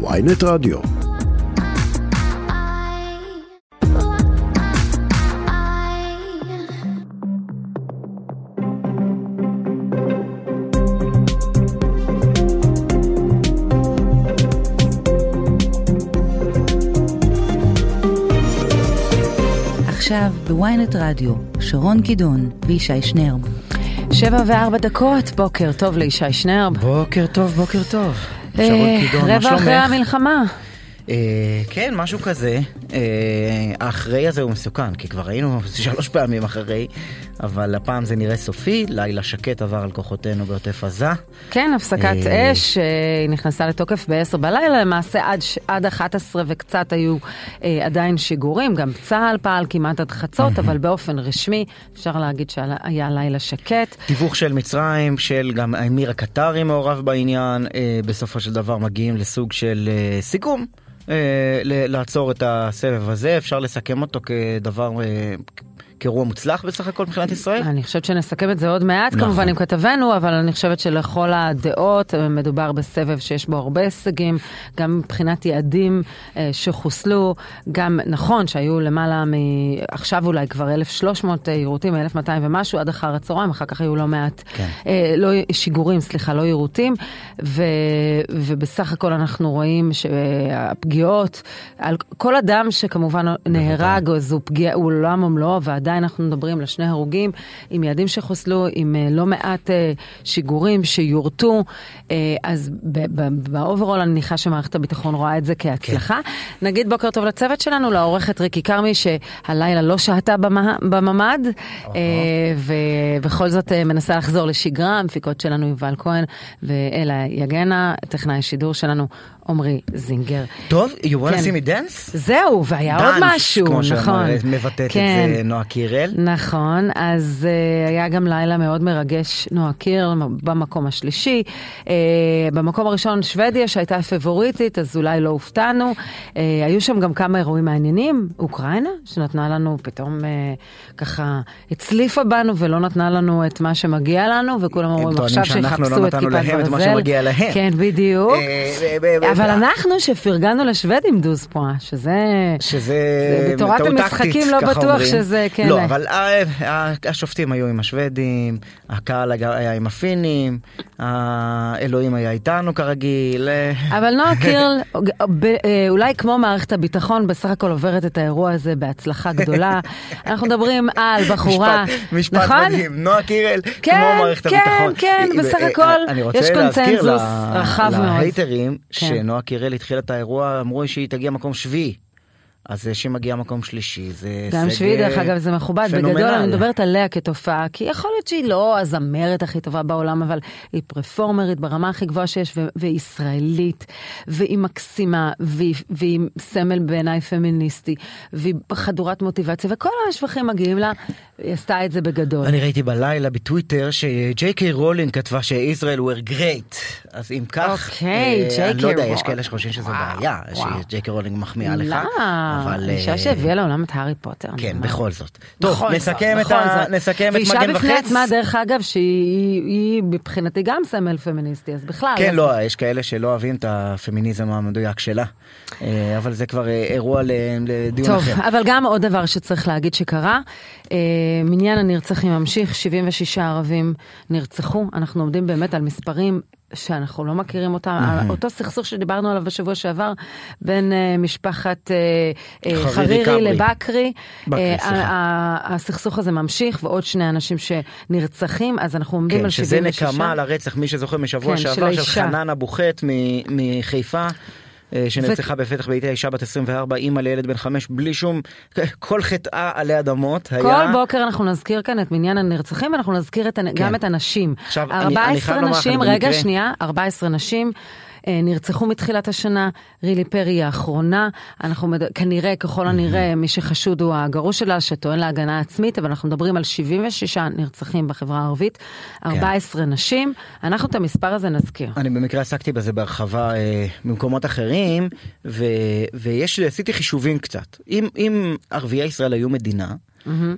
ויינט רדיו. עכשיו בוויינט רדיו, שרון קידון וישי שנרב. שבע וארבע דקות, בוקר טוב לישי שנרב. בוקר טוב, בוקר טוב. אה, שרון קידון, מה רבע אחרי? המלחמה. אה, כן, משהו כזה. אה, האחרי הזה הוא מסוכן, כי כבר היינו שלוש פעמים אחרי, אבל הפעם זה נראה סופי, לילה שקט עבר על כוחותינו בעוטף עזה. כן, הפסקת אה, אש, אה, היא נכנסה לתוקף ב-10 בלילה, למעשה עד, עד 11 וקצת היו אה, עדיין שיגורים, גם צה"ל פעל כמעט עד חצות, אבל באופן רשמי אפשר להגיד שהיה לילה שקט. תיווך של מצרים, של גם האמיר הקטרי מעורב בעניין, אה, בסופו של דבר מגיעים לסוג של אה, סיכום. אה, לעצור את הסבב הזה, אפשר לסכם אותו כדבר, כאירוע מוצלח בסך הכל מבחינת ישראל? אני חושבת שנסכם את זה עוד מעט נכון. כמובן עם כתבנו, אבל אני חושבת שלכל הדעות אה, מדובר בסבב שיש בו הרבה הישגים, גם מבחינת יעדים אה, שחוסלו, גם נכון שהיו למעלה מ... עכשיו אולי כבר 1,300 יירוטים, 1,200 ומשהו עד אחר הצהריים, אחר כך היו לא מעט כן. אה, לא, שיגורים, סליחה, לא יירוטים, ו, ובסך הכל אנחנו רואים שהפגיעות, על כל אדם שכמובן נהרג, זו פגיעה, הוא עולם ומלואו, ועדיין אנחנו מדברים על שני הרוגים, עם יעדים שחוסלו, עם אה, לא מעט אה, שיגורים שיורטו, אה, אז ב overall אני מניחה שמערכת הביטחון רואה את זה כהצלחה. נגיד בוקר טוב לצוות שלנו, לעורכת ריקי כרמי, שהלילה לא שהתה בממ"ד, ובכל זאת מנסה לחזור לשגרה, המפיקות שלנו יובל כהן ואלה יגנה, טכנאי השידור שלנו עמרי זינגר. טוב, you wanna כן. see me dance? זהו, והיה עוד דאנס, משהו, כמו נכון. שמבטאת כן. את זה נועה קירל. נכון, אז uh, היה גם לילה מאוד מרגש, נועה קירל במקום השלישי. Uh, במקום הראשון שוודיה שהייתה הפבוריטית, אז אולי לא הופתענו. Uh, היו שם גם כמה אירועים מעניינים, אוקראינה, שנתנה לנו פתאום uh, ככה, הצליפה בנו ולא נתנה לנו את מה שמגיע לנו, וכולם אומרים טוענים עכשיו שאנחנו שיחפשו לא את נתנו כיפת להם את מה ברזל. שמגיע להם. כן, בדיוק. אבל אנחנו שפרגנו לשוודים דוז פואה, שזה... שזה זה בתורת המשחקים לא בטוח. שזה, כן. לא, אבל השופטים היו עם השוודים, הקהל היה עם הפינים, האלוהים היה איתנו כרגיל. אבל נועה קירל, אה, אולי כמו מערכת הביטחון, בסך הכל עוברת את האירוע הזה בהצלחה גדולה. אנחנו מדברים על בחורה, משפט- משפט נכון? מדהים, נועה קירל, כן, כמו מערכת כן, הביטחון. כן, אה, בסך אה, הכל אני רוצה יש להזכיר קונצנזוס רחב מאוד. להייטרים, כן. שנועה קירל התחילה את האירוע, אמרו שהיא תגיע מקום שביעי. אז זה שהיא מגיעה מקום שלישי, זה גם הישג, שביעי, דרך אה, אגב, זה מכובד. פנומנל. בגדול, אני מדברת עליה כתופעה, כי יכול להיות שהיא לא הזמרת הכי טובה בעולם, אבל היא פרפורמרית ברמה הכי גבוהה שיש, והיא ישראלית, והיא מקסימה, והיא, והיא סמל בעיניי פמיניסטי, והיא חדורת מוטיבציה, וכל השבחים מגיעים לה, היא עשתה את זה בגדול. אני ראיתי בלילה בטוויטר שג'יי קיי רולינג כתבה שישראל were great אז אם כך אוקיי, אה, אני לא יודע. יש כאלה שחושבים שזו וואו, בעיה. שג'יי קיי רולינג מחמיאה לך למה? אבל אישה אה, שהביאה לעולם את הארי פוטר. כן. בכל זאת טוב בכל נסכם זאת, את ה- בכל זאת. נסכם את ואישה מגן בפני וחץ עצמה, דרך אגב, שהיא היא מבחינתי גם סמל פמיניסטי, אז בכלל. כן אז- לא יש כאלה שלא אוהבים את הפמיניזם המדויק שלה אה, אבל זה כבר אה, אירוע לדיון טוב, אחר. אבל גם עוד דבר שצריך להגיד שקרה, מניין הנרצחים ממשיך, 76 ערבים נרצחו, אנחנו עומדים באמת על מספרים שאנחנו לא מכירים אותם, על אותו סכסוך שדיברנו עליו בשבוע שעבר בין אה, משפחת אה, חרירי. לבקרי, ה- הסכסוך הזה ממשיך ועוד שני אנשים שנרצחים, אז אנחנו עומדים כן, על שזה 76. נקמה על הרצח מי שזוכר משבוע כן, של שעבר של האישה. חנן אבו חט מ- מחיפה. אה, שנרצחה בפתח ביתה אישה בת 24 אימא לילד בן חמש בלי שום כל חטאה עלי אדמות היה כל בוקר אנחנו נזכיר כאן את מניין הנרצחים ואנחנו נזכיר את, הנ- גם את הנשים. כן. עכשיו, אני- אני 14 חייב לומר לך, נשים, אני רגע במקרה- שנייה, 14 נשים. אה, נרצחו מתחילת השנה, רילי פרי היא האחרונה, אנחנו מד... כנראה, ככל הנראה, מי שחשוד הוא הגרוש שלה, שטוען להגנה עצמית, אבל אנחנו מדברים על 76 נרצחים בחברה הערבית, כן. 14 נשים, אנחנו את המספר הזה נזכיר. אני במקרה עסקתי בזה בהרחבה אה, במקומות אחרים, ו, ויש, עשיתי חישובים קצת. אם, אם ערביי ישראל היו מדינה,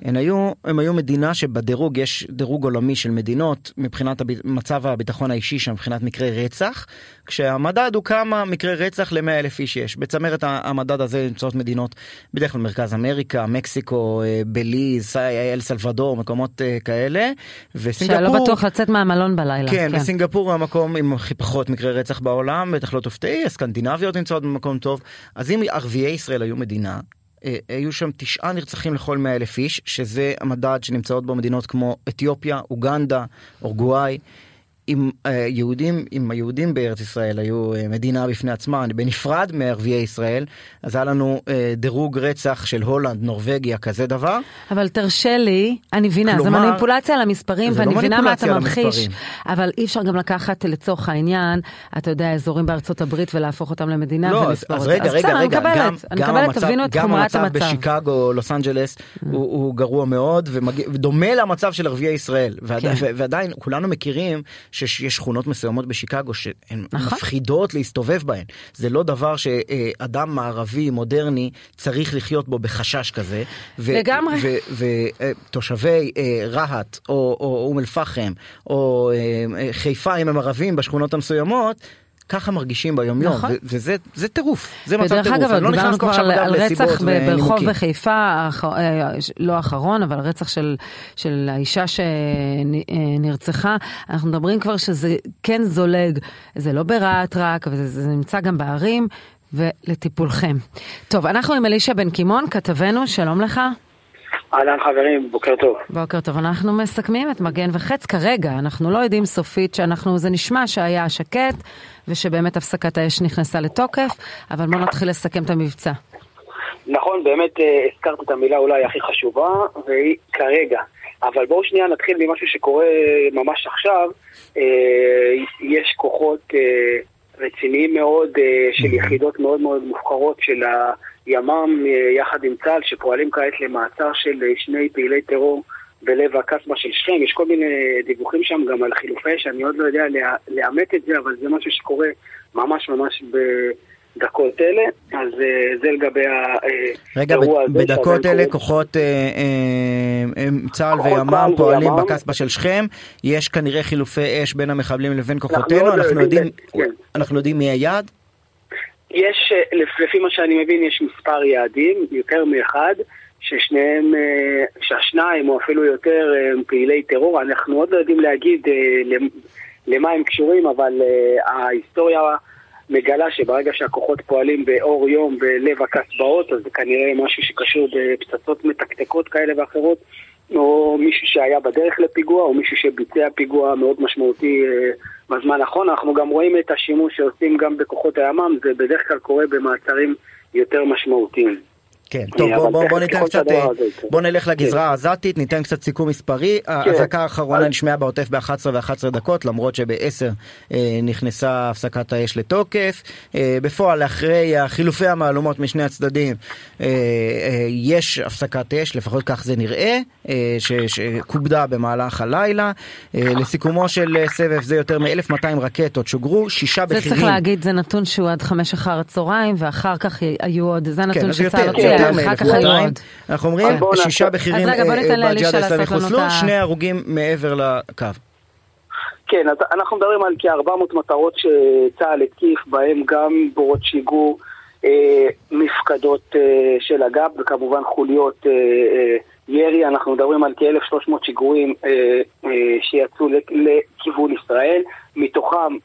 הם היו, הם היו מדינה שבדירוג יש דירוג עולמי של מדינות מבחינת הב... מצב הביטחון האישי שם מבחינת מקרי רצח, כשהמדד הוא כמה מקרי רצח ל-100 אלף איש יש. בצמרת המדד הזה נמצאות מדינות בדרך כלל מרכז אמריקה, מקסיקו, אה, בליז, אל סלבדור, מקומות אה, כאלה. וסינגפור... שלא בטוח לצאת מהמלון בלילה. כן, כן, וסינגפור הוא המקום עם הכי פחות מקרי רצח בעולם, בטח לא תופתעי, הסקנדינביות נמצאות במקום טוב. אז אם ערביי ישראל היו מדינה, היו שם תשעה נרצחים לכל מאה אלף איש, שזה המדד שנמצאות בו מדינות כמו אתיופיה, אוגנדה, אורגוואי. אם היהודים, אה, אם היהודים בארץ ישראל היו אה, מדינה בפני עצמה, בנפרד מערביי ישראל, אז היה לנו אה, דירוג רצח של הולנד, נורבגיה, כזה דבר. אבל תרשה לי, אני מבינה, זו מניפולציה על המספרים, ואני לא מבינה מה אתה ממחיש, אבל אי אפשר גם לקחת לצורך העניין, אתה יודע, אזורים בארצות הברית ולהפוך אותם למדינה לא, ולספור אז, אז רגע, רגע, רגע, גם, אני מקבלת, תבינו את חומרת המצב. המצב בשיקגו, לוס אנג'לס, mm. הוא, הוא גרוע מאוד, ודומה למצב של ערביי ישראל, כן. ועדיין כולנו מכירים שיש שכונות מסוימות בשיקגו שהן נכון. מפחידות להסתובב בהן. זה לא דבר שאדם מערבי מודרני צריך לחיות בו בחשש כזה. לגמרי. ותושבי אה, רהט או אום אל פחם או אה, חיפה אם הם ערבים בשכונות המסוימות. ככה מרגישים ביום יום, נכון. וזה טירוף, זה מצב טירוף, אגב, לא נכנס כבר על, על רצח ברחוב בחיפה, אה, לא האחרון, אבל רצח של, של האישה שנרצחה, אנחנו מדברים כבר שזה כן זולג, זה לא ברהט רק, וזה נמצא גם בערים, ולטיפולכם. טוב, אנחנו עם אלישע בן קימון, כתבנו, שלום לך. אהלן חברים, בוקר טוב. בוקר טוב, אנחנו מסכמים את מגן וחץ כרגע, אנחנו לא יודעים סופית שאנחנו, זה נשמע שהיה שקט ושבאמת הפסקת האש נכנסה לתוקף, אבל בואו נתחיל לסכם את המבצע. נכון, באמת אה, הזכרת את המילה אולי הכי חשובה, והיא כרגע. אבל בואו שנייה נתחיל ממשהו שקורה ממש עכשיו. אה, יש כוחות אה, רציניים מאוד של יחידות מאוד מאוד מובחרות של ה... ימ"מ אה, יחד עם צה"ל שפועלים כעת למעצר של אה, שני פעילי טרור בלב הקסבה של שכם. יש כל מיני דיווחים שם גם על חילופי שאני עוד לא יודע לאמת את זה, אבל זה משהו שקורה ממש ממש בדקות אלה. אז אה, זה לגבי האירוע הזה. רגע, בדקות אלה כוחות צה"ל וימ"מ פועלים בקסבה של שכם. יש כנראה חילופי אש בין המחבלים לבין כוחותינו. כן. אנחנו יודעים מי היעד? יש, אה, לפי מה שאני מבין, יש מספר יעדים, יותר מאחד, ששניהם, אה, שהשניים או אפילו יותר אה, הם פעילי טרור. אנחנו עוד לא יודעים להגיד למה הם קשורים, אבל ההיסטוריה מגלה שברגע שהכוחות פועלים באור יום בלב הקסבאות, אז זה כנראה משהו שקשור בפצצות מתקתקות כאלה ואחרות, או מישהו שהיה בדרך לפיגוע, או מישהו שביצע פיגוע מאוד משמעותי בזמן האחרון. אנחנו גם רואים את השימוש שעושים גם בכוחות הימ"מ, זה בדרך כלל קורה במעצרים יותר משמעותיים. כן, טוב, בוא, בוא, בוא ניתן קצת, אה, בוא נלך לגזרה כן. העזתית, ניתן קצת סיכום מספרי. כן. האזעקה האחרונה נשמעה בעוטף ב-11 ו-11 דקות, למרות שב-10 אה, נכנסה הפסקת האש לתוקף. אה, בפועל, אחרי חילופי המהלומות משני הצדדים, יש הפסקת אש, לפחות כך זה נראה, שכובדה במהלך הלילה. לסיכומו של סבב זה יותר מ-1200 רקטות שוגרו, שישה בכירים. זה צריך להגיד, זה נתון שהוא עד חמש אחר הצהריים, ואחר כך היו עוד, זה נתון כן, שצה"ל הוציא. אנחנו אומרים, שישה בכירים בג'יהאד האסלאמי חוסלו, שני הרוגים מעבר לקו. כן, אז אנחנו מדברים על כ-400 מטרות שצה"ל התקיף, בהם גם בורות שיגור, אה, מפקדות אה, של אג"ב וכמובן חוליות אה, אה, ירי, אנחנו מדברים על כ-1,300 שיגורים אה, אה, שיצאו לכיוון ישראל, מתוכם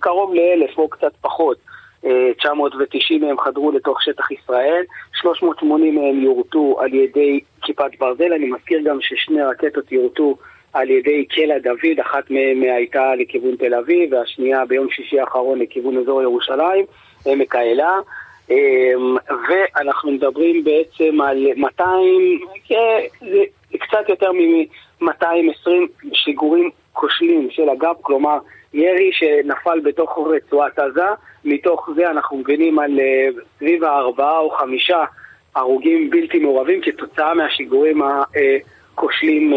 קרוב ל-1,000 או קצת פחות 990 מהם חדרו לתוך שטח ישראל, 380 מהם יורטו על ידי כיפת ברזל, אני מזכיר גם ששני רקטות יורטו על ידי קלע דוד, אחת מהן הייתה לכיוון תל אביב והשנייה ביום שישי האחרון לכיוון אזור ירושלים, עמק האלה. אמ, ואנחנו מדברים בעצם על 200, קצת יותר מ-220 שיגורים כושלים של אגב, כלומר ירי שנפל בתוך רצועת עזה, מתוך זה אנחנו מבינים על uh, סביב הארבעה או חמישה הרוגים בלתי מעורבים כתוצאה מהשיגורים הכושלים uh,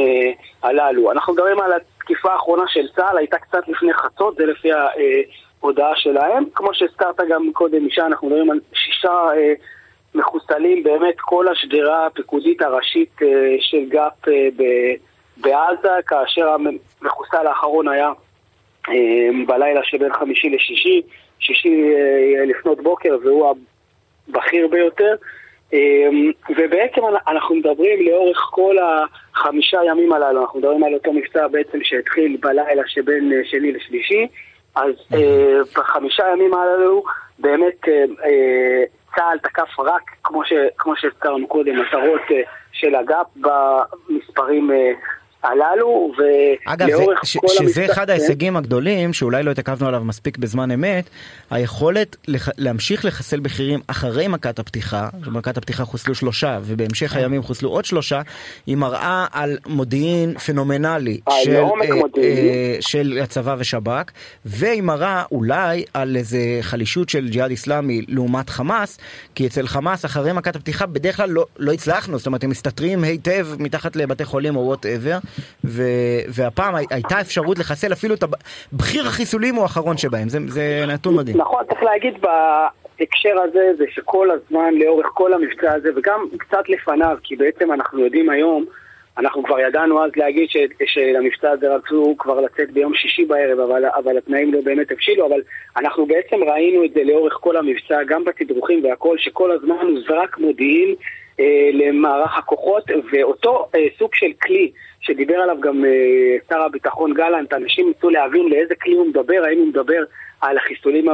הללו. אנחנו מדברים על התקיפה האחרונה של צה"ל, הייתה קצת לפני חצות, זה לפי ההודעה שלהם. כמו שהזכרת גם קודם, אישה, אנחנו מדברים על שישה מחוסלים באמת כל השדרה הפיקודית הראשית של גאפ בעזה, כאשר המחוסל האחרון היה בלילה שבין חמישי לשישי, שישי לפנות בוקר, והוא הבכיר ביותר. ובעצם אנחנו מדברים לאורך כל החמישה ימים הללו, אנחנו מדברים על אותו מבצע בעצם שהתחיל בלילה שבין שני לשלישי, אז בחמישה ימים הללו באמת צה"ל תקף רק, כמו שהזכרנו קודם, מטרות של אג"פ במספרים הללו, ולאורך ש- כל שזה. אחד ההישגים הגדולים, שאולי לא התעכבנו עליו מספיק בזמן אמת, היכולת לח- להמשיך לחסל בכירים אחרי מכת הפתיחה, במכת הפתיחה חוסלו שלושה, ובהמשך הימים חוסלו עוד שלושה, היא מראה על מודיעין פנומנלי של, אה. אה, של הצבא ושב"כ, והיא מראה אולי על איזה חלישות של ג'יהאד איסלאמי לעומת חמאס, כי אצל חמאס אחרי מכת הפתיחה בדרך כלל לא, לא הצלחנו, זאת אומרת הם מסתתרים היטב מתחת לבתי חולים או whatever, והפעם הי- הייתה אפשרות לחסל אפילו את בכיר החיסולים הוא האחרון שבהם, זה, זה נתון מדהים. נכון, צריך להגיד בהקשר הזה, זה שכל הזמן, לאורך כל המבצע הזה, וגם קצת לפניו, כי בעצם אנחנו יודעים היום, אנחנו כבר ידענו אז להגיד ש, שלמבצע הזה רצו כבר לצאת ביום שישי בערב, אבל, אבל התנאים לא באמת הבשילו, אבל אנחנו בעצם ראינו את זה לאורך כל המבצע, גם בתדרוכים והכל, שכל הזמן הוזרק מודיעין אה, למערך הכוחות, ואותו אה, סוג של כלי שדיבר עליו גם אה, שר הביטחון גלנט, אנשים ניסו להבין לאיזה כלי הוא מדבר, האם הוא מדבר על החיסולים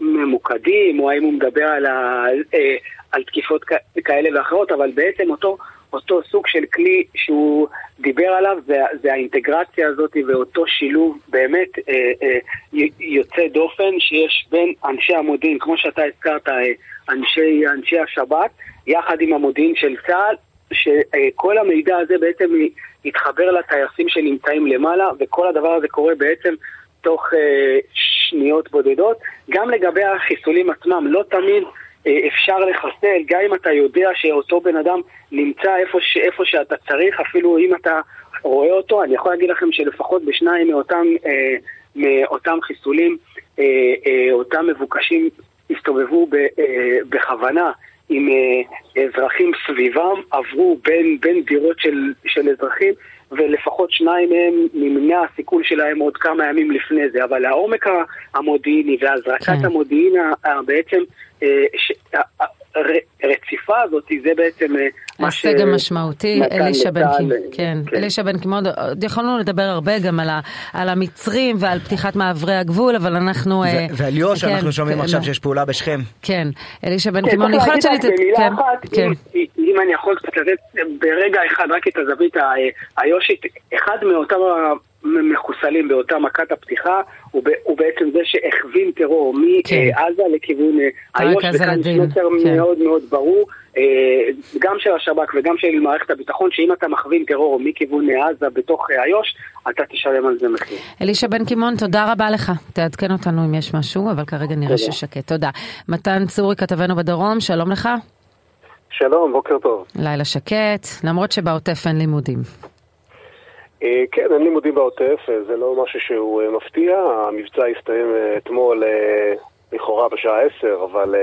הממוקדים, או האם הוא מדבר על, ה, אה, על תקיפות כאלה ואחרות, אבל בעצם אותו, אותו סוג של כלי שהוא דיבר עליו, זה, זה האינטגרציה הזאת ואותו שילוב באמת אה, אה, יוצא דופן שיש בין אנשי המודיעין, כמו שאתה הזכרת, אה, אנשי, אנשי השב"כ, יחד עם המודיעין של צה"ל, שכל המידע הזה בעצם יתחבר לטייסים שנמצאים למעלה, וכל הדבר הזה קורה בעצם תוך אה, שניות בודדות. גם לגבי החיסולים עצמם, לא תמיד אה, אפשר לחסל, גם אם אתה יודע שאותו בן אדם נמצא איפה, ש, איפה שאתה צריך, אפילו אם אתה רואה אותו, אני יכול להגיד לכם שלפחות בשניים מאותם, אה, מאותם חיסולים, אה, אה, אותם מבוקשים הסתובבו ב, אה, בכוונה. עם אה, אזרחים סביבם, עברו בין, בין דירות של, של אזרחים, ולפחות שניים מהם נמנע הסיכול שלהם עוד כמה ימים לפני זה. אבל העומק המודיעיני והזרקת כן. המודיעין בעצם, אה, ש- הרציפה הזאת, זה בעצם אה, מה ש... ההישג המשמעותי, אלישע בן לצה"ל, קימון, אה, כן, כן. אלישע בן קימון, עוד יכולנו לדבר הרבה גם על ה- על המצרים ועל פתיחת מעברי הגבול, אבל אנחנו... אה, ו- ועל שאנחנו כן, שומעים כן, עכשיו לא. שיש פעולה בשכם. כן, אלישע בן קימון, יכול להיות שאני... במילה כן, אחת, כן. אם- אני יכול קצת לתת ברגע אחד רק את הזווית ה- היושית, אחד מאותם המחוסלים באותה מכת הפתיחה הוא בעצם זה שהכווין טרור כן. מעזה לכיוון אה, איו"ש, וכאן יש מסר כן. מאוד מאוד ברור, אה, גם של השב"כ וגם של מערכת הביטחון, שאם אתה מכווין טרור מכיוון עזה בתוך אה, איו"ש, אתה תשלם על זה מחיר. אלישע בן קימון, תודה רבה לך. תעדכן אותנו אם יש משהו, אבל כרגע נראה תודה. ששקט. תודה. מתן צורי, כתבנו בדרום, שלום לך. שלום, בוקר טוב. לילה שקט, למרות שבעוטף אין לימודים. אה, כן, אין לימודים בעוטף, אה, זה לא משהו שהוא אה, מפתיע. המבצע הסתיים אתמול לכאורה בשעה 10, אבל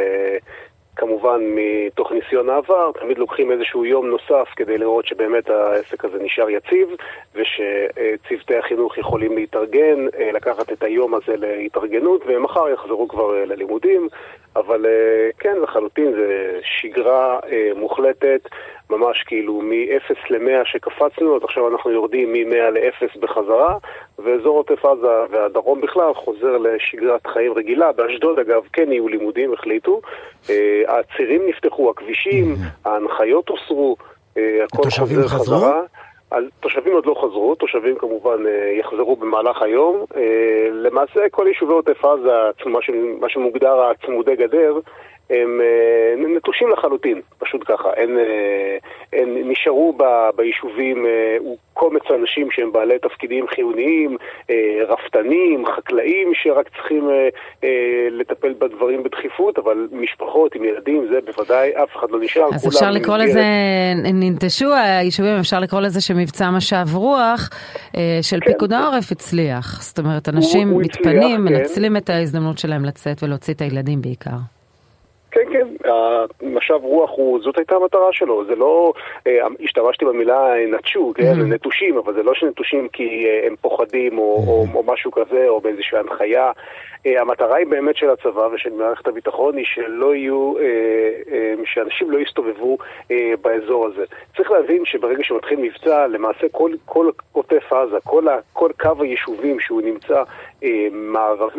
כמובן מתוך ניסיון העבר, תמיד לוקחים איזשהו יום נוסף כדי לראות שבאמת העסק הזה נשאר יציב, ושצוותי החינוך יכולים להתארגן, אה, לקחת את היום הזה להתארגנות, ומחר יחזרו כבר אה, ללימודים. אבל אה, כן, לחלוטין זה שגרה מוחלטת, ממש כאילו מ-0 ל-100 שקפצנו, אז עכשיו אנחנו יורדים מ-100 ל-0 בחזרה, ואזור עוטף עזה והדרום בכלל חוזר לשגרת חיים רגילה. באשדוד אגב כן יהיו לימודים, החליטו. אה, הצירים נפתחו, הכבישים, ההנחיות הוסרו, אה, הכל חוזר? חזרה. תושבים עוד לא חזרו, תושבים כמובן אה, יחזרו במהלך היום. למעשה כל יישובי עוטף עזה, מה שמוגדר הצמודי גדר, הם אה, נטושים לחלוטין, פשוט ככה. הם, אה, הם נשארו ב, ביישובים אה, קומץ אנשים שהם בעלי תפקידים חיוניים, רפתנים, חקלאים שרק צריכים לטפל בדברים בדחיפות, אבל משפחות עם ילדים, זה בוודאי, אף אחד לא נשאר. אז אפשר לקרוא לזה, ננטשו היישובים, אפשר לקרוא לזה שמבצע משב רוח של כן. פיקוד העורף הצליח. זאת אומרת, אנשים הוא הצליח, מתפנים, כן. מנצלים את ההזדמנות שלהם לצאת ולהוציא את הילדים בעיקר. כן, כן, משב רוח הוא, זאת הייתה המטרה שלו, זה לא, השתמשתי במילה נטשו, כן, mm-hmm. נטושים, אבל זה לא שנטושים כי הם פוחדים או, mm-hmm. או, או משהו כזה, או באיזושהי הנחיה. המטרה היא באמת של הצבא ושל מערכת הביטחון היא שלא יהיו, שאנשים לא יסתובבו באזור הזה. צריך להבין שברגע שמתחיל מבצע, למעשה כל, כל עוטף עזה, כל, ה, כל קו היישובים שהוא נמצא מערב,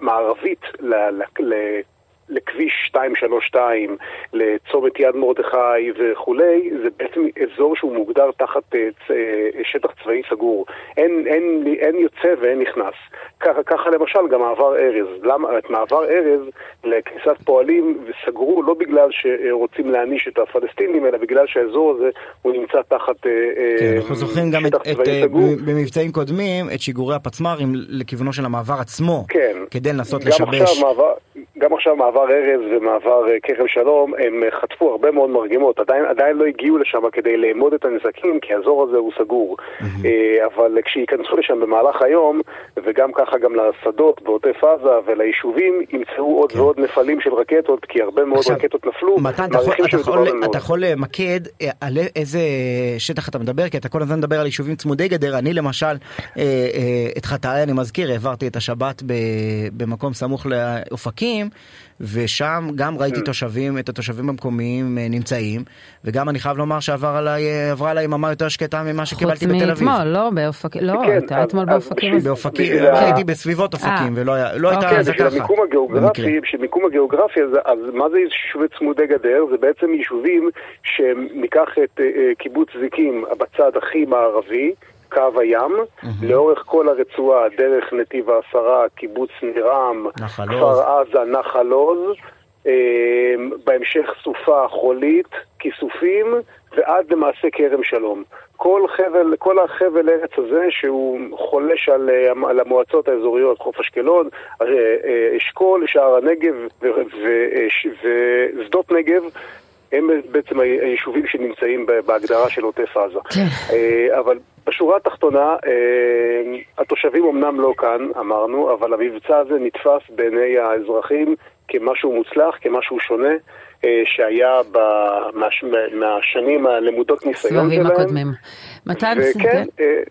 מערבית ל, ל, ל, לכביש 232, לצומת יד מרדכי וכולי, זה בעצם אזור שהוא מוגדר תחת אה, אה, שטח צבאי סגור. אין, אין, אין יוצא ואין נכנס. ככה, ככה למשל גם מעבר ארז. למה? את מעבר ארז לכניסת פועלים סגרו לא בגלל שרוצים להעניש את הפלסטינים, אלא בגלל שהאזור הזה הוא נמצא תחת אה, כן, אנחנו זוכרים גם את, את, במבצעים קודמים את שיגורי הפצמ"רים לכיוונו של המעבר עצמו, כן. כדי לנסות לשבש. עכשיו מעבר, גם עכשיו מעבר ארז ומעבר אה, כרם שלום, הם אה, חטפו הרבה מאוד מרגמות, עדיין, עדיין לא הגיעו לשם כדי לאמוד את הנזקים, כי האזור הזה הוא סגור. Mm-hmm. אבל כשייכנסו לשם במהלך היום, וגם ככה גם לשדות בעוטף עזה וליישובים, ימצאו עוד כן. ועוד נפלים של רקטות, כי הרבה מאוד עכשיו, רקטות נפלו. מתן, אתה, יכול, אתה, יכול, אתה יכול למקד על איזה שטח אתה מדבר, כי אתה כל הזמן מדבר על יישובים צמודי גדר. אני למשל, את חטאי אני מזכיר, העברתי את השבת במקום סמוך לאופקים. ושם גם ראיתי mm. תושבים, את התושבים המקומיים אה, נמצאים, וגם אני חייב לומר שעברה עליי, עברה עליי יממה יותר שקטה ממה שקיבלתי בתל אביב. חוץ מאתמול, לא באופקים, לא, כן, הייתה אתמול באופקים. באופקים, הייתי בסביבות אופקים, אה. ולא הייתה אוקיי, זה ככה. המיקום הגיאוגרפי, שמיקום הגיאוגרפי, אז מה זה יישובי צמודי גדר? זה בעצם יישובים שניקח את אה, קיבוץ זיקים בצד הכי מערבי, קו הים, mm-hmm. לאורך כל הרצועה, דרך נתיב העשרה, קיבוץ נירם, כפר עזה, נחל עוז, אה, בהמשך סופה חולית, כיסופים, ועד למעשה כרם שלום. כל חבל, כל החבל ארץ הזה שהוא חולש על, אה, על המועצות האזוריות, חוף אשקלון, אה, אשכול, שער הנגב ושדות נגב, הם בעצם היישובים שנמצאים בהגדרה של עוטף עזה. כן. אבל בשורה התחתונה, אה, התושבים אמנם לא כאן, אמרנו, אבל המבצע הזה נתפס בעיני האזרחים כמשהו מוצלח, כמשהו שונה, אה, שהיה במש... מהשנים הלמודות ניסיון שלהם. סבבים הקודמים. מתן וכן, אה,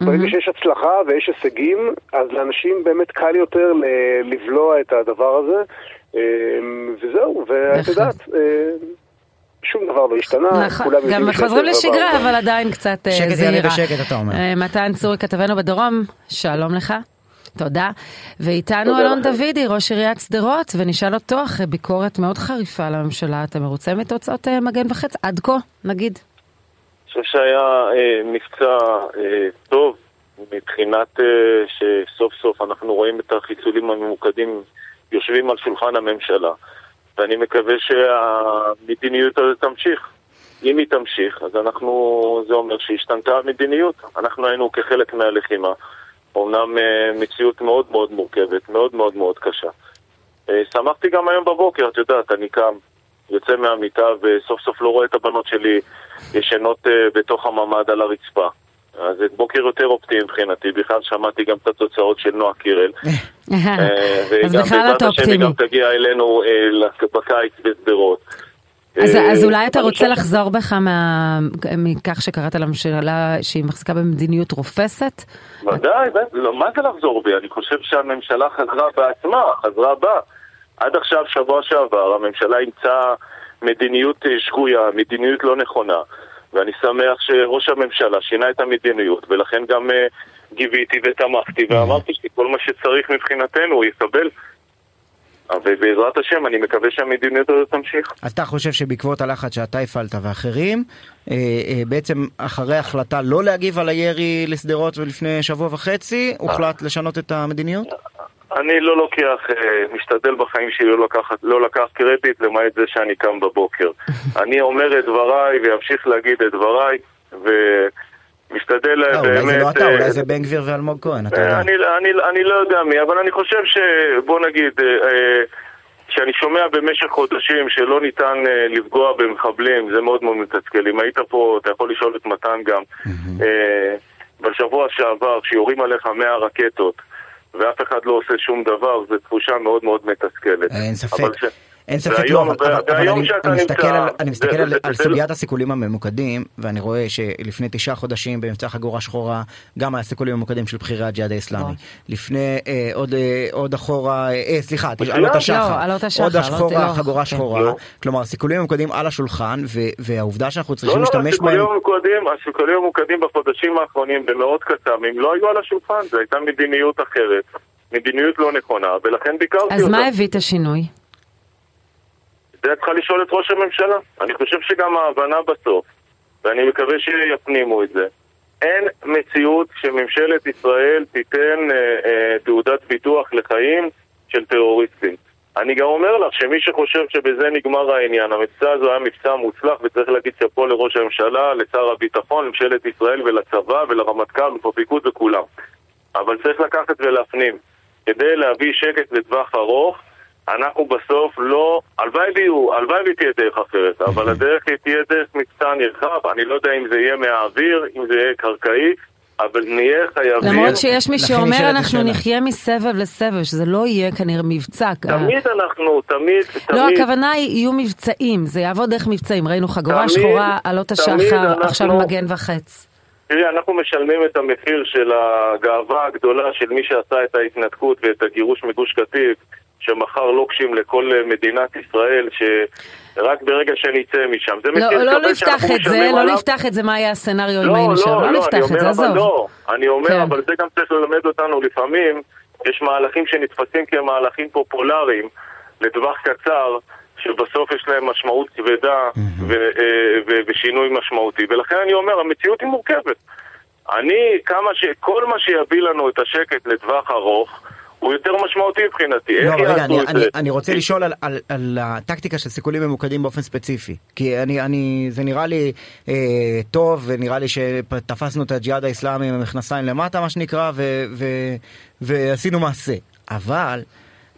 ברגע mm-hmm. שיש הצלחה ויש הישגים, אז לאנשים באמת קל יותר לבלוע את הדבר הזה, וזהו, ואת יודעת... שום דבר לא השתנה, נכון, כולם יודעים גם חוזרים לשגרה, אבל עדיין קצת זהירה. שקט יעלה בשקט, אתה אומר. אה, מתן צורי, כתבנו בדרום, שלום לך. תודה. ואיתנו אלון דוידי, ראש עיריית שדרות, ונשאל אותו אחרי ביקורת מאוד חריפה על הממשלה, אתה מרוצה מתוצאות אה, מגן וחץ עד כה, נגיד? אני חושב שהיה אה, מבצע אה, טוב מבחינת אה, שסוף סוף אנחנו רואים את החיסולים הממוקדים יושבים על שולחן הממשלה. ואני מקווה שהמדיניות הזאת תמשיך. אם היא תמשיך, אז אנחנו, זה אומר שהשתנתה המדיניות. אנחנו היינו כחלק מהלחימה. אומנם אה, מציאות מאוד מאוד מורכבת, מאוד מאוד מאוד קשה. אה, שמחתי גם היום בבוקר, את יודעת, אני קם, יוצא מהמיטה וסוף סוף לא רואה את הבנות שלי ישנות אה, בתוך הממ"ד על הרצפה. אז זה בוקר יותר אופטימי מבחינתי, בכלל שמעתי גם את התוצאות של נועה קירל. אה, אז בכלל אתה אופטימי. וגם תגיע אלינו אה, בקיץ בשדרות. אז, אה, אז אולי אתה רוצה לחזור בך מה, מכך שקראת לממשלה שהיא מחזיקה במדיניות רופסת? ודאי, לא, מה זה לחזור בי? אני חושב שהממשלה חזרה בעצמה, חזרה בה. עד עכשיו, שבוע שעבר, הממשלה אימצה מדיניות שגויה, מדיניות לא נכונה. ואני שמח שראש הממשלה שינה את המדיניות, ולכן גם uh, גיביתי ותמכתי ואמרתי שכל מה שצריך מבחינתנו הוא יקבל. ובעזרת השם אני מקווה שהמדיניות הזאת תמשיך. אתה חושב שבעקבות הלחץ שאתה הפעלת ואחרים, אה, אה, בעצם אחרי החלטה לא להגיב על הירי לשדרות ולפני שבוע וחצי, הוחלט לשנות את המדיניות? אני לא לוקח, אה, משתדל בחיים שלי לא לקחת, לא לקח קרדיט למעט זה שאני קם בבוקר. אני אומר את דבריי ואמשיך להגיד את דבריי, ומשתדל באמת... אולי זה לא אתה, אה, אולי זה בן גביר ואלמוג כהן, אתה יודע. אני לא יודע מי, אבל אני חושב ש... בוא נגיד... כשאני שומע במשך חודשים שלא ניתן לפגוע במחבלים, זה מאוד מאוד מתסכל. אם היית פה, אתה יכול לשאול את מתן גם. בשבוע שעבר, כשיורים עליך 100 רקטות, ואף אחד לא עושה שום דבר, זו תחושה מאוד מאוד מתסכלת. אין ספק. ש... אין ספק לא, אבל, אבל אני, אני מסתכל, על, אני מסתכל זה, על, זה, על זה סוגיית הסיכולים הממוקדים, ואני רואה שלפני תשעה חודשים במבצע חגורה שחורה, גם היה סיכולים ממוקדים של בכירי הג'יהאד האסלאמי. לפני אה, עוד, אה, עוד אחורה, אה, סליחה, עלות השחר, לא, עוד השחורה, לא, חגורה שחורה, לא. כלומר סיכולים ממוקדים על השולחן, ו, והעובדה שאנחנו צריכים להשתמש בהם... לא, הסיכולים הממוקדים בחודשים האחרונים במאות קסאמים לא היו על השולחן, זו הייתה מדיניות אחרת. מדיניות לא נכונה, ולכן ביקרתי אותה. אז מה הביא את השינוי? זה צריכה לשאול את ראש הממשלה. אני חושב שגם ההבנה בסוף, ואני מקווה שיפנימו את זה, אין מציאות שממשלת ישראל תיתן אה, אה, תעודת ביטוח לחיים של טרוריסטים. אני גם אומר לך שמי שחושב שבזה נגמר העניין, המבצע הזה היה מבצע מוצלח וצריך להגיד שאפו לראש הממשלה, לשר הביטחון, לממשלת ישראל ולצבא ולרמטכ"ל ולפיקוד וכולם. אבל צריך לקחת ולהפנים, כדי להביא שקט לטווח ארוך, אנחנו בסוף לא, הלוואי ויהיו, הלוואי ותהיה דרך אחרת, אבל הדרך תהיה דרך מבצע נרחב, אני לא יודע אם זה יהיה מהאוויר, אם זה יהיה קרקעי, אבל נהיה חייבים... למרות שיש מי שאומר אנחנו נחיה מסבב לסבב, שזה לא יהיה כנראה מבצע. תמיד אנחנו, תמיד, תמיד... לא, הכוונה היא, יהיו מבצעים, זה יעבוד דרך מבצעים. ראינו חגורה שחורה, עלות השחר, עכשיו מגן וחץ. תראי, אנחנו משלמים את המחיר של הגאווה הגדולה של מי שעשה את ההתנתקות ואת הגירוש מגוש קטיף, שמכר לוקשים לכל מדינת ישראל, שרק ברגע שנצא משם. זה לא, מחיר לא, לא נפתח את זה, לא עליו... נפתח את זה, מה יהיה הסצנריו לא, אם היינו לא, שם, לא, לא נפתח את זה, עזוב. לא, אני אומר, כן. אבל זה גם צריך ללמד אותנו לפעמים, יש מהלכים שנתפסים כמהלכים פופולריים לטווח קצר, שבסוף יש להם משמעות כבדה אה, ושינוי משמעותי. ולכן אני אומר, המציאות היא מורכבת. אני, כמה ש... כל מה שיביא לנו את השקט לטווח ארוך, הוא יותר משמעותי מבחינתי. לא, איך רגע, אני, אני, אני רוצה לשאול על, על, על הטקטיקה של סיכולים ממוקדים באופן ספציפי. כי אני, אני, זה נראה לי אה, טוב, ונראה לי שתפסנו את הג'יהאד האסלאמי עם המכנסיים למטה, מה שנקרא, ו, ו, ועשינו מעשה. אבל...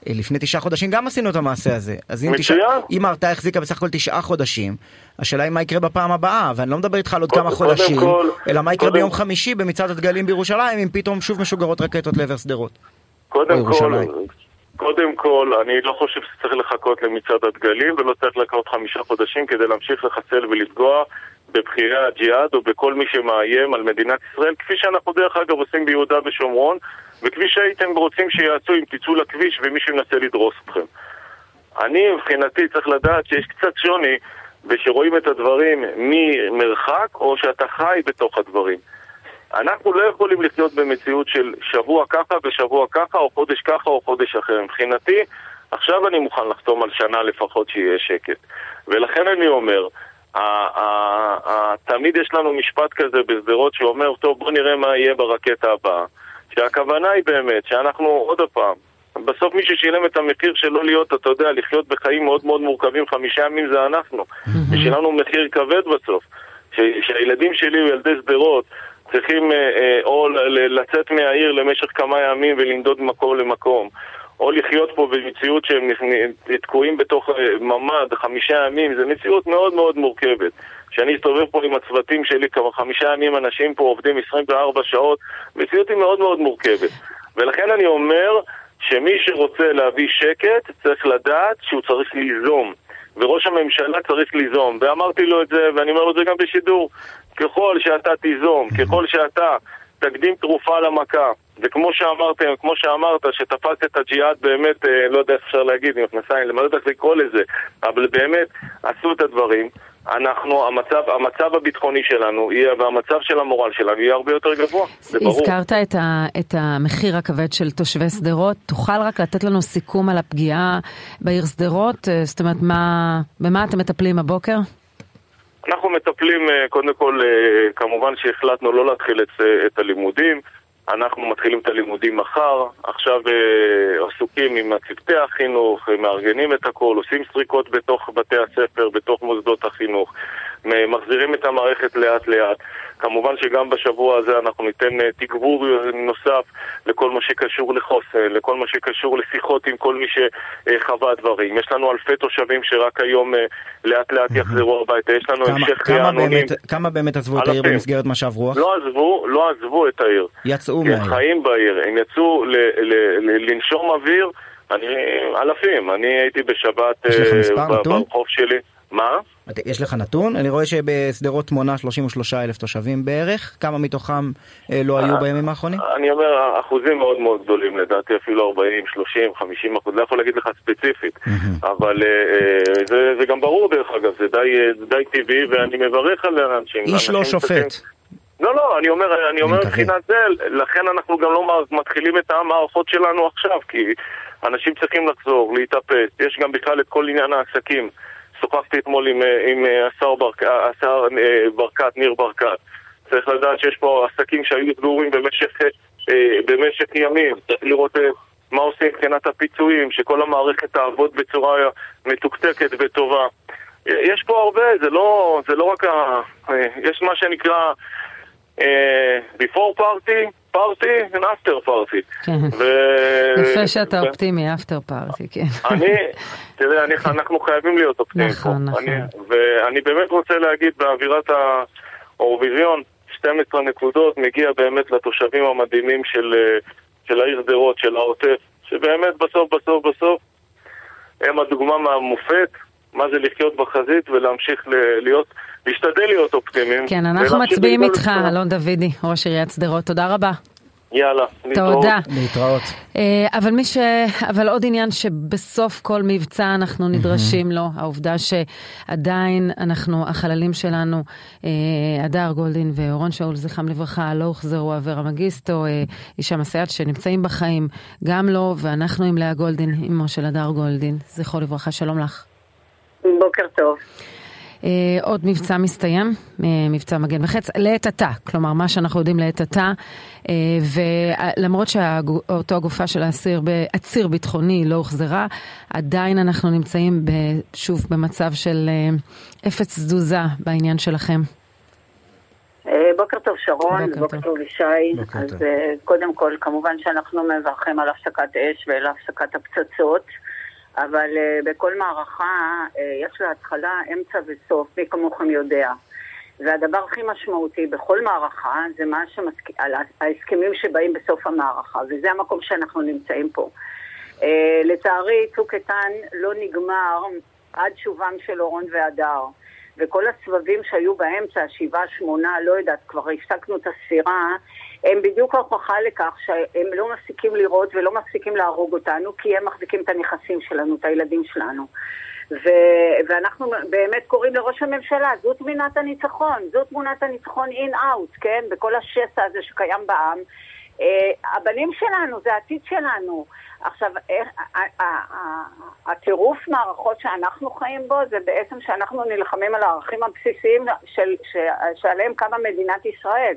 אה, לפני תשעה חודשים גם עשינו את המעשה הזה. אז אם, תשע, אם ההרתעה החזיקה בסך הכל תשעה חודשים, השאלה היא מה יקרה בפעם הבאה, ואני לא מדבר איתך על עוד כמה חודשים, כל, אלא מה יקרה קודם, ביום חמישי במצעד הדגלים בירושלים, אם פתאום שוב משוגרות רקטות לעבר שדרות. קודם כל, קודם כל, אני לא חושב שצריך לחכות למצעד הדגלים ולא צריך לקרות חמישה חודשים כדי להמשיך לחסל ולפגוע בבכירי הג'יהאד או בכל מי שמאיים על מדינת ישראל, כפי שאנחנו דרך אגב עושים ביהודה ושומרון, וכפי שהייתם רוצים שיעשו אם תצאו לכביש ומישהו ינסה לדרוס אתכם. אני מבחינתי צריך לדעת שיש קצת שוני ושרואים את הדברים ממרחק או שאתה חי בתוך הדברים. אנחנו לא יכולים לחיות במציאות של שבוע ככה ושבוע ככה או חודש ככה או חודש אחר. מבחינתי, עכשיו אני מוכן לחתום על שנה לפחות שיהיה שקט. ולכן אני אומר, תמיד יש לנו משפט כזה בשדרות שאומר, טוב בוא נראה מה יהיה ברקטה הבאה. שהכוונה היא באמת שאנחנו, עוד פעם, בסוף מי ששילם את המחיר של לא להיות, אתה יודע, לחיות בחיים מאוד מאוד מורכבים, חמישה ימים זה אנחנו. ושילמנו מחיר כבד בסוף. שהילדים שלי וילדי שדרות צריכים אה, אה, או לצאת מהעיר למשך כמה ימים ולנדוד ממקום למקום. או לחיות פה במציאות שהם תקועים בתוך אה, ממ"ד חמישה ימים, זו מציאות מאוד מאוד מורכבת. כשאני אסתובב פה עם הצוותים שלי, כבר חמישה ימים אנשים פה עובדים 24 שעות, מציאות היא מאוד מאוד מורכבת. ולכן אני אומר שמי שרוצה להביא שקט צריך לדעת שהוא צריך ליזום. וראש הממשלה צריך ליזום, ואמרתי לו את זה, ואני אומר לו את זה גם בשידור. ככל שאתה תיזום, ככל שאתה תקדים תרופה למכה, וכמו שאמרתם, כמו שאמרת, שתפס את הג'יהאד באמת, אה, לא יודע איך אפשר להגיד, עם מכנסיים, לא יודע איך לקרוא לזה, אבל באמת עשו את הדברים. אנחנו, המצב, המצב הביטחוני שלנו יהיה, והמצב של המורל שלנו יהיה הרבה יותר גבוה, זה ברור. הזכרת את, ה, את המחיר הכבד של תושבי שדרות, תוכל רק לתת לנו סיכום על הפגיעה בעיר שדרות? אה, זאת אומרת, מה, במה אתם מטפלים הבוקר? אנחנו מטפלים, אה, קודם כל, אה, כמובן שהחלטנו לא להתחיל את, את הלימודים. אנחנו מתחילים את הלימודים מחר, עכשיו אה, עסוקים עם צוותי החינוך, מארגנים את הכל, עושים סריקות בתוך בתי הספר, בתוך מוסדות החינוך, מחזירים את המערכת לאט לאט. כמובן שגם בשבוע הזה אנחנו ניתן אה, תגבור נוסף לכל מה שקשור לחוסן, לכל מה שקשור לשיחות עם כל מי שחווה דברים. יש לנו אלפי תושבים שרק היום אה, לאט לאט יחזרו הביתה, יש לנו המשך רענונים. כמה באמת עזבו את העיר במסגרת משב רוח? לא עזבו, לא עזבו את העיר. יצאו מהעיר. הם חיים בעיר, הם יצאו לנשום אוויר. אני, אלפים. אני הייתי בשבת נתון? ברחוב שלי. מה? יש לך נתון? אני רואה שבשדרות מונה 33 אלף תושבים בערך, כמה מתוכם אה, לא היו בימים האחרונים? אני אומר, אחוזים מאוד מאוד גדולים, לדעתי אפילו 40, 30, 50 אחוז, לא יכול להגיד לך ספציפית, אבל אה, אה, זה, גם ברור דרך אגב, זה די, אה, טבעי ואני מברך על האנשים. איש לא שופט. לא, לא, אני אומר, אני אומר. מבחינת זה, לכן אנחנו גם לא מתחילים את המערכות שלנו עכשיו, כי אנשים צריכים לחזור, להתאפס, יש גם בכלל את כל עניין העסקים. שוחחתי אתמול עם, אה, עם אה, השר, ברק, השר אה, ברקת, ניר ברקת. צריך לדעת שיש פה עסקים שהיו סגורים במשך, במשך ימים. צריך לראות מה עושים מבחינת הפיצויים, שכל המערכת תעבוד בצורה מתוקתקת וטובה. יש פה הרבה, זה לא, זה לא רק ה... יש מה שנקרא אה, before party, party and after party. כן. ו- יפה שאתה ו- אופטימי, אפטר פארטי, כן. אני, תראה, אני, אנחנו חייבים להיות אופטימיים פה. נכון, נכון. אני, ואני באמת רוצה להגיד באווירת האירוויזיון, 12 נקודות מגיע באמת לתושבים המדהימים של, אה, של העיר שדרות, של העוטף, שבאמת בסוף בסוף בסוף הם הדוגמה מהמופת, מה זה לחיות בחזית ולהמשיך ל- להיות, להשתדל להיות אופטימיים. כן, אנחנו מצביעים איתך. אלון דוידי, ראש עיריית שדרות, תודה רבה. יאללה, להתראות. תודה. להתראות. אה, אבל מי ש... אבל עוד עניין שבסוף כל מבצע אנחנו נדרשים לו, העובדה שעדיין אנחנו, החללים שלנו, אה, הדר גולדין ואורון שאול, זכרם לברכה, לא הוחזרו, אברה מגיסטו, אה, אישה מסייעת שנמצאים בחיים, גם לא, ואנחנו עם לאה גולדין, אמו של הדר גולדין, זכרו לברכה, שלום לך. בוקר טוב. אה, עוד מבצע מסתיים, אה, מבצע מגן וחץ, לעת עתה, כלומר מה שאנחנו יודעים לעת עתה, אה, ולמרות שאותו הגופה של האסיר, עציר ביטחוני לא הוחזרה, עדיין אנחנו נמצאים שוב במצב של אפס תזוזה בעניין שלכם. אה, בוקר טוב שרון, בוקר בוקר טוב. ישי. אז טוב. קודם כל, כמובן שאנחנו מברכים על הפסקת אש ועל הפסקת הפצצות, אבל אה, בכל מערכה אה, יש לה התחלה, אמצע וסוף, מי כמוכם יודע. והדבר הכי משמעותי בכל מערכה זה מה שמסכ... על ההסכמים שבאים בסוף המערכה, וזה המקום שאנחנו נמצאים פה. אה, לצערי, צוק איתן לא נגמר עד שובם של אורון והדר. וכל הסבבים שהיו באמצע, שבעה, שמונה, לא יודעת, כבר הפסקנו את הספירה, הם בדיוק ההוכחה לכך שהם לא מפסיקים לראות ולא מפסיקים להרוג אותנו, כי הם מחזיקים את הנכסים שלנו, את הילדים שלנו. ו- ואנחנו באמת קוראים לראש הממשלה, זו תמונת הניצחון, זו תמונת הניצחון אין-אאוט, כן? בכל השסע הזה שקיים בעם. Uh, הבנים שלנו, זה העתיד שלנו. עכשיו, הטירוף מערכות שאנחנו חיים בו זה בעצם שאנחנו נלחמים על הערכים הבסיסיים של, שעליהם קמה מדינת ישראל.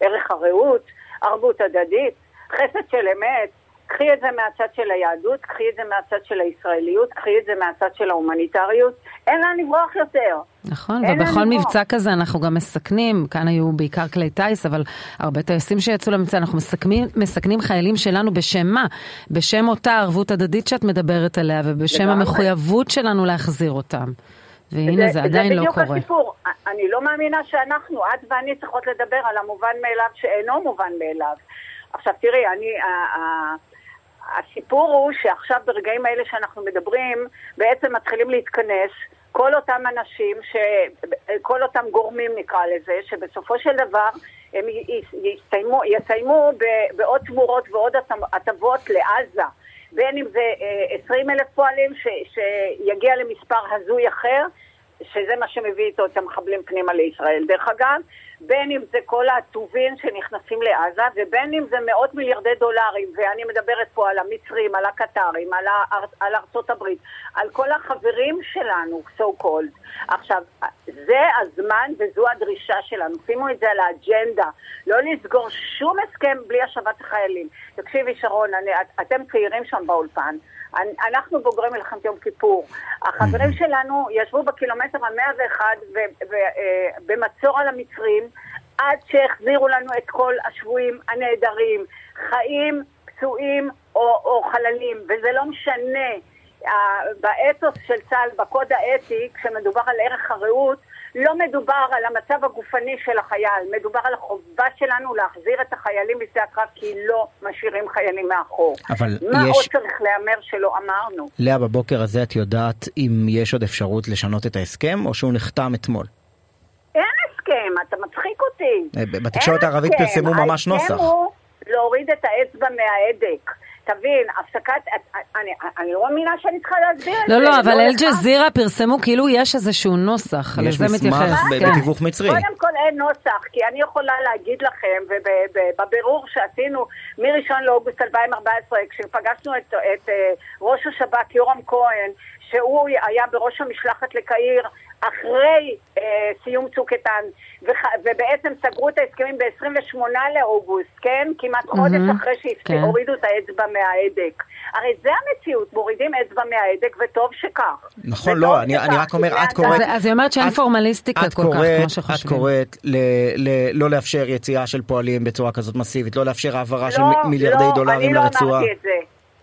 ערך הרעות, ערבות הדדית, חסד של אמת. קחי את זה מהצד של היהדות, קחי את זה מהצד של הישראליות, קחי את זה מהצד של ההומניטריות. אין לאן לברוח יותר. נכון, ובכל מבצע כזה אנחנו גם מסכנים, כאן היו בעיקר כלי טיס, אבל הרבה טייסים שיצאו למבצע, אנחנו מסכנים, מסכנים חיילים שלנו בשם מה? בשם אותה ערבות הדדית שאת מדברת עליה, ובשם. המחויבות שלנו להחזיר אותם. והנה זה, עדיין לא זה קורה. בדיוק הסיפור. אני לא מאמינה שאנחנו, את ואני צריכות לדבר על המובן מאליו שאינו מובן מאליו. עכשיו תראי, אני, הסיפור הוא שעכשיו ברגעים האלה שאנחנו מדברים, בעצם מתחילים להתכנס כל אותם אנשים, ש... כל אותם גורמים נקרא לזה, שבסופו של דבר הם יסיימו, יסיימו בעוד תמורות ועוד הטב- הטבות לעזה. בין אם זה אה, 20 אלף פועלים ש, שיגיע למספר הזוי אחר, שזה מה שמביא איתו את המחבלים פנימה לישראל. דרך אגב, בין אם זה כל הטובין שנכנסים לעזה, ובין אם זה מאות מיליארדי דולרים, ואני מדברת פה על המצרים, על הקטרים, על, האר, על ארצות הברית, על כל החברים שלנו, so called. עכשיו, זה הזמן וזו הדרישה שלנו. שימו את זה על האג'נדה. לא לסגור שום הסכם בלי השבת החיילים. תקשיבי, שרון, אני, את, אתם צעירים שם באולפן. אנחנו בוגרי מלחמת יום כיפור. החברים שלנו ישבו בקילומטר המאה ואחד במצור על המצרים עד שהחזירו לנו את כל השבויים הנעדרים, חיים, פצועים או, או חללים, וזה לא משנה. באתוס של צה"ל, בקוד האתי, כשמדובר על ערך הרעות, לא מדובר על המצב הגופני של החייל, מדובר על החובה שלנו להחזיר את החיילים בשדה הקרב כי לא משאירים חיילים מאחור. אבל מה יש... עוד צריך להיאמר שלא אמרנו? לאה, בבוקר הזה את יודעת אם יש עוד אפשרות לשנות את ההסכם, או שהוא נחתם אתמול? הסכם, אתה מצחיק אותי. אה, בתקשורת הערבית. פרסמו ממש נוסח. ההסכם הוא להוריד את האצבע מההדק. תבין, הפסקת, אני, אני לא מאמינה שאני צריכה להסביר את זה. לא, לא, אבל. אל-ג'זירה פרסמו כאילו יש איזשהו נוסח, יש לזה מסמך מתייחס. כן. בתיווך מצרי. קודם כל אין נוסח, כי אני יכולה להגיד לכם, ובבירור שעשינו מ-1 לאוגוסט 2014, כשפגשנו את, את אה, ראש השב"כ יורם כהן, שהוא היה בראש המשלחת לקהיר אחרי אה, סיום צוק איתן, וח, ובעצם סגרו את ההסכמים ב-28 לאוגוסט, כן? כמעט חודש מהמם, אחרי כן. שהורידו את האצבע מההדק. הרי זה המציאות, מורידים אצבע מההדק, וטוב שכך. נכון, לא, אני- שכך, אני רק אומר, את קוראת- אז- אז היא אומרת שאין את- פורמליסטיקה את כל כך, קוראת, כמו את שחושבים. קוראת ל- ל- לא לאפשר יציאה של פועלים בצורה כזאת מסיבית, לא לאפשר העברה של לא, מ- מיליארדי לא, דולרים אני לרצועה. לא אמרתי את זה.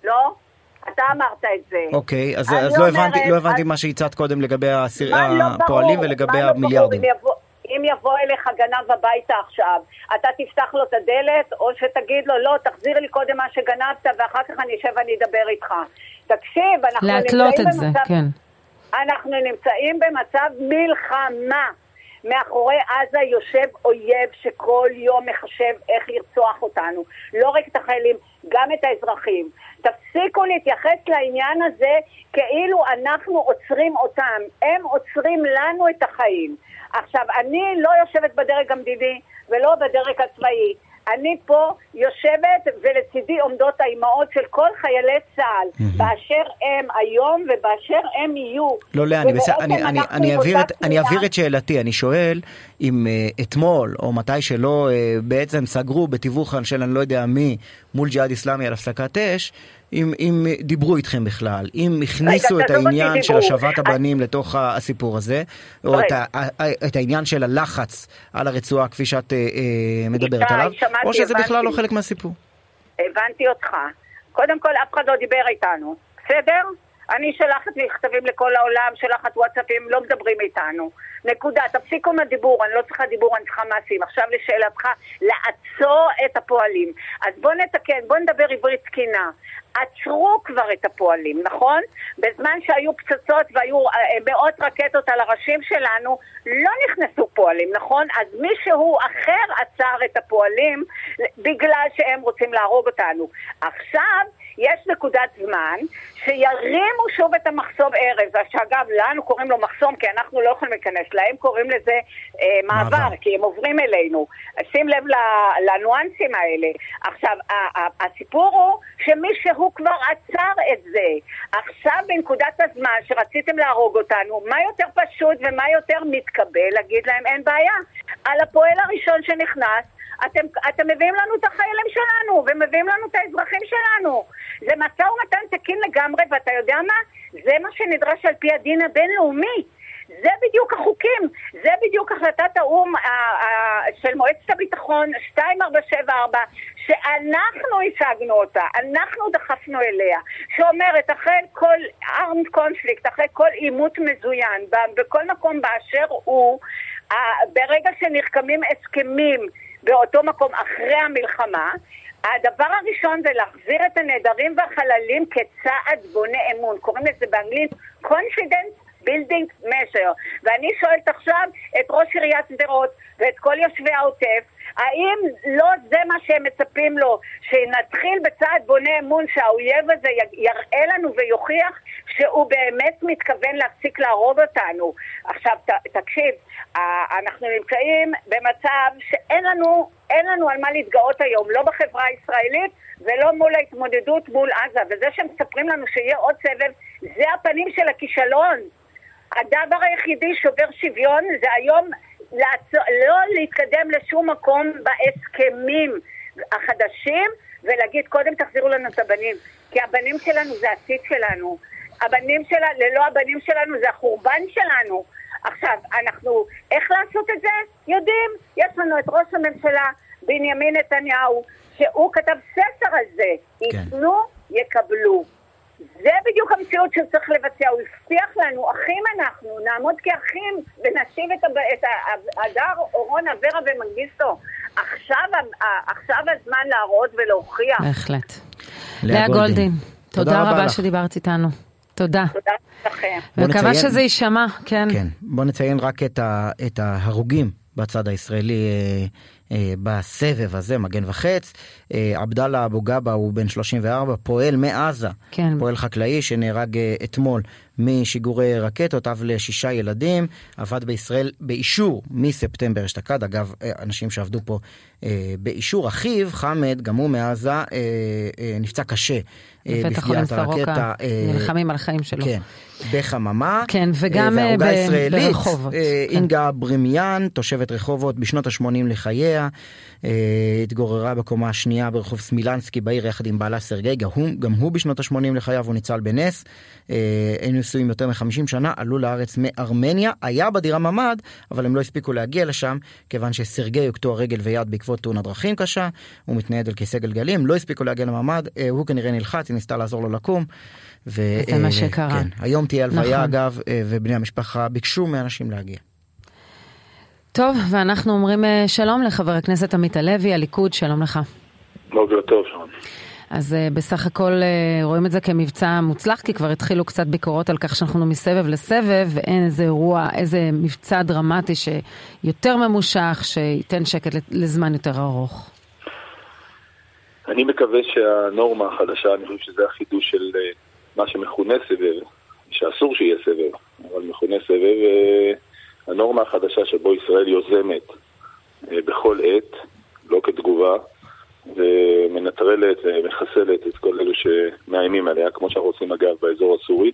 לא? אתה אמרת את זה. אוקיי, אז אז לא הבנתי אומרת, לא הבנתי אז- מה שהצעת קודם לגבי מה לא הפועלים ברור? ולגבי מה לא ברור? המיליארדים. אם יבוא- אם יבוא אליך גנב הביתה עכשיו, אתה תפתח לו את הדלת, או שתגיד לו, לא, תחזיר לי קודם מה שגנבת, ואחר כך אני אשב ואני אדבר איתך. תקשיב, אנחנו להתלות נמצאים את זה, במצב... כן. אנחנו נמצאים במצב מלחמה. מאחורי עזה יושב אויב שכל יום מחשב איך לרצוח אותנו. לא רק את החיילים, גם את האזרחים. תפסיקו להתייחס לעניין הזה כאילו אנחנו עוצרים אותם. הם עוצרים לנו את החיים. עכשיו, אני לא יושבת בדרג המדיני ולא בדרג הצבאי. אני פה יושבת ולצידי עומדות האימהות של כל חיילי צה"ל, באשר הם היום ובאשר הם יהיו. לא, לאה, אני בסדר, אני- אני- אני אעביר את- אני. אעביר את שאלתי, אני שואל אם אה, אתמול, או מתי שלא, אה, בעצם סגרו בתיווך של אני לא יודע מי, מול ג'יהאד איסלאמי על הפסקת אש, אם אם דיברו איתכם בכלל, אם הכניסו את אותי, העניין של. השבת הבנים לתוך הסיפור הזה, או את את העניין של הלחץ על הרצועה כפי שאת אה, אה, מדברת עליו, או שזה בכלל לא. חלק מהסיפור. הבנתי אותך. קודם כל, אף אחד לא דיבר איתנו, בסדר? אני שולחת מכתבים לכל העולם, שולחת וואטסאפים, לא מדברים איתנו. נקודה. תפסיקו עם הדיבור, אני לא צריכה דיבור, אני צריכה מעשים. עכשיו לשאלתך, לעצור את הפועלים. אז בוא נתקן, בוא נדבר עברית תקינה. עצרו כבר את הפועלים, נכון? בזמן שהיו פצצות והיו אה, מאות רקטות על הראשים שלנו, לא נכנסו פועלים, נכון? אז מישהו אחר עצר את הפועלים בגלל שהם רוצים להרוג אותנו. עכשיו יש נקודת זמן שירימו שוב את המחסום ארז, שאגב, לנו קוראים לו מחסום כי אנחנו לא יכולים להיכנס, להם קוראים לזה אה, מעבר, מעבר. כי הם עוברים אלינו. שים לב לניואנסים האלה. עכשיו, הסיפור הוא שמישהו כבר עצר את זה. עכשיו, בנקודת הזמן שרציתם להרוג אותנו, מה יותר פשוט ומה יותר מתקבל להגיד להם אין בעיה? על הפועל הראשון שנכנס, אתם, אתם מביאים לנו את החיילים שלנו, ומביאים לנו את האזרחים שלנו. זה משא ומתן תקין לגמרי, ואתה יודע מה? זה מה שנדרש על פי הדין הבינלאומי. זה בדיוק החוקים, זה בדיוק החלטת האו"ם של מועצת הביטחון 2474, שאנחנו השגנו אותה, אנחנו דחפנו אליה, שאומרת אחרי כל armed conflict, אחרי כל עימות מזוין, בכל מקום באשר הוא, ברגע שנחכמים הסכמים באותו מקום אחרי המלחמה, הדבר הראשון זה להחזיר את הנעדרים והחללים כצעד בונה אמון. קוראים לזה באנגלית confidence building measure. ואני שואלת עכשיו את ראש עיריית שדרות ואת כל יושבי העוטף, האם לא זה מה שהם מצפים לו, שנתחיל בצעד בונה אמון שהאויב הזה יראה לנו ויוכיח שהוא באמת מתכוון להפסיק להרוג אותנו. עכשיו, ת, תקשיב, אנחנו נמצאים במצב שאין לנו, אין לנו על מה להתגאות היום, לא בחברה הישראלית ולא מול ההתמודדות מול עזה. וזה שמספרים לנו שיהיה עוד סבב, זה הפנים של הכישלון. הדבר היחידי שובר שוויון זה היום לעצור, לא להתקדם לשום מקום בהסכמים החדשים ולהגיד קודם תחזירו לנו את הבנים. כי הבנים שלנו זה העתיד שלנו. הבנים שלנו, ללא הבנים שלנו זה החורבן שלנו. עכשיו, אנחנו, איך לעשות את זה? יודעים, יש לנו את ראש הממשלה בנימין נתניהו שהוא כתב ספר על זה, כן. ייתנו, יקבלו זה בדיוק המציאות שצריך לבצע. הוא הבטיח לנו, אחים אנחנו, נעמוד כאחים ונשיב את, הדר, אורון, אברה ומנגיסטו. עכשיו, עכשיו הזמן להראות ולהוכיח. בהחלט. לאה גולדין, תודה, תודה רבה שדיברת איתנו. תודה. תודה לכם. מקווה שזה יישמע, כן. כן. בוא נציין רק את, ה, את ההרוגים בצד הישראלי אה, בסבב הזה, מגן וחץ. אה, עבדאללה אבו גבא הוא בן 34, פועל מעזה, כן. פועל חקלאי שנהרג אה, אתמול משיגורי רקטות, אב לשישה ילדים, עבד בישראל באישור מספטמבר אשתקד, אגב, אנשים שעבדו פה באישור. אחיו, חמד, גם הוא מעזה, נפצע קשה בפגיעת הרקטה. נלחמים על החיים שלו. כן, בחממה. כן, וגם ברחובות. כן. אינגה ברימיאן, תושבת רחובות בשנות ה-80 לחייה, התגוררה בקומה השנייה. השנייה ברחוב סמילנסקי בעיר יחד עם בעלה סרגי, גם הוא, גם הוא בשנות ה-80 לחייו, הוא ניצל בנס. אה, היינו נשואים יותר מ-50 שנה, עלו לארץ מארמניה, היה בדירה ממ"ד, אבל הם לא הספיקו להגיע לשם, כיוון שסרגי הוקטוע רגל ויד בעקבות תאונת דרכים קשה, הוא מתנייד על כיסא גלגלים, לא הספיקו להגיע לממ"ד, אה, הוא כנראה נלחץ, היא ניסתה לעזור לו לקום. ו- זה מה אה, שקרה. כן, היום תהיה הלוויה נכון. אגב, ובני המשפחה ביקשו מאנשים להגיע. טוב, ואנחנו אומרים שלום לחבר הכנסת עמית הלוי, הליכוד, שלום לך. בוקר טוב, שרון. אז uh, בסך הכל uh, רואים את זה כמבצע מוצלח, כי כבר התחילו קצת ביקורות על כך שאנחנו מסבב לסבב, ואין איזה אירוע, איזה מבצע דרמטי שיותר ממושך, שייתן שקט לזמן יותר ארוך. אני מקווה שהנורמה החדשה, אני חושב שזה החידוש של uh, מה שמכונה סבב, שאסור שיהיה סבב, אבל מכונה סבב, הנורמה החדשה שבו ישראל יוזמת בכל עת, לא כתגובה, ומנטרלת ומחסלת את כל אלו שמאיימים עליה, כמו שאנחנו עושים אגב באזור הסורי.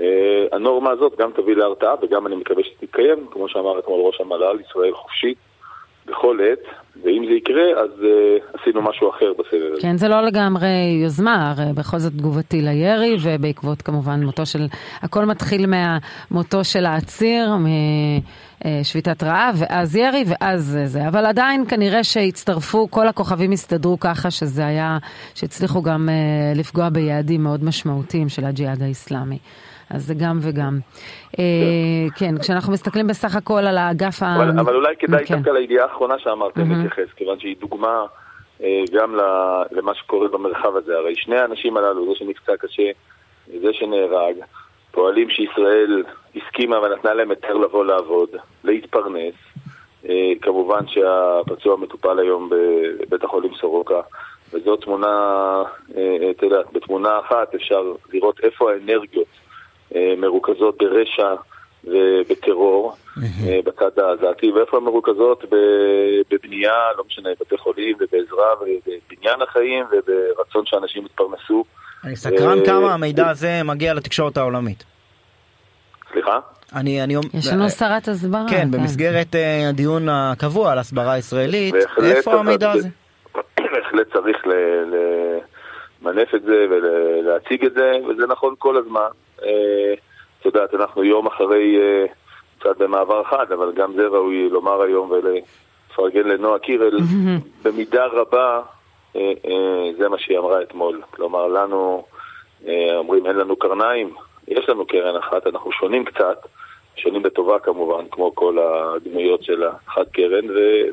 אה, הנורמה הזאת גם תביא להרתעה וגם אני מקווה שתתקיים, כמו שאמר אתמול ראש המל"ל, ישראל חופשית בכל עת, ואם זה יקרה אז uh, עשינו משהו אחר בסבב הזה. כן, זה לא לגמרי יוזמה, הרי בכל זאת תגובתי לירי, ובעקבות כמובן מותו של, הכל מתחיל מהמותו של העציר, משביתת רעב, ואז ירי, ואז זה. אבל עדיין כנראה שהצטרפו, כל הכוכבים הסתדרו ככה שזה היה, שהצליחו גם uh, לפגוע ביעדים מאוד משמעותיים של הג'יהאד האיסלאמי. אז זה גם וגם. אה, כן, כשאנחנו מסתכלים בסך הכל על האגף ה... אבל אולי כדאי כן. דווקא לידיעה האחרונה שאמרתם להתייחס, כיוון שהיא דוגמה אה, גם למה שקורה במרחב הזה. הרי שני האנשים הללו, זה שנפצע קשה, זה שנהרג, פועלים שישראל הסכימה ונתנה להם היתר לבוא לעבוד, להתפרנס. אה, כמובן שהפצוע מטופל היום בבית החולים סורוקה, וזו תמונה, אתה יודע, בתמונה אחת אפשר לראות איפה האנרגיות מרוכזות ברשע ובטרור אה, בצד העזתי, ואיפה הן מרוכזות בבנייה, לא משנה, בתי חולים ובעזרה ובבניין החיים וברצון שאנשים יתפרנסו. אני סקרן כמה המידע הזה מגיע לתקשורת העולמית. סליחה? אני, אני... יש לנו שרת הסברה. כן, כן. במסגרת הדיון הקבוע על הסברה הישראלית, איפה המידע הזה? בהחלט צריך למנף את זה ולהציג את זה, וזה נכון כל הזמן. אה, את יודעת, אנחנו יום אחרי, אה, קצת במעבר חד, אבל גם זה ראוי לומר היום ולפרגן לנועה קירל, במידה רבה אה, זה מה שהיא אמרה אתמול. כלומר, לנו, אומרים אין לנו קרניים, יש לנו קרן אחת, אנחנו שונים קצת, שונים בטובה כמובן, כמו כל הדמויות של החד קרן,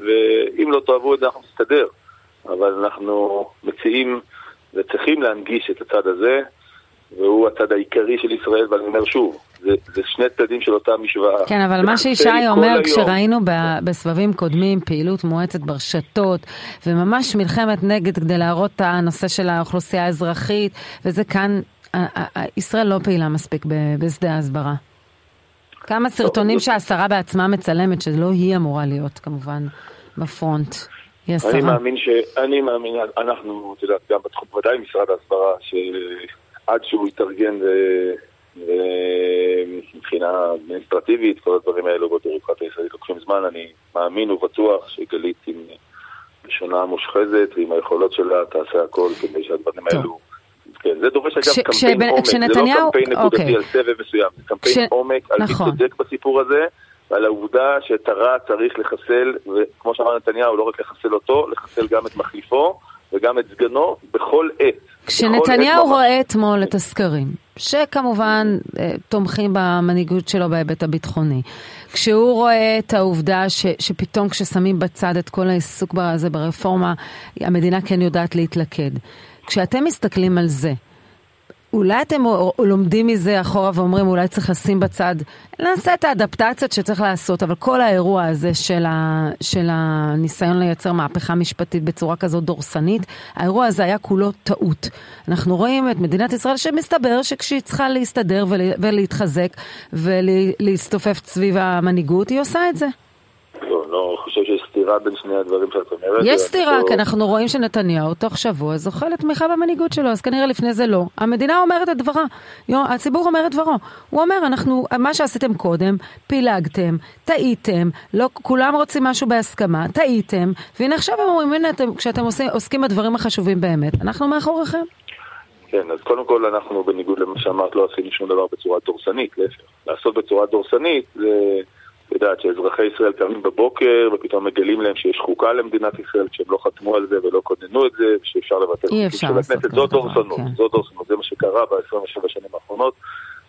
ואם לא תאהבו את זה אנחנו נסתדר. אבל אנחנו מציעים וצריכים להנגיש את הצד הזה. והוא הצד העיקרי של ישראל, ואני אומר שוב, זה, זה שני צדדים של אותה משוואה. כן, אבל מה שישי אומר, כשראינו בסבבים קודמים פעילות מואצת ברשתות, וממש מלחמת נגד כדי להראות את הנושא של האוכלוסייה האזרחית, וזה כאן, ישראל לא פעילה מספיק בשדה ההסברה. כמה סרטונים שהשרה בעצמה מצלמת, שלא היא אמורה להיות כמובן בפרונט. אני מאמין ש... אני מאמין, אנחנו, את יודעת, גם בתחום, ודאי משרד ההסברה, עד שהוא יתארגן מבחינה אדמיניסטרטיבית, כל הדברים האלו בבירוקרטיה הישראלית לוקחים זמן, אני מאמין ובטוח שגלית עם לשונה מושחזת ועם היכולות שלה תעשה הכל כדי שהדברים האלו... כן, זה דורש אגב קמפיין עומק, זה לא קמפיין נקודתי אוקיי. על סבב מסוים, זה קמפיין עומק על מי נכון. צודק בסיפור הזה ועל העובדה שאת הרע צריך לחסל, וכמו שאמר נתניהו, לא רק לחסל אותו, לחסל גם את מחליפו וגם את סגנו בכל עת. כשנתניהו רואה אתמול את הסקרים, שכמובן אה, תומכים במנהיגות שלו בהיבט הביטחוני, כשהוא רואה את העובדה ש, שפתאום כששמים בצד את כל העיסוק הזה ברפורמה, המדינה כן יודעת להתלכד. כשאתם מסתכלים על זה, אולי אתם לומדים מזה אחורה ואומרים אולי צריך לשים בצד, נעשה את האדפטציות שצריך לעשות, אבל כל האירוע הזה של, ה, של הניסיון לייצר מהפכה משפטית בצורה כזאת דורסנית, האירוע הזה היה כולו טעות. אנחנו רואים את מדינת ישראל שמסתבר שכשהיא צריכה להסתדר ולהתחזק ולהסתופף סביב המנהיגות, היא עושה את זה. לא חושב שיש סתירה בין שני הדברים שאת אומרת. יש סתירה, לא- כי אנחנו רואים שנתניהו תוך שבוע זוכה לתמיכה במנהיגות שלו, אז כנראה לפני זה לא. המדינה אומרת את דברה, הציבור אומר את דברו. הוא אומר, אנחנו, מה שעשיתם קודם, פילגתם, טעיתם, לא כולם רוצים משהו בהסכמה, טעיתם, והנה עכשיו הם אומרים, הנה, אתם, כשאתם עושים, עוסקים בדברים החשובים באמת, אנחנו מאחוריכם. כן, אז קודם כל אנחנו, בניגוד למה שאמרת, לא עשינו שום דבר בצורה דורסנית, להפך. לעשות בצורה דורסנית זה... יודעת שאזרחי ישראל קמים בבוקר ופתאום מגלים להם שיש חוקה למדינת ישראל כשהם לא חתמו על זה ולא כוננו את זה ושאפשר לבטל חוקים של הכנסת. זאת דורסנות, כן. זאת דורסנות, זה מה שקרה ב-27 שנים האחרונות.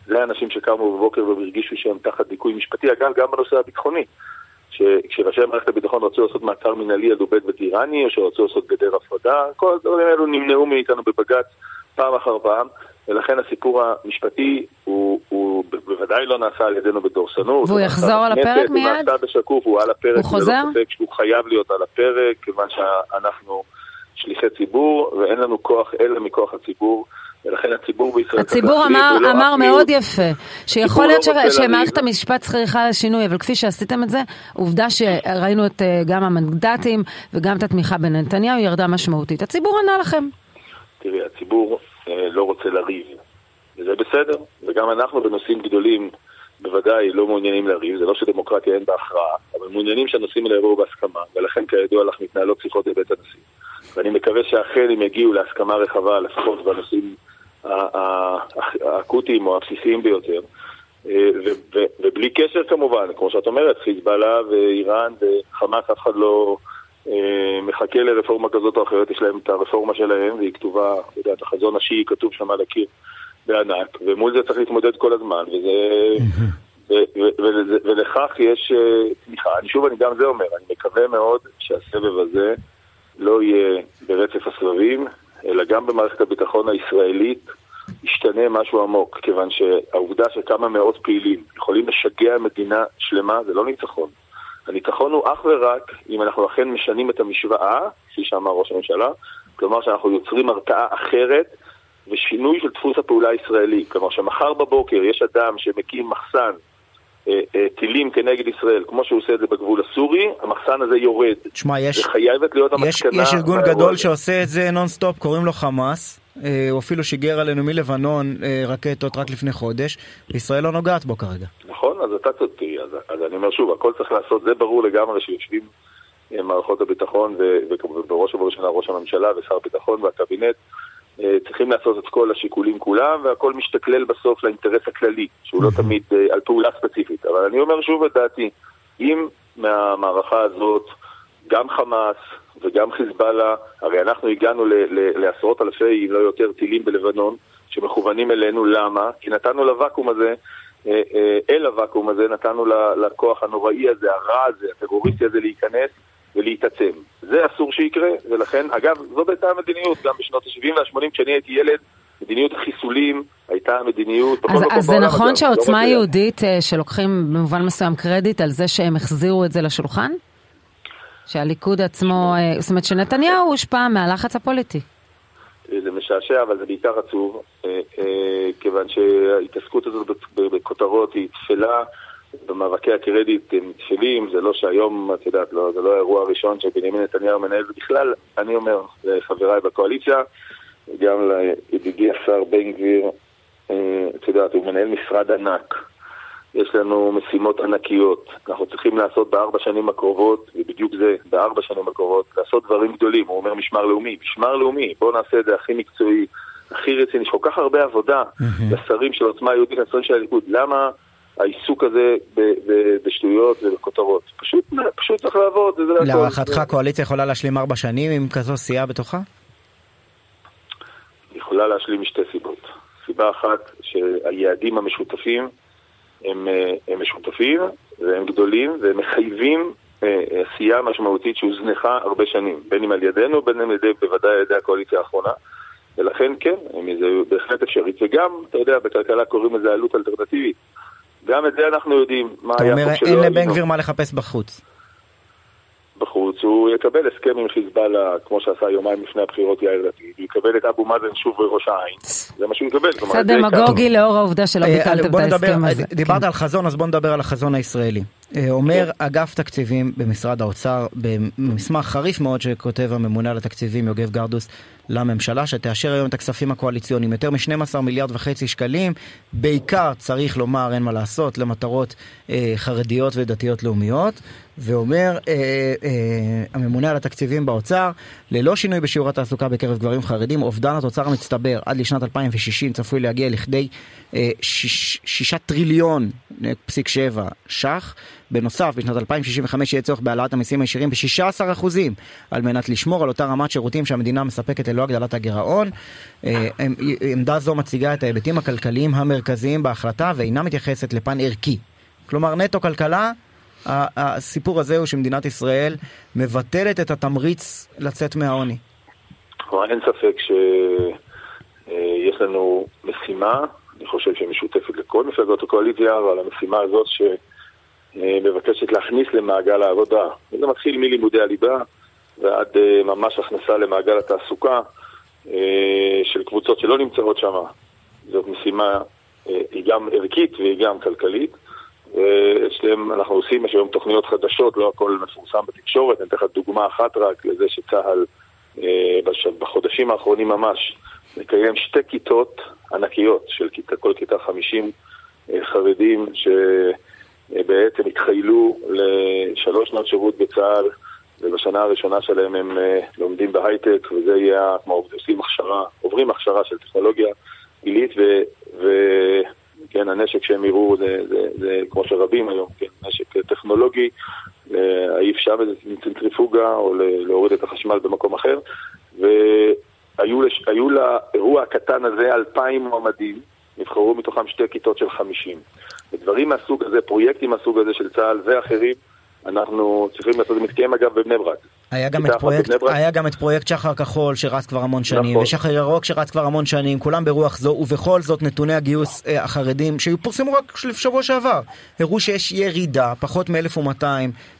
זה האנשים שקמו בבוקר והרגישו שהם תחת דיכוי משפטי, אגב גם בנושא הביטחוני. כשראשי מערכת הביטחון רצו לעשות מעצר מנהלי על עובד וטירני או שרצו לעשות גדר הפרדה, כל הדברים האלו נמנעו מאיתנו בבג"ץ פעם אחר פעם. ולכן הסיפור המשפטי הוא, הוא בוודאי לא נעשה על ידינו בדורסנות. והוא יחזור על הפרק מיד? הוא נעשה בשקוף, הוא על הפרק. הוא חוזר? לא ספק שהוא חייב להיות על הפרק, כיוון שאנחנו שליחי ציבור, ואין לנו כוח אלא מכוח הציבור. ולכן הציבור בישראל הציבור אמר, לא אמר מאוד יפה, שיכול להיות לא שמערכת המשפט צריכה לשינוי, אבל כפי שעשיתם את זה, עובדה שראינו את אה, גם המנדטים וגם את התמיכה בנתניהו ירדה משמעותית. הציבור ענה לכם. תראי, הציבור אה, לא רוצה לריב, וזה בסדר, וגם אנחנו בנושאים גדולים בוודאי לא מעוניינים לריב, זה לא שדמוקרטיה אין בהכרעה, אבל מעוניינים שהנושאים האלה יבואו בהסכמה, ולכן כידוע לך מתנהלות שיחות בבית הנשיא. ואני מקווה שאכן הם יגיעו להסכמה רחבה, לפחות בנושאים האקוטיים או הבסיסיים ביותר. אה, ובלי קשר כמובן, כמו שאת אומרת, חיזבאללה ואיראן וחמאס, אף אחד לא... אה, מחכה לרפורמה כזאת או אחרת, יש להם את הרפורמה שלהם, והיא כתובה, אתה יודע, את החזון השיעי כתוב שם על הקיר בענק, ומול זה צריך להתמודד כל הזמן, וזה... ולכך יש אה, תמיכה. אני שוב, אני גם זה אומר, אני מקווה מאוד שהסבב הזה לא יהיה ברצף הסבבים, אלא גם במערכת הביטחון הישראלית ישתנה משהו עמוק, כיוון שהעובדה שכמה מאות פעילים יכולים לשגע מדינה שלמה זה לא ניצחון. הניצחון הוא אך ורק אם אנחנו אכן משנים את המשוואה, כפי שאמר ראש הממשלה, כלומר שאנחנו יוצרים הרתעה אחרת ושינוי של דפוס הפעולה הישראלי. כלומר שמחר בבוקר יש אדם שמקים מחסן אה, אה, טילים כנגד ישראל, כמו שהוא עושה את זה בגבול הסורי, המחסן הזה יורד. תשמע, יש, יש, יש ארגון גדול שעושה את זה נונסטופ, קוראים לו חמאס. אה, הוא אפילו שיגר עלינו מלבנון רקטות רק לפני חודש, וישראל לא נוגעת בו כרגע. נכון, אז אתה צודק, אז, אז אני אומר שוב, הכל צריך לעשות, זה ברור לגמרי שיושבים מערכות הביטחון, ובראש ובראשונה ראש הממשלה ושר הביטחון והקבינט, אה, צריכים לעשות את כל השיקולים כולם, והכל משתכלל בסוף לאינטרס הכללי, שהוא לא תמיד אה, על פעולה ספציפית. אבל אני אומר שוב את דעתי, אם מהמערכה הזאת גם חמאס וגם חיזבאללה, הרי אנחנו הגענו ל- ל- לעשרות אלפי, אם לא יותר, טילים בלבנון, שמכוונים אלינו, למה? כי נתנו לוואקום הזה, אה, אל הוואקום הזה, נתנו לכוח הנוראי הזה, הרע הזה, הטרוריסטי הזה להיכנס. ולהתעצם. זה אסור שיקרה, ולכן, אגב, זאת הייתה המדיניות גם בשנות ה-70 וה-80 כשאני הייתי ילד. מדיניות החיסולים הייתה מדיניות אז, אז זה נכון לא שעוצמה לא יהודית, אה, שלוקחים במובן מסוים קרדיט על זה שהם החזירו את זה לשולחן? שהליכוד עצמו, אה, זאת אומרת שנתניהו הושפע מהלחץ הפוליטי. זה משעשע, אבל זה בעיקר עצוב, אה, כיוון שההתעסקות הזאת בכותרות היא תפלה. במאבקי הקרדיט הם תפלים, זה לא שהיום, את יודעת, לא, זה לא האירוע הראשון שבנימין נתניהו מנהל, ובכלל, אני אומר לחבריי בקואליציה, גם לידידי השר בן גביר, אה, את יודעת, הוא מנהל משרד ענק. יש לנו משימות ענקיות. אנחנו צריכים לעשות בארבע שנים הקרובות, ובדיוק זה, בארבע שנים הקרובות, לעשות דברים גדולים. הוא אומר משמר לאומי. משמר לאומי, בואו נעשה את זה הכי מקצועי, הכי רציני. יש כל כך הרבה עבודה לשרים של עוצמה יהודית, לשרים של הליכוד. למה העיסוק הזה בשטויות ובכותרות. פשוט, פשוט צריך לעבוד. להערכתך הקואליציה יכולה להשלים ארבע שנים עם כזו סיעה בתוכה? יכולה להשלים משתי סיבות. סיבה אחת, שהיעדים המשותפים הם, אה, הם משותפים והם גדולים והם מחייבים אה, עשייה משמעותית שהוזנחה הרבה שנים, בין אם על ידינו, בין אם על ידי, בוודאי על ידי הקואליציה האחרונה. ולכן כן, זה בהחלט אפשרית. וגם, אתה יודע, בכלכלה קוראים לזה עלות אלטרנטיבית. גם את זה אנחנו יודעים, מה היה פה שלא... אתה אומר, אין לבן גביר מה לחפש בחוץ. בחוץ, הוא יקבל הסכם עם חיזבאללה, כמו שעשה יומיים לפני הבחירות יאיר לפיד, הוא יקבל את אבו מאזן שוב בראש העין, זה מה שהוא יקבל. קצת דמגוגי לאור העובדה שלא אה, ביטלתם את ההסכם הזה. דיברת כן. על חזון, אז בוא נדבר על החזון הישראלי. אה, אומר אגף תקציבים במשרד האוצר, במסמך חריף מאוד שכותב הממונה על התקציבים יוגב גרדוס לממשלה, שתאשר היום את הכספים הקואליציוניים, יותר מ-12 מיליארד וחצי שקלים, בעיקר, צריך לומר, אין מה לעשות, למטרות אה, חרדיות ודתיות לאומיות. ואומר אה, אה, הממונה על התקציבים באוצר, ללא שינוי בשיעור התעסוקה בקרב גברים חרדים, אובדן התוצר המצטבר עד לשנת 2060 צפוי להגיע לכדי אה, 6 טריליון פסיק 7 ש"ח. בנוסף, בשנת 2065 יהיה צורך בהעלאת המיסים הישירים ב-16% על מנת לשמור על אותה רמת שירותים שהמדינה מספקת ללא הגדלת הגירעון. אה, עמדה זו מציגה את ההיבטים הכלכליים המרכזיים בהחלטה ואינה מתייחסת לפן ערכי. כלומר, נטו כלכלה הסיפור הזה הוא שמדינת ישראל מבטלת את התמריץ לצאת מהעוני. אין ספק שיש לנו משימה, אני חושב שהיא משותפת לכל מפלגות הקואליציה, אבל המשימה הזאת שמבקשת להכניס למעגל העבודה, וזה מתחיל מלימודי הליבה ועד אה, ממש הכנסה למעגל התעסוקה אה, של קבוצות שלא נמצאות שם. זאת משימה, אה, היא גם ערכית והיא גם כלכלית. אצלם אנחנו עושים, יש היום תוכניות חדשות, לא הכל מפורסם בתקשורת, אני אתן לך דוגמה אחת רק לזה שצה"ל אה, בחודשים האחרונים ממש מקיים שתי כיתות ענקיות של כל כיתה 50 אה, חרדים שבעצם התחיילו לשלוש שנות שירות בצה"ל ובשנה הראשונה שלהם הם אה, לומדים בהייטק וזה יהיה כמו עושים הכשרה, עוברים הכשרה של טכנולוגיה עילית ו... ו כן, הנשק שהם יראו זה, זה, זה כמו שרבים היום, כן, נשק טכנולוגי, להעיף שם איזה צנטריפוגה או להוריד את החשמל במקום אחר, והיו לאירוע הקטן הזה אלפיים מועמדים, נבחרו מתוכם שתי כיתות של חמישים. ודברים מהסוג הזה, פרויקטים מהסוג הזה של צה"ל ואחרים, אנחנו צריכים לעשות, זה מתקיים אגב בבני ברק. היה גם, את פרויקט, היה גם את פרויקט שחר כחול שרץ כבר המון שנים, נכון. ושחר ירוק שרץ כבר המון שנים, כולם ברוח זו, ובכל זאת נתוני הגיוס אה, החרדים, שפורסמו רק שבוע שעבר, הראו שיש ירידה, פחות מ-1200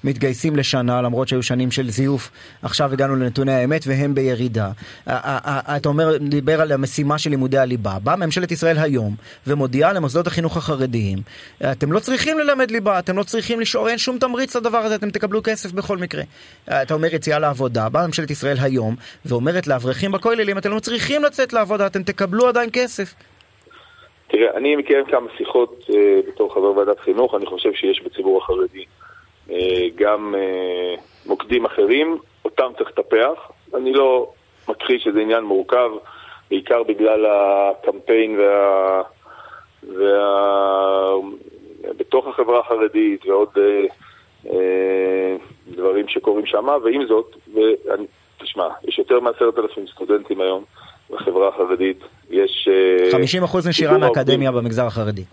מתגייסים לשנה, למרות שהיו שנים של זיוף, עכשיו הגענו לנתוני האמת והם בירידה. אתה אומר, דיבר על המשימה של לימודי הליבה, באה ממשלת ישראל היום ומודיעה למוסדות החינוך החרדיים, אתם לא צריכים ללמד ליבה, אתם לא צריכים לשאול, אין שום תמריץ לדבר הזה, אתם תקבלו כסף בכל מקרה. אתה אומר, יציאה לעבודה, באה ממשלת ישראל היום ואומרת לאברכים בכוללים, אתם לא צריכים לצאת לעבודה, אתם תקבלו עדיין כסף. תראה, אני מקיים כמה שיחות uh, בתור חבר ועדת חינוך, אני חושב שיש בציבור החרדי uh, גם uh, מוקדים אחרים, אותם צריך לטפח. אני לא מכחיש שזה עניין מורכב, בעיקר בגלל הקמפיין וה... וה... בתוך החברה החרדית ועוד uh, אה, דברים שקורים שם, ועם זאת, ואני, תשמע, יש יותר מעשרת אלפים סטודנטים היום בחברה החרדית, יש... 50% אה, נשירה מהאקדמיה במגזר החרדי.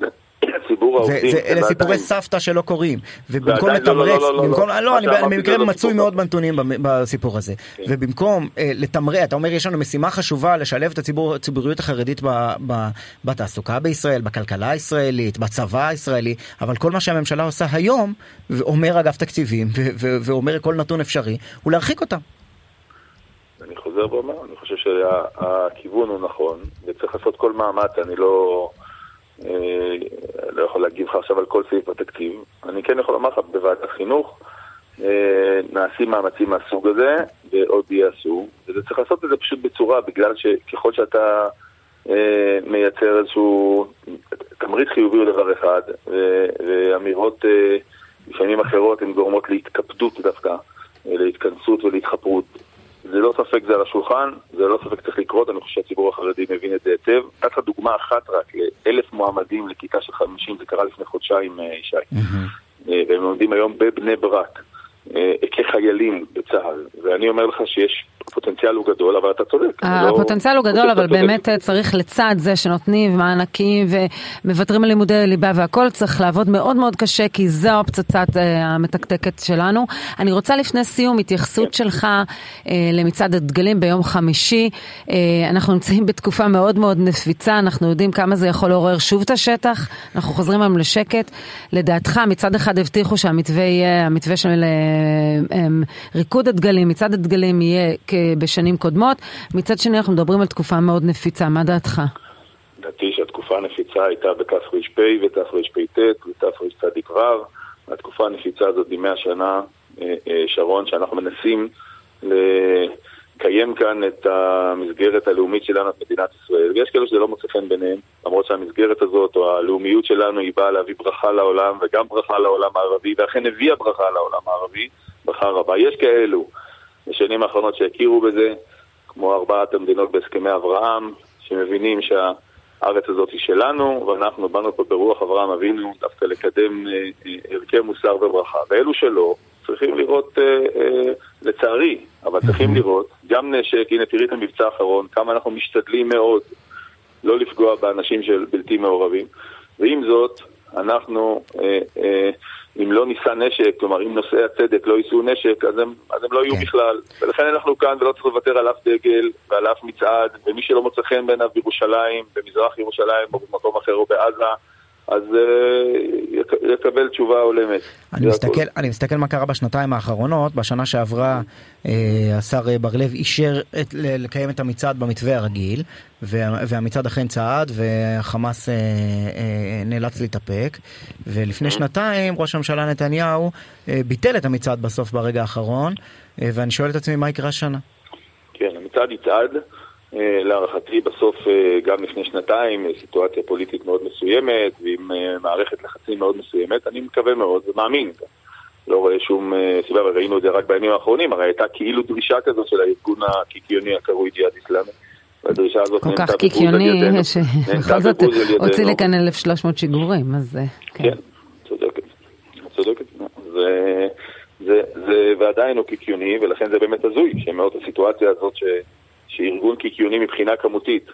ציבור העובדים... אלה סיפורי סבתא שלא קוראים. ובמקום לא, לא, לתמרץ, לא, במקום, לא, אני במקרה מצוי מאוד בנתונים בסיפור הזה. כן. ובמקום אה, לתמרץ, אתה אומר, יש לנו משימה חשובה לשלב את הציבוריות החרדית בתעסוקה בישראל, בכלכלה הישראלית, בצבא הישראלי, אבל כל מה שהממשלה עושה היום, ואומר אגף תקציבים, ואומר כל נתון אפשרי, הוא להרחיק אותם. אני חוזר ואומר, אני חושב שהכיוון הוא נכון, וצריך לעשות כל מאמץ, אני לא... אה, לא יכול להגיב לך עכשיו על כל סעיף בתקציב. אני כן יכול לומר לך, בוועדת חינוך אה, נעשים מאמצים מהסוג הזה, ועוד ייעשו, וזה צריך לעשות את זה פשוט בצורה, בגלל שככל שאתה אה, מייצר איזשהו תמריץ חיובי הוא דבר אחד, ואמירות לפעמים אחרות הן גורמות להתקפדות דווקא, להתכנסות ולהתחפרות. זה לא ספק זה על השולחן, זה לא ספק צריך לקרות, אני חושב שהציבור החרדי מבין את זה היטב. נתת דוגמה אחת רק, לאלף מועמדים לכיתה של חמישים, זה קרה לפני חודשיים, אה, ישי. אה, והם לומדים היום בבני ברק, כחיילים בצה"ל. ואני אומר לך שיש הפוטנציאל הוא גדול, אבל אתה צודק. הפוטנציאל הוא גדול, אבל באמת צריך לצד זה שנותנים מענקים ומוותרים על לימודי ליבה והכל, צריך לעבוד מאוד מאוד קשה, כי זו הפצצת המתקתקת שלנו. אני רוצה לפני סיום התייחסות כן. שלך למצעד הדגלים ביום חמישי. אנחנו נמצאים בתקופה מאוד מאוד נפיצה, אנחנו יודעים כמה זה יכול לעורר שוב את השטח, אנחנו חוזרים היום לשקט. לדעתך, מצד אחד הבטיחו שהמתווה יהיה, המתווה של ריקוד הדגלים, מצעד הדגלים יהיה בשנים קודמות, מצד שני אנחנו מדברים על תקופה מאוד נפיצה, מה דעתך? דעתי שהתקופה הנפיצה הייתה בתר"פ ותר"פט ותרצ"ו, התקופה הנפיצה הזאת היא 100 שנה, אה, אה, שרון, שאנחנו מנסים לקיים כאן את המסגרת הלאומית שלנו, את מדינת ישראל, ויש כאלה שזה לא מוצא חן ביניהם, למרות שהמסגרת הזאת, או הלאומיות שלנו, היא באה להביא ברכה לעולם, וגם ברכה לעולם הערבי, ואכן הביאה ברכה לעולם הערבי, ברכה רבה. יש כאלו בשנים האחרונות שהכירו בזה, כמו ארבעת המדינות בהסכמי אברהם, שמבינים שהארץ הזאת היא שלנו, ואנחנו באנו פה ברוח אברהם אבינו דווקא לקדם אה, אה, ערכי מוסר וברכה. ואלו שלא, צריכים לראות, אה, אה, לצערי, אבל צריכים לראות גם נשק, הנה תראי את המבצע האחרון, כמה אנחנו משתדלים מאוד לא לפגוע באנשים של בלתי מעורבים. ועם זאת, אנחנו, אה, אה, אם לא נישא נשק, כלומר אם נושאי הצדק לא יישאו נשק, אז הם, אז הם לא יהיו כן. בכלל. ולכן אנחנו כאן ולא צריך לוותר על אף דגל ועל אף מצעד, ומי שלא מוצא חן בעיניו בירושלים, במזרח ירושלים או במקום אחר או בעזה, אז uh, יקבל תשובה הולמת. אני מסתכל, אני מסתכל מה קרה בשנתיים האחרונות, בשנה שעברה uh, השר בר לב אישר את, לקיים את המצעד במתווה הרגיל, וה, והמצעד אכן צעד והחמאס uh, נאלץ להתאפק, ולפני mm-hmm. שנתיים ראש הממשלה נתניהו ביטל את המצעד בסוף ברגע האחרון, ואני שואל את עצמי מה יקרה השנה. כן, המצעד יצעד. אה, להערכתי בסוף, אה, גם לפני שנתיים, סיטואציה פוליטית מאוד מסוימת ועם אה, מערכת לחצים מאוד מסוימת, אני מקווה מאוד ומאמין. לא רואה שום סיבה, וראינו את זה רק בימים האחרונים, הרי הייתה כאילו דרישה כזאת של הארגון הקיקיוני הקרוי ג'יהאד איסלאמי. והדרישה הזאת כל כך קיקיוני, שבכל זאת הוציא לכאן 1,300 שיגורים, אז כן. כן, צודקת, צודקת. זה, ועדיין הוא קיקיוני, ולכן זה באמת הזוי, שמאות הסיטואציה הזאת ש... שארגון קיקיוני מבחינה כמותית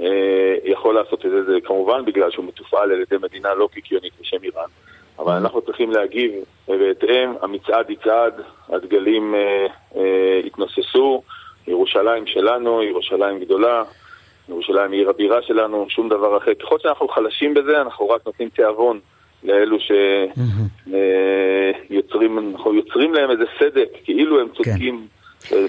אה, יכול לעשות את זה, זה כמובן בגלל שהוא מתופעל על ידי מדינה לא קיקיונית בשם איראן. אבל. אנחנו צריכים להגיב בהתאם, המצעד יצעד, הדגלים אה, אה, התנוססו, ירושלים שלנו, ירושלים גדולה, ירושלים היא עיר הבירה שלנו, שום דבר אחר. ככל שאנחנו חלשים בזה, אנחנו רק נותנים תיאבון לאלו שיוצרים. אנחנו יוצרים להם איזה סדק, כאילו הם כן. צודקים. כן.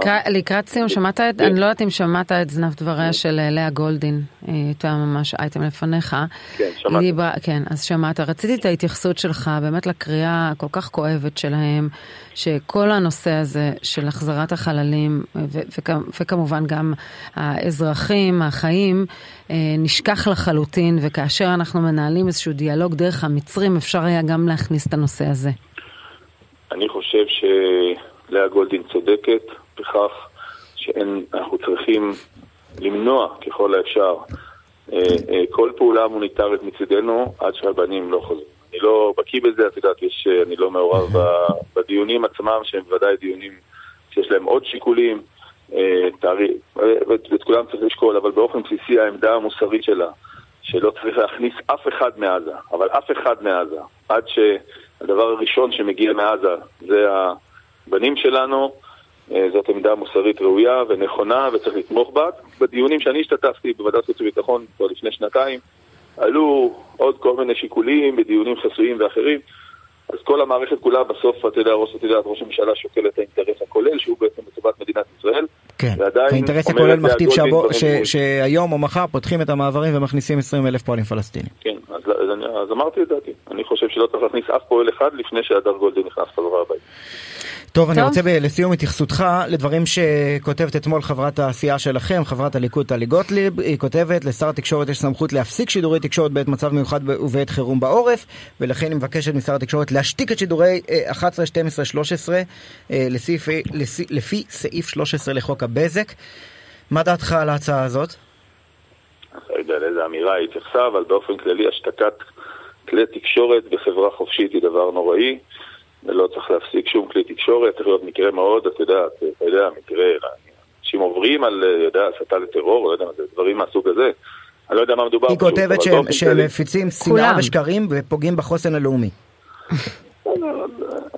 כן, לקראת סיום, שמעת את, אני לא יודעת אם שמעת את זנב דבריה של אה, לאה גולדין, אה, הייתה ממש אייטם לפניך. כן, שמעתי. כן, אז שמעת. רציתי את ההתייחסות שלך באמת לקריאה הכל כך כואבת שלהם, שכל הנושא הזה של החזרת החללים, וכמובן גם האזרחים, החיים, אה, נשכח לחלוטין, וכאשר אנחנו מנהלים איזשהו דיאלוג דרך המצרים, אפשר היה גם להכניס את הנושא הזה. אני חושב ש... לאה גולדין צודקת בכך שאנחנו צריכים למנוע ככל האפשר אה, אה, כל פעולה מוניטרית מצידנו עד שהבנים לא חוזרים. אני לא בקיא בזה, את יודעת, יש, אה, אני לא מעורב בדיונים עצמם, שהם ודאי דיונים שיש להם עוד שיקולים, ואת כולם צריך לשקול, אבל באופן בסיסי העמדה המוסרית שלה, שלא צריך להכניס אף אחד מעזה, אבל אף אחד מעזה, עד שהדבר הראשון שמגיע מעזה זה הבנים שלנו, אה, זאת עמדה מוסרית ראויה ונכונה וצריך לתמוך בה. בדיונים שאני השתתפתי בוועדת חוץ וביטחון כבר לפני שנתיים, עלו עוד כל מיני שיקולים בדיונים חסויים ואחרים. אז כל המערכת כולה בסוף, אתה יודע, ראש הממשלה שוקל את האינטרס הכולל, שהוא בעצם לטובת מדינת ישראל. כן, האינטרס הכולל מכתיב שבו, ש, שהיום או מחר פותחים את המעברים ומכניסים 20 אלף פועלים פלסטינים. כן, אז, אז, אז אמרתי את דעתי. אני חושב שלא צריך להכניס אף פועל אחד לפני שהדר גולדין נכנס חזרה הביתה. טוב, אני רוצה לסיום התייחסותך לדברים שכותבת אתמול חברת הסיעה שלכם, חברת הליכוד טלי גוטליב. היא כותבת, לשר התקשורת יש סמכות להפסיק שידורי תקשורת בעת מצב מיוחד ובעת חירום בעורף, ולכן היא מבקשת משר התקשורת להשתיק את שידורי 11, 12, 13 לפי סעיף 13 לחוק הבזק. מה דעתך על ההצעה הזאת? אני לא יודע לאיזה אמירה היא התייחסה, אבל באופן כללי השתקת כלי תקשורת בחברה חופשית היא דבר נוראי. ולא צריך להפסיק שום כלי תקשורת, צריך להיות מקרה מאוד, אתה יודע, אתה יודע, מקרה, אנשים עוברים על, אתה יודע, הסתה לטרור, לא יודע, דברים מהסוג הזה. אני לא יודע מה מדובר. היא כותבת שהם מפיצים שנאה ושקרים ופוגעים בחוסן הלאומי.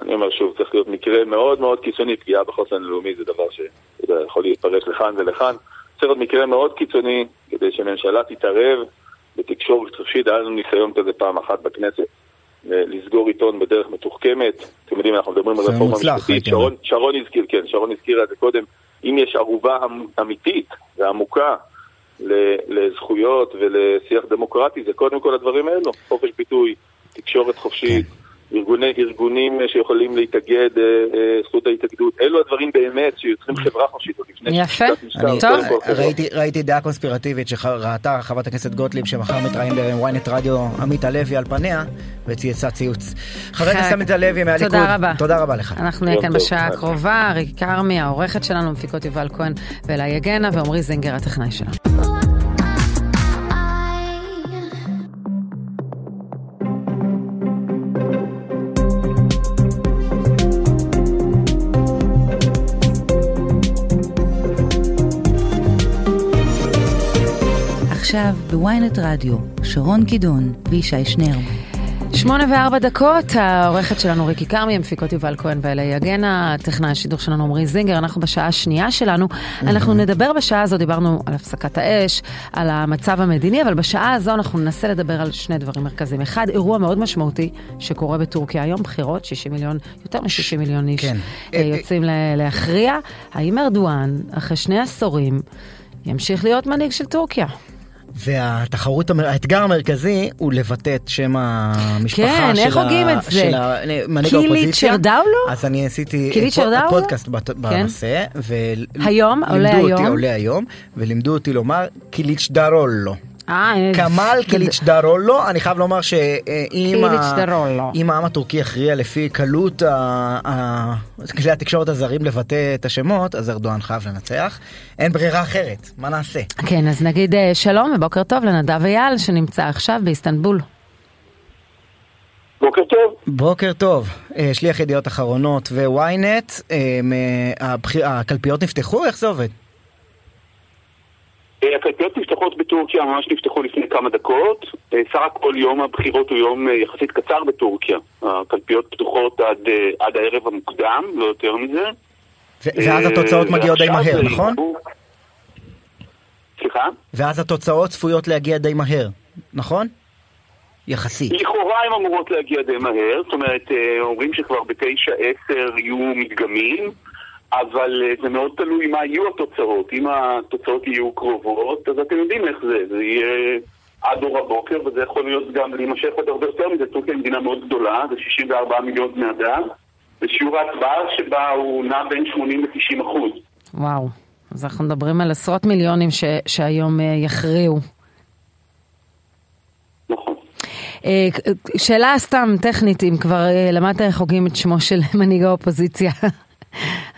אני אומר שוב, צריך להיות מקרה מאוד מאוד קיצוני, פגיעה בחוסן הלאומי זה דבר שיכול להתפרש לכאן ולכאן. צריך להיות מקרה מאוד קיצוני כדי שממשלה תתערב בתקשורת חופשית, היה לנו ניסיון כזה פעם אחת בכנסת. לסגור עיתון בדרך מתוחכמת. אתם יודעים, אנחנו מדברים על רפורמה משפטית. שרון, שרון הזכיר, כן, שרון הזכירה את זה קודם. אם יש ערובה אמ- אמיתית ועמוקה לזכויות ולשיח דמוקרטי, זה קודם כל הדברים האלו. חופש ביטוי, תקשורת חופשית. כן. ארגוני, ארגונים שיכולים להתאגד, אה, אה, זכות ההתאגדות, אלו הדברים באמת שיוצרים חברה חופשית עוד לפני יפה, טוב. ראיתי, ראיתי דעה קונספירטיבית שראתה חברת הכנסת גוטליב שמחר מתראיין בוויינט רדיו עמית הלוי על פניה וצייצה ציוץ. חבר הכנסת עמית הלוי מהליכוד, תודה רבה. תודה רבה לך. אנחנו נהיה כאן בשעה הקרובה, ריק כרמי העורכת שלנו, מפיקות יובל כהן ואלה יגנה ועמרי זינגר הטכנאי שלנו. עכשיו בוויינט רדיו, שרון קידון וישי שנר. שמונה וארבע דקות, העורכת שלנו ריקי כרמי, המפיקות יובל כהן ואלי יגנה, טכנאי השידור שלנו עמרי זינגר, אנחנו בשעה השנייה שלנו. אנחנו נדבר בשעה הזו, דיברנו על הפסקת האש, על המצב המדיני, אבל בשעה הזו אנחנו ננסה לדבר על שני דברים מרכזיים. אחד, אירוע מאוד משמעותי שקורה בטורקיה היום, בחירות, 60 מיליון, יותר מ-60 מיליון איש כן. אה, יוצאים להכריע. האם ארדואן, אחרי שני עשורים, ימשיך להיות מנהיג של טורקיה? והתחרות, האתגר המרכזי הוא לבטא את שם המשפחה כן, של, איך הוגים את זה? מנהיג האופוזיציה. קילי צ'רדאולו? אז אני עשיתי פודקאסט כן. בנושא. היום? עולה היום? עולה היום, ולימדו אותי לומר קיליץ' דרולו. אה, כמאל קיליץ' דרולו, אני חייב לומר שאם העם הטורקי יכריע לפי קלות כלי התקשורת הזרים לבטא את השמות, אז ארדואן חייב לנצח. אין ברירה אחרת, מה נעשה? כן, אז נגיד אה, שלום ובוקר טוב לנדב אייל שנמצא עכשיו באיסטנבול. בוקר טוב. בוקר טוב. אה, שליח ידיעות אחרונות וויינט, הקלפיות נפתחו? איך זה עובד? אה, הקלפיות נפתחות בטורקיה, ממש נפתחו לפני כמה דקות. אה, סך הכל יום הבחירות הוא יום אה, יחסית קצר בטורקיה. הקלפיות פתוחות עד, עד הערב המוקדם, לא יותר מזה. ואז התוצאות מגיעות די מהר, נכון? סליחה? ואז התוצאות צפויות להגיע די מהר, נכון? יחסית. לכאורה הן אמורות להגיע די מהר, זאת אומרת, אומרים שכבר בתשע עשר יהיו מדגמים. אבל אה, זה מאוד תלוי מה יהיו התוצאות. אם התוצאות יהיו קרובות, אז אתם יודעים איך זה. זה יהיה עד אור הבוקר, וזה יכול להיות גם להימשך עוד הרבה יותר מזה. טורקיה מדינה מאוד גדולה, זה 64 מיליון בני אדם, ושיעור ההצבעה שבה הוא נע בין 80 ל-90 אחוז. וואו, אז אנחנו מדברים על עשרות מיליונים ש- שהיום uh, יכריעו. נכון. אה, שאלה סתם טכנית, אם כבר למדת איך הוגים את שמו של מנהיג האופוזיציה.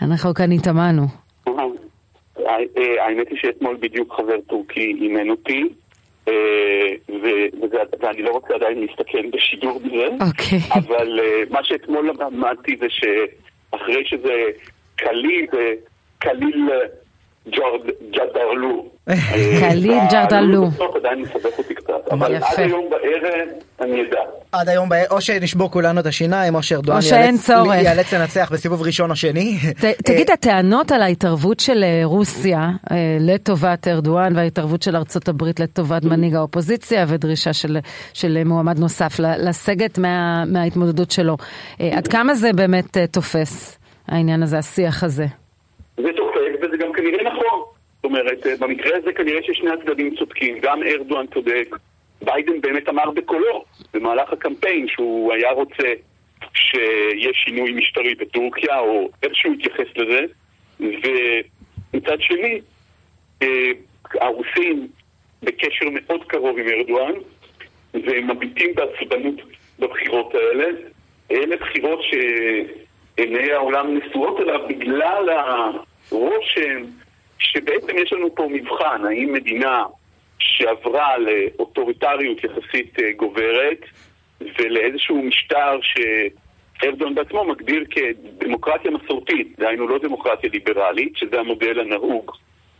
אנחנו כאן התאמנו. אה, האמת היא שאתמול בדיוק חבר טורקי אימן אותי, אה, ואני לא רוצה עדיין להסתכן בשידור בזה, אוקיי. אבל אה, מה שאתמול למדתי זה שאחרי שזה קליל, קליל ג'רדרלו. קליל ג'רדרלו. עדיין מסבך אותי קצת, אבל עד היום בערב אני אדע. עד היום, או שנשבור כולנו את השיניים, או שארדואן ייאלץ לנצח בסיבוב ראשון או שני. תגיד, הטענות על ההתערבות של אה, רוסיה אה, לטובת ארדואן וההתערבות של ארצות הברית לטובת מנהיג האופוזיציה ודרישה של מועמד נוסף לסגת מההתמודדות שלו, אה, עד כמה זה באמת תופס, העניין הזה, השיח הזה? זה תופס וזה גם כנראה נכון. אומרת, במקרה הזה כנראה ששני הצדדים צודקים, גם ארדואן צודק. ביידן באמת אמר בקולו במהלך הקמפיין שהוא היה רוצה שיהיה שינוי משטרי בטורקיה, או איך שהוא התייחס לזה, ומצד שני, אה, הרוסים בקשר מאוד קרוב עם ארדואן, והם מביטים בעצבנות בבחירות האלה. אלה בחירות שעיני העולם נשואות אליו בגלל הרושם שבעצם יש לנו פה מבחן, האם מדינה שעברה לאוטוריטריות יחסית אה, גוברת ולאיזשהו משטר ארדואן בעצמו מגדיר כדמוקרטיה מסורתית, דהיינו לא דמוקרטיה ליברלית, שזה המודל הנהוג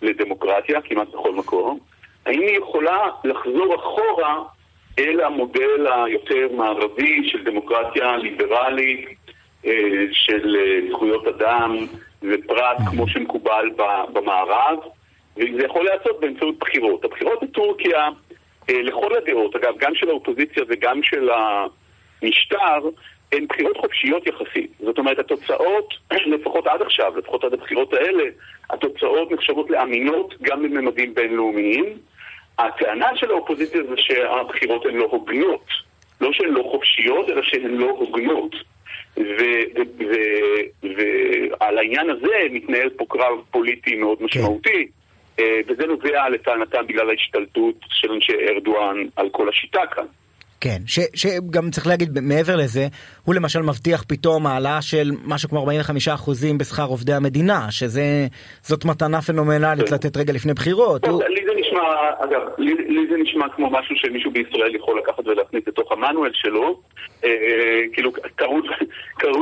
לדמוקרטיה כמעט בכל מקום, האם היא יכולה לחזור אחורה אל המודל היותר מערבי של דמוקרטיה ליברלית, אה, של אה, זכויות אדם ופרט כמו שמקובל במערב, וזה יכול להיעשות באמצעות בחירות. הבחירות בטורקיה, אה, לכל הדעות, אגב, גם של האופוזיציה וגם של המשטר, הן בחירות חופשיות יחסית. זאת אומרת, התוצאות, לפחות עד עכשיו, לפחות עד הבחירות האלה, התוצאות נחשבות לאמינות גם בממדים בינלאומיים. הטענה של האופוזיציה זה שהבחירות הן לא הוגנות. לא שהן לא חופשיות, אלא שהן לא הוגנות. ועל העניין הזה מתנהל פה קרב פוליטי מאוד כן. משמעותי, כן. וזה נובע לטענתם בגלל ההשתלטות של אנשי ארדואן על כל השיטה כאן. כן, ש, שגם צריך להגיד מעבר לזה, הוא למשל מבטיח פתאום העלאה של משהו כמו 45% בשכר עובדי המדינה, שזאת מתנה פנומנלית כן. לתת רגע לפני בחירות. הוא... לי זה נשמע, אגב, לי, לי זה נשמע כמו משהו שמישהו בישראל יכול לקחת ולהכניס לתוך המנואל שלו, אה, אה, כאילו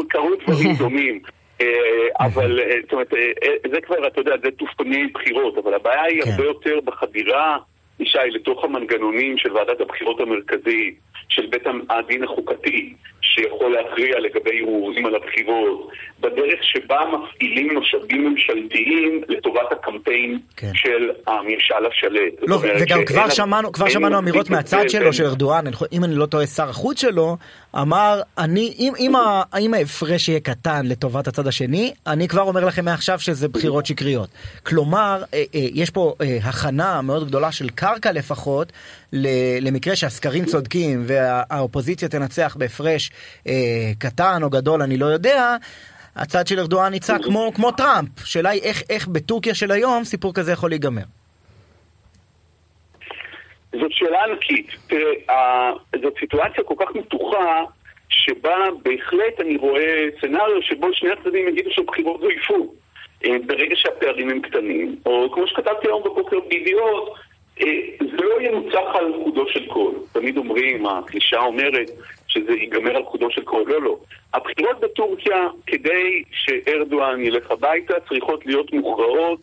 קרו דברים דומים. אה, אבל, אה, זאת אומרת, אה, זה כבר, אתה יודע, זה תופני בחירות, אבל הבעיה היא כן. הרבה יותר בחדירה ישי, לתוך המנגנונים של ועדת הבחירות המרכזית, של בית הדין החוקתי, שיכול להכריע לגבי ערעורים על הבחירות, בדרך שבה מפעילים משאבים ממשלתיים לטובת הקמפיין כן. של הממשל השלט. לא, וגם כבר שמענו, כבר שמענו אמירות מהצד שלו, של ארדואן, אם אני לא טועה, שר החוץ שלו, אמר, אני, אם, אם, אם ההפרש יהיה קטן לטובת הצד השני, אני כבר אומר לכם מעכשיו שזה בחירות שקריות. כלומר, אה, אה, יש פה אה, הכנה מאוד גדולה של קרקע לפחות, למקרה שהסקרים צודקים והאופוזיציה תנצח בהפרש קטן או גדול, אני לא יודע. הצד של ארדואן יצא כמו, כמו טראמפ. שאלה היא איך, איך בטורקיה של היום סיפור כזה יכול להיגמר. זאת שאלה ענקית. תראה, זאת סיטואציה כל כך מתוחה, שבה בהחלט אני רואה סצנריו שבו שני הצדדים יגידו שהבחירות זויפו. אה, ברגע שהפערים הם קטנים, או כמו שכתבתי היום בבוקר בידיעות, אה, זה לא ינוצח על חודו של קול. תמיד אומרים, הקלישה אומרת שזה ייגמר על חודו של קול. לא, לא. הבחירות בטורקיה, כדי שארדואן ילך הביתה, צריכות להיות מוכרעות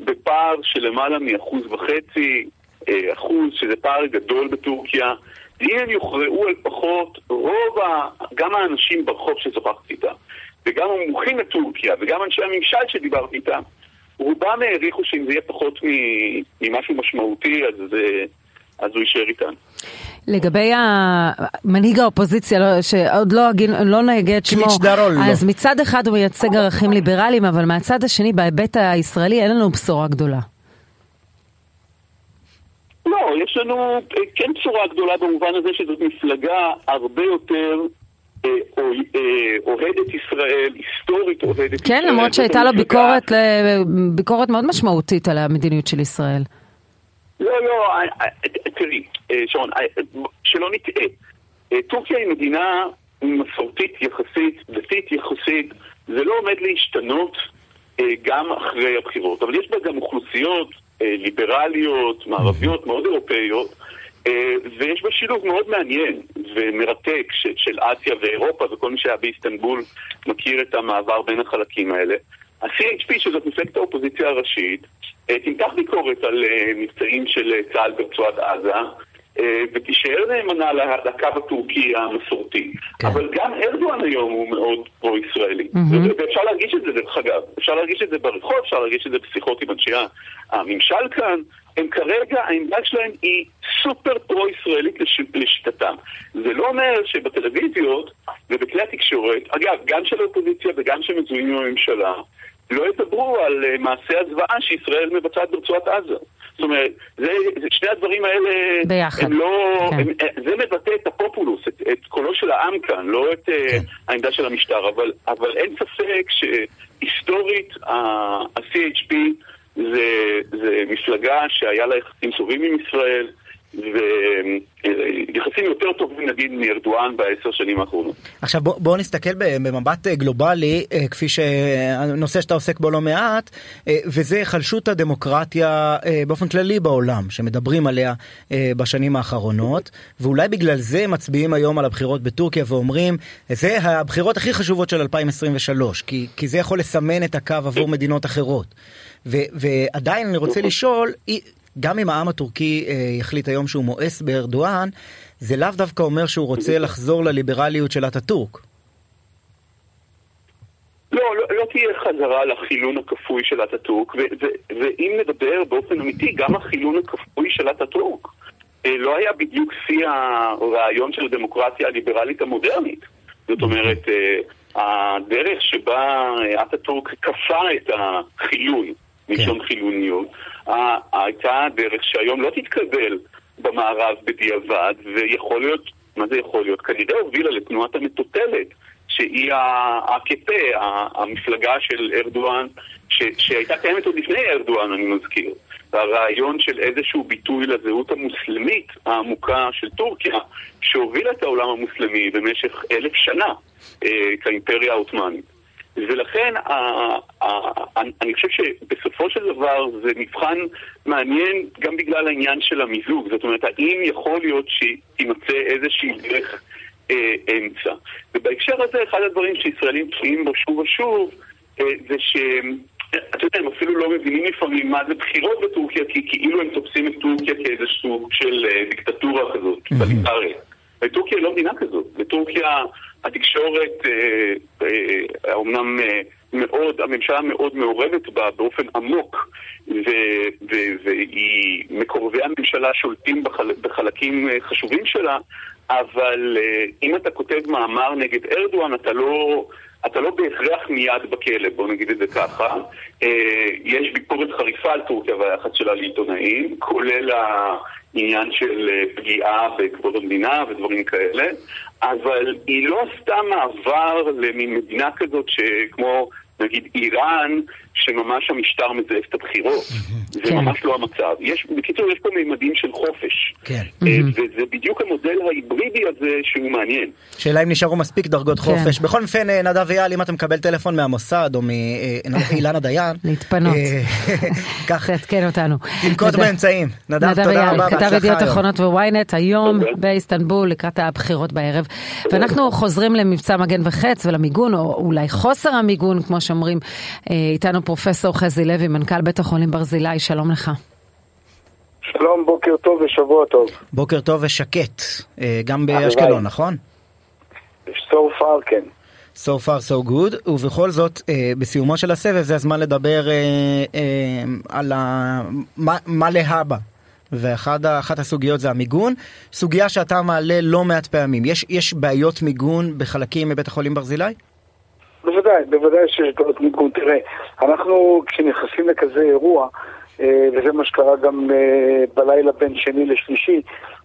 בפער של למעלה מאחוז וחצי, אחוז, שזה פער גדול בטורקיה. אם הם יוכרעו על פחות, רוב ה... גם האנשים ברחוב ששוחחתי איתם, וגם המומחים לטורקיה, וגם אנשי הממשל שדיברתי איתם, רובם העריכו שאם זה יהיה פחות ממשהו משמעותי, אז, אז הוא יישאר איתנו. לגבי מנהיג האופוזיציה, לא, שעוד לא, לא נהגה את שמו, אז מצד אחד הוא מייצג ערכים ליברליים, אבל מהצד השני, בהיבט הישראלי, אין לנו בשורה גדולה. לא, יש לנו אה, כן בשורה גדולה במובן הזה שזאת מפלגה הרבה יותר אה, אה, אוהדת ישראל, היסטורית אוהדת כן, ישראל. כן, למרות שהייתה לו ביקורת, ביקורת מאוד משמעותית על המדיניות של ישראל. לא, לא, תראי, שרון, שלא נטעה. טורקיה היא מדינה מסורתית יחסית, דתית יחסית, זה לא עומד להשתנות גם אחרי הבחירות, אבל יש בה גם אוכלוסיות ליברליות, מערביות, מאוד אירופאיות, אה, ויש בה שילוב מאוד מעניין ומרתק של אסיה ואירופה, וכל מי שהיה באיסטנבול מכיר את המעבר בין החלקים האלה. ה-CHP, שזאת מפלגת האופוזיציה הראשית, אה, תמתח ביקורת על מבצעים של צה"ל ברצועת עזה, אה, ותישאר נאמנה לקו הטורקי המסורתי. כן. אבל גם ארדואן היום הוא מאוד פרו-ישראלי. Mm-hmm. ואפשר להרגיש את זה, דרך אגב. אפשר להרגיש את זה ברחוב, אפשר להרגיש את זה בשיחות עם אנשי הממשל כאן. הם כרגע, העמדה שלהם היא סופר פרו-ישראלית לש... לשיטתם. זה לא אומר שבטלוויזיות ובכלי התקשורת, אגב, גם של האופוזיציה וגם שמזוהים עם הממשלה, לא ידברו על uh, מעשי הזוועה שישראל מבצעת ברצועת עזה. זאת אומרת, זה, זה, שני הדברים האלה, ביחד. הם לא, כן. הם, אה, זה מבטא את הפופולוס, את, את קולו של העם כאן, לא את אה, כן. uh, העמדה של המשטר, אבל, אבל אין ספק שהיסטורית ה-CHP זה, זה מפלגה שהיה לה יחסים טובים עם ישראל, ויחסים יותר טובים נגיד מארדואן בעשר שנים האחרונות. עכשיו בואו בוא נסתכל במבט גלובלי, כפי שהנושא שאתה עוסק בו לא מעט, וזה היחלשות הדמוקרטיה באופן כללי בעולם, שמדברים עליה בשנים האחרונות, ואולי בגלל זה מצביעים היום על הבחירות בטורקיה ואומרים, זה הבחירות הכי חשובות של 2023, כי, כי זה יכול לסמן את הקו עבור מדינות אחרות. ועדיין אני רוצה לשאול, גם אם העם הטורקי אה, יחליט היום שהוא מואס בארדואן, זה לאו דווקא אומר שהוא רוצה לחזור לליברליות של אטאטורק. לא, לא, לא תהיה חזרה לחילון הכפוי של אטאטורק, ואם נדבר באופן אמיתי, גם החילון הכפוי של אטאטורק אה, לא היה בדיוק שיא הרעיון של הדמוקרטיה הליברלית המודרנית. זאת אומרת, אה, הדרך שבה אטאטורק כפה את החילון, מלשון כן. חילוניות, הייתה דרך שהיום לא תתקבל במערב בדיעבד, ויכול להיות, מה זה יכול להיות? כנראה הובילה לתנועת המטוטלת, שהיא ה-AKP, המפלגה של ארדואן, ש, שהייתה קיימת עוד לפני ארדואן, אני מזכיר. והרעיון של איזשהו ביטוי לזהות המוסלמית העמוקה של טורקיה, שהובילה את העולם המוסלמי במשך אלף שנה אה, כאימפריה העות'מאנית. ולכן אני חושב שבסופו של דבר זה מבחן מעניין גם בגלל העניין של המיזוג. זאת אומרת, האם יכול להיות שתימצא איזושהי דרך אה, אמצע. ובהקשר הזה, אחד הדברים שישראלים טועים בו שוב ושוב, אה, זה שהם... אתה יודע, הם אפילו לא מבינים לפעמים מה זה בחירות בטורקיה, כי כאילו הם תופסים את טורקיה כאיזה סוג של אה, דיקטטורה כזאת, טוטליטרית. וטורקיה היא לא מדינה כזאת. בטורקיה התקשורת אומנם מאוד, הממשלה מאוד מעורבת בה באופן עמוק, והיא, מקורבי הממשלה שולטים בחל, בחלקים חשובים שלה, אבל אם אתה כותב מאמר נגד ארדואן, אתה לא... אתה לא בהכרח מיד בכלא, בוא נגיד את זה ככה. יש ביקורת חריפה על טורקיה והיחס שלה לעיתונאים, כולל עניין של אה, פגיעה בכבוד המדינה ודברים כאלה, אבל היא לא עשתה מעבר למדינה כזאת שכמו נגיד איראן, שממש המשטר מזייף את הבחירות. זה כן. ממש לא המצב. יש, בקיצור, יש פה מימדים של חופש. כן. אה, וזה בדיוק המודל ההיברידי הזה שהוא מעניין. שאלה אם נשארו מספיק דרגות כן. חופש. בכל אופן, אה, נדב אייל, אם אתה מקבל טלפון מהמוסד או מאילנה דיין... להתפנות. כך תעדכן אותנו. תנקוט באמצעים. נדב, תודה רבה. כתב ידיעות אחרונות וויינט היום באיסטנבול לקראת הבחירות בערב. ואנחנו חוזרים למבצע מגן וחץ ולמיגון, או אולי חוסר המיגון, כמו שאומרים, איתנו פרופסור חזי לוי, מנכ"ל בית החולים ברזילי, שלום לך. שלום, בוקר טוב ושבוע טוב. בוקר טוב ושקט, אה, גם באשקלון, נכון? So far, כן. So far so good, ובכל זאת, אה, בסיומו של הסבב זה הזמן לדבר אה, אה, על ה... מה, מה להבא. ואחת הסוגיות זה המיגון, סוגיה שאתה מעלה לא מעט פעמים. יש, יש בעיות מיגון בחלקים מבית החולים ברזילי? בוודאי, בוודאי שיש בעיות מיגון. תראה, אנחנו כשנכנסים לכזה אירוע, אה, וזה מה שקרה גם אה, בלילה בין שני לשלישי,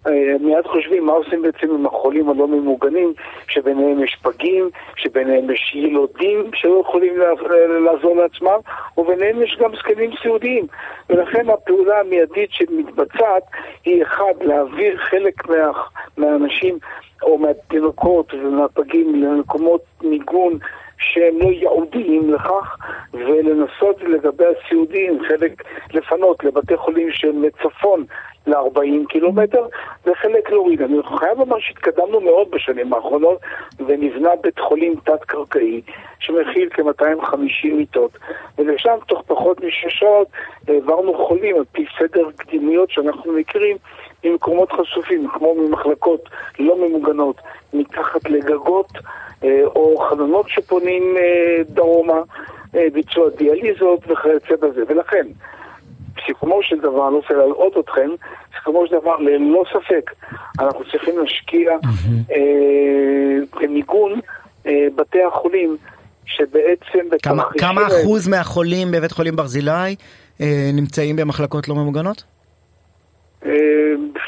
אה, מיד חושבים מה עושים בעצם עם החולים הלא ממוגנים, שביניהם יש פגים, שביניהם יש ילודים שלא יכולים לעזור לעצמם, וביניהם יש גם זקנים סיעודיים. ולכן הפעולה המיידית שמתבצעת היא אחד, להעביר חלק מה, מהאנשים או מהתינוקות ומהפגים למקומות מיגון שהם לא ייעודיים לכך, ולנסות לגבי הסיעודיים, חלק לפנות לבתי חולים שהם מצפון ל-40 קילומטר, וחלק להוריד. אני חייב לומר שהתקדמנו מאוד בשנים האחרונות, ונבנה בית חולים תת-קרקעי, שמכיל כ-250 מיטות, ולשם תוך פחות משש שעות העברנו חולים על פי סדר קדימיות שאנחנו מכירים ממקומות חשופים, כמו ממחלקות לא ממוגנות, מתחת לגגות אה, או חלונות שפונים אה, דרומה, אה, ביצוע דיאליזות וכיוצא בזה. ולכן, בסיכומו של דבר, אני לא רוצה להלאות אתכם, בסיכומו של דבר, ללא ספק, אנחנו צריכים להשקיע במיגון בתי החולים, שבעצם כמה, כמה אחוז מהחולים בבית חולים ברזילי נמצאים במחלקות לא ממוגנות?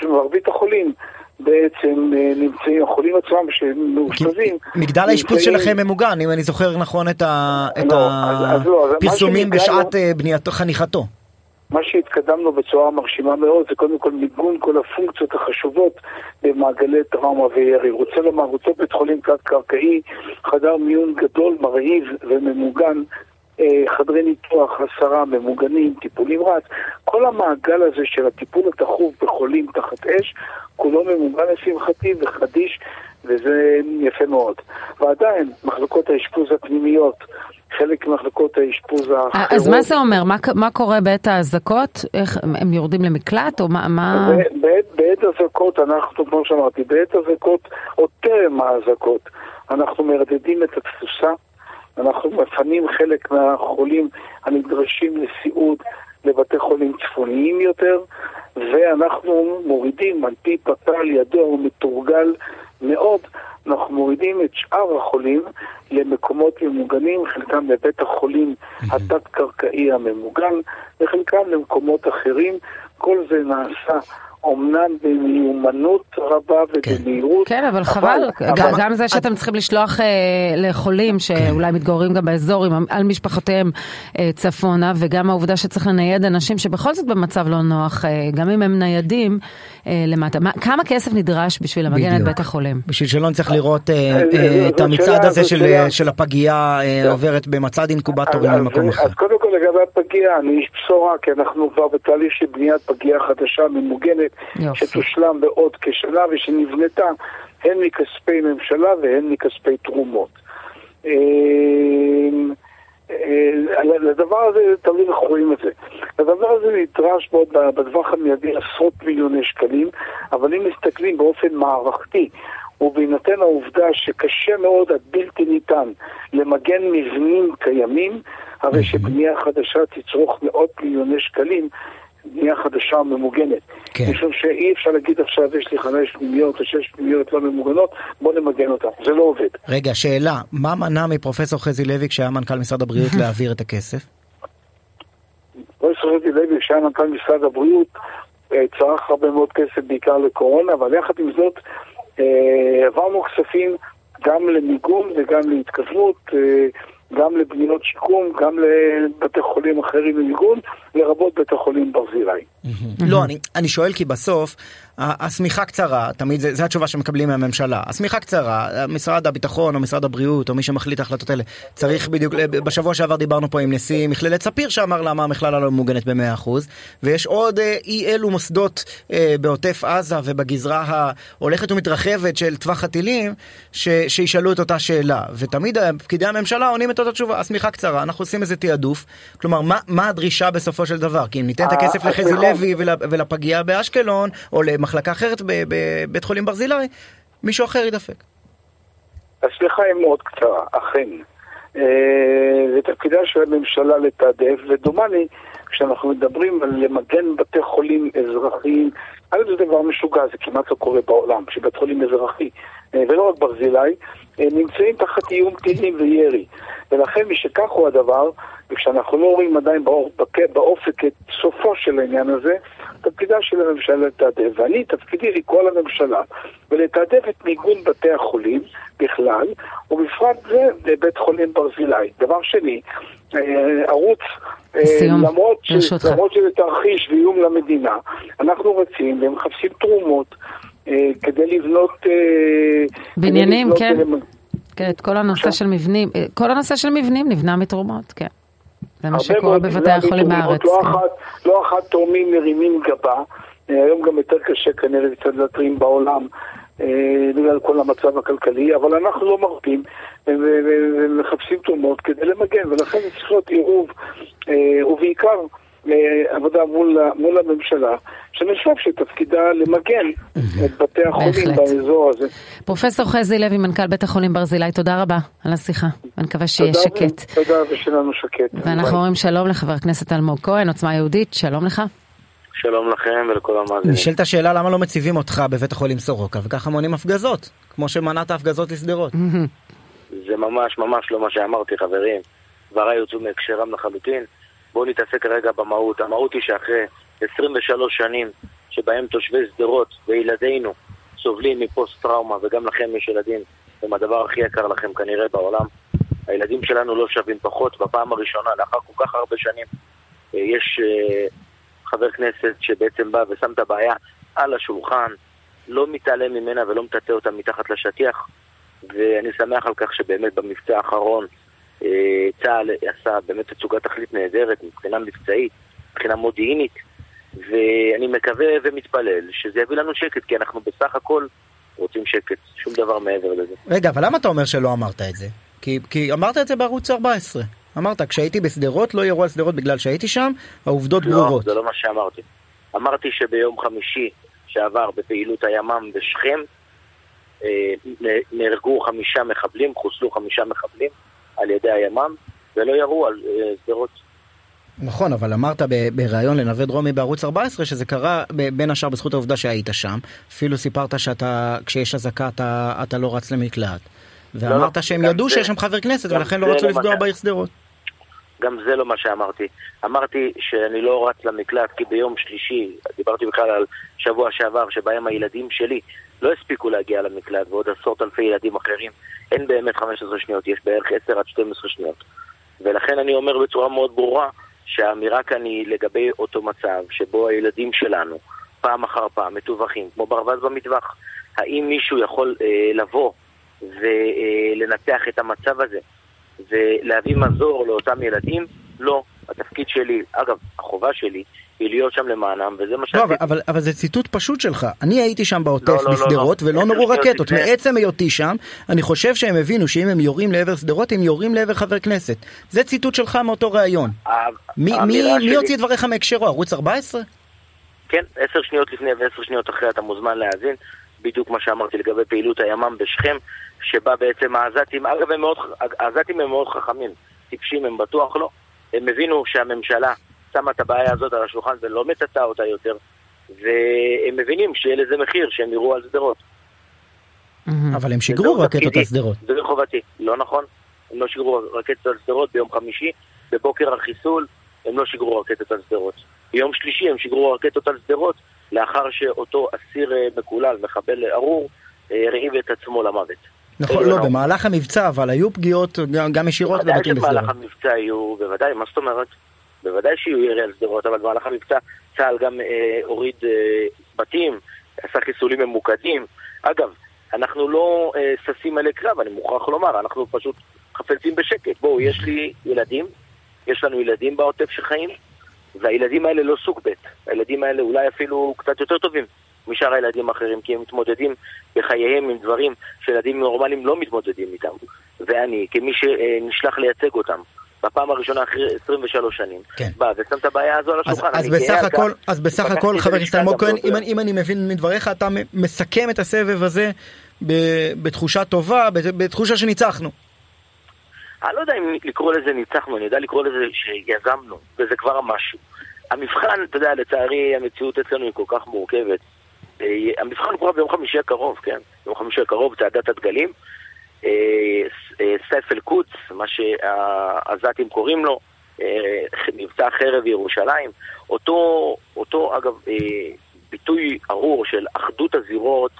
מרבית החולים בעצם אה, נמצאים, החולים עצמם שהם מאושפזים. מגדל האשפוז שלכם ממוגן, אם אני זוכר נכון את הפרסומים לא, בשעת אה, חניכתו. מה שהתקדמנו בצורה מרשימה מאוד זה קודם כל מיגון כל הפונקציות החשובות במעגלי טראומה וירי. רוצה לומר, אותו בית חולים תת-קרקעי, חדר מיון גדול, מרהיב וממוגן, חדרי ניתוח, עשרה ממוגנים, טיפול נמרץ, כל המעגל הזה של הטיפול התכוף בחולים תחת אש, כולו ממוגן לשמחתי וחדיש, וזה יפה מאוד. ועדיין, מחלקות האשפוז הפנימיות, חלק ממחלקות האשפוז האחרות... אז מה זה אומר? מה, מה קורה בעת האזעקות? איך, הם יורדים למקלט או מה... מה... בעת, בעת אזעקות אנחנו, כמו שאמרתי, בעת אזעקות, או טרם האזעקות, אנחנו מרדדים את התפוסה, אנחנו מפנים חלק מהחולים הנדרשים לסיעוד לבתי חולים צפוניים יותר, ואנחנו מורידים על פי פתל ידוע ומתורגל מאוד, אנחנו מורידים את שאר החולים למקומות ממוגנים, חלקם לבית החולים התת-קרקעי הממוגן, וחלקם למקומות אחרים. כל זה נעשה אומנם במיומנות רבה ובמהירות. כן, אבל חבל, גם זה שאתם צריכים לשלוח אה, לחולים שאולי מתגוררים גם באזור על משפחותיהם אה, צפונה, וגם העובדה שצריך לנייד אנשים שבכל זאת במצב לא נוח, אה, גם אם הם ניידים למטה. כמה כסף נדרש בשביל למגן את בית החולים? בשביל שלא נצטרך לראות את המצעד הזה של הפגייה עוברת במצעד אינקובטורים למקום אחר. אז קודם כל לגבי הפגייה, אני איש בשורה, כי אנחנו כבר בתהליך של בניית פגייה חדשה ממוגנת. יופי. שתושלם בעוד כשנה ושנבנתה הן מכספי ממשלה והן מכספי תרומות. אמ, אה, לדבר הזה, תלוי איך רואים את זה. לדבר הזה נדרש מאוד בטווח המיידי עשרות מיליוני שקלים, אבל אם מסתכלים באופן מערכתי, ובהינתן העובדה שקשה מאוד עד בלתי ניתן למגן מבנים קיימים, הרי שבנייה חדשה תצרוך מאות מיליוני שקלים, בנייה חדשה ממוגנת. כן. משום שאי אפשר להגיד עכשיו יש לי חמש פנימיות או שש פנימיות לא ממוגנות, בוא נמגן אותן. זה לא עובד. רגע, שאלה, מה מנע מפרופסור חזי לוי כשהיה מנכ"ל משרד הבריאות להעביר את הכסף? פרופסור חזי לוי כשהיה מנכ"ל משרד הבריאות אה, צרך הרבה מאוד כסף בעיקר לקורונה, אבל יחד עם זאת אה, העברנו כספים גם למיגון וגם להתכוונות. אה, גם לבנייות שיקום, גם לבתי חולים אחרים למיגון, לרבות בית החולים ברזילי. לא, אני שואל כי בסוף השמיכה קצרה, תמיד זו התשובה שמקבלים מהממשלה. השמיכה קצרה, משרד הביטחון או משרד הבריאות או מי שמחליט ההחלטות האלה, צריך בדיוק, בשבוע שעבר דיברנו פה עם נשיא מכללת ספיר שאמר למה המכללה לא מוגנת ב-100%, ויש עוד אה, אי אלו מוסדות אה, בעוטף עזה ובגזרה ההולכת ומתרחבת של טווח הטילים, שישאלו את אותה שאלה. ותמיד פקידי הממשלה עונים את אותה תשובה, השמיכה קצרה, אנחנו עושים איזה תעדוף. כלומר, מה, מה הדרישה בסופו של דבר? כי אם ניתן את הכסף אה, לחזי לוי ולפגייה באשקלון, או במחלקה אחרת בבית חולים ברזילי, מישהו אחר ידפק. השליחה היא מאוד קצרה, אכן. אה, זה תפקידה של הממשלה לתעדף, ודומני, כשאנחנו מדברים על למגן בתי חולים אזרחיים, א' זה דבר משוגע, זה כמעט לא קורה בעולם, שבית חולים אזרחי, ולא רק ברזילי, אה, נמצאים תחת איום טילים וירי. ולכן משכך הוא הדבר, וכשאנחנו לא רואים עדיין באופק את סופו של העניין הזה, תפקידה של הממשלה לתעדף. ואני, תפקידי לקרוא לממשלה ולתעדף את מיגון בתי החולים בכלל, ובפרט זה בבית חולים ברזילי. דבר שני, אה, ערוץ, אה, למרות, ש... למרות שזה תרחיש ואיום למדינה, אנחנו רצים ומחפשים תרומות אה, כדי לבנות... בניינים, כדי כן. ולמ... כן, את כל הנושא של מבנים, כל הנושא של מבנים נבנה מתרומות, כן. זה מה שקורה בבתי החולים בארץ. לא, כן. אחת, לא אחת תורמים מרימים גבה, אה, היום גם יותר קשה כנראה קצת להתרים בעולם אה, בגלל כל המצב הכלכלי, אבל אנחנו לא מרפים ומחפשים תרומות כדי למגן, ולכן צריך להיות עירוב, אה, ובעיקר עבודה מול, מול הממשלה, שאני חושב שתפקידה למגן את בתי החולים באזור הזה. פרופסור חזי לוי, מנכ"ל בית החולים ברזילי, תודה רבה על השיחה. אני מקווה שיהיה שקט. תודה ושלנו שקט. ואנחנו אומרים שלום לחבר הכנסת אלמוג כהן, עוצמה יהודית, שלום לך. שלום לכם ולכל המאזינים. נשאלת השאלה למה לא מציבים אותך בבית החולים סורוקה וככה מונים הפגזות, כמו שמנעת הפגזות לשדרות. זה ממש ממש לא מה שאמרתי חברים. דבריי יוצאו מהקשרם לחלוטין. בואו נתעסק רגע במהות. המהות היא שאחרי 23 שנים שבהם תושבי שדרות וילדינו סובלים מפוסט טראומה, וגם לכם יש ילדים, הם הדבר הכי יקר לכם כנראה בעולם. הילדים שלנו לא שווים פחות בפעם הראשונה, לאחר כל כך הרבה שנים. אה, יש, אה, חבר כנסת שבעצם בא ושם את הבעיה על השולחן, לא מתעלם ממנה ולא מטאטא אותה מתחת לשטיח, ואני שמח על כך שבאמת במבצע האחרון צה"ל עשה באמת תצוגת תכלית נהדרת מבחינה מבצעית, מבחינה מודיעינית, ואני מקווה ומתפלל שזה יביא לנו שקט, כי אנחנו בסך הכל רוצים שקט, שום דבר מעבר לזה. רגע, אבל למה אתה אומר שלא אמרת את זה? כי, כי אמרת את זה בערוץ 14. אמרת, כשהייתי בשדרות לא ירו על שדרות בגלל שהייתי שם, העובדות לא, ברורות. זה לא מה שאמרתי. אמרתי שביום חמישי שעבר בפעילות הימ"מ בשכם, אה, נהרגו חמישה מחבלים, חוסלו חמישה מחבלים על ידי הימ"מ, ולא ירו על אה, שדרות. נכון, אבל אמרת בריאיון לנווה דרומי בערוץ 14 שזה קרה בין השאר בזכות העובדה שהיית שם. אפילו סיפרת שאתה, כשיש אזעקה אתה, אתה לא רץ למקלט. ואמרת לא, שהם ידעו זה- שיש שם חבר כנסת ולכן לא רצו לא לפגוע בעיר שדרות. גם זה לא מה שאמרתי. אמרתי שאני לא רץ למקלט כי ביום שלישי, דיברתי בכלל על שבוע שעבר, שבהם הילדים שלי לא הספיקו להגיע למקלט, ועוד עשרות אלפי ילדים אחרים. אין באמת 15 שניות, יש בערך 10 עד 12 שניות. ולכן אני אומר בצורה מאוד ברורה, שהאמירה כאן היא לגבי אותו מצב שבו הילדים שלנו, פעם אחר פעם, מטווחים, כמו ברווז במטווח. האם מישהו יכול אה, לבוא ולנתח את המצב הזה ולהביא מזור לאותם ילדים? לא. התפקיד שלי, אגב, החובה שלי, היא להיות שם למענם, וזה מה לא, שעשיתי. אבל, אבל, אבל זה ציטוט פשוט שלך. אני הייתי שם בעוטף לא, לא, לא, בשדרות לא. ולא עשר נורו רקטות. לפני. מעצם היותי שם, אני חושב שהם הבינו שאם הם יורים לעבר שדרות, הם יורים לעבר חבר כנסת. זה ציטוט שלך מאותו ראיון. ה- מי, מי, האמירה מי שלי- הוציא את דבריך מהקשרו? ערוץ 14? כן, עשר שניות לפני ועשר שניות אחרי אתה מוזמן להאזין. בדיוק מה שאמרתי לגבי פעילות הימ"מ בשכם, שבה בעצם העזתים, אגב, הם מאוד, העזתים הם מאוד חכמים, טיפשים הם בטוח לא. הם הבינו שהממשלה שמה את הבעיה הזאת על השולחן ולא מטאטאה אותה יותר, והם מבינים שיהיה לזה מחיר שהם יראו על שדרות. אבל הם שיגרו וזהו רקטות. על שדרות. זה חובתי, לא נכון. הם לא שיגרו רקטות על שדרות ביום חמישי, בבוקר החיסול הם לא שיגרו רקטות על שדרות. ביום שלישי הם שיגרו רקטות על שדרות, לאחר שאותו אסיר אה, מקולל, מחבל ארור, אה, הרעיב את עצמו למוות. נכון, אלו לא, הם במהלך המבצע, אבל היו פגיעות גם- ישירות בוודאי בבתים שבמהלך בשדרות. המבצע יהיו, בוודאי, מה זאת אומרת? בוודאי שיהיו ירי על שדרות, אבל במהלך המבצע צה"ל גם אה, הוריד אה, בתים, עשה חיסולים ממוקדים. אגב, אנחנו לא אה, ששים אלי קרב, אני מוכרח לומר, אנחנו פשוט חפצים בשקט. בואו, יש לי ילדים, יש לנו ילדים בעוטף שחיים, והילדים האלה לא סוג ב', הילדים האלה אולי אפילו קצת יותר טובים משאר הילדים האחרים, כי הם מתמודדים בחייהם עם דברים שילדים נורמליים לא מתמודדים איתם. ואני, כמי שנשלח לייצג אותם, בפעם הראשונה אחרי 23 שנים, כן. בא ושם את הבעיה הזו על אז, השולחן. אז גאה בסך הכל, אז בסך הכל חבר הכנסת אלמוג כהן, אם, אם אני מבין מדבריך, אתה מסכם את הסבב הזה ב- בתחושה טובה, בת- בתחושה שניצחנו. אני לא יודע אם לקרוא לזה ניצחנו, אני יודע לקרוא לזה שיזמנו, וזה כבר משהו. המבחן, אתה יודע, לצערי המציאות אצלנו היא כל כך מורכבת. אה, המבחן הוא ביום חמישי הקרוב, כן? ביום חמישי הקרוב, צעדת הדגלים. אה, אה, סייף אל-קודס, מה שהעזתים קוראים לו, מבצע חרב ירושלים. אותו, אותו אגב, ביטוי ארור של אחדות הזירות,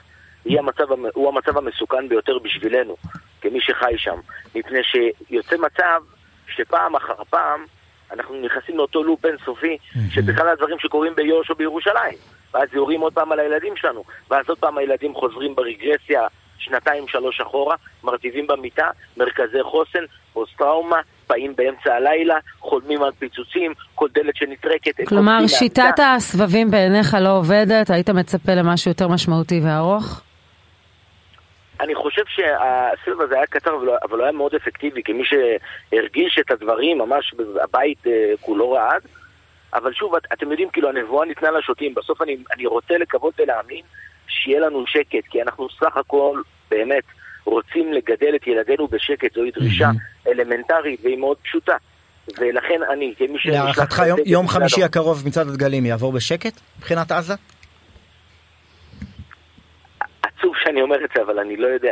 המצב, המ- הוא המצב המסוכן ביותר בשבילנו, כמי שחי שם. מפני שיוצא מצב שפעם אחר פעם אנחנו נכנסים לאותו לופ אינסופי, שבכלל הדברים שקורים ביו"ש או בירושלים. ואז יורים עוד פעם על הילדים שלנו, ואז עוד פעם הילדים חוזרים ברגרסיה שנתיים שלוש אחורה, מרטיבים במיטה, מרכזי חוסן, פוסט טראומה, באים באמצע הלילה, חולמים על פיצוצים, כל דלת שנטרקת. כלומר, שיטת מהמיטה. הסבבים בעיניך לא עובדת, היית מצפה למשהו יותר משמעותי וארוך? אני חושב שהסבב הזה היה קצר, אבל לא- אבל הוא היה מאוד אפקטיבי, כמי שהרגיש את הדברים, ממש הבית אה, כולו רעד. אבל שוב, את, אתם יודעים, כאילו, הנבואה ניתנה לשוטים. בסוף אני, אני רוצה לקוות ולהאמין שיהיה לנו שקט, כי אנחנו סך הכל, באמת, רוצים לגדל את ילדינו בשקט. זוהי דרישה אלמנטרית והיא מאוד פשוטה. ולכן אני, כמי שנשלח... להערכתך יום, יום חמישי הקרוב מצעד הדגלים יעבור בשקט מבחינת עזה? עצוב שאני אומר את זה, אבל אני לא יודע.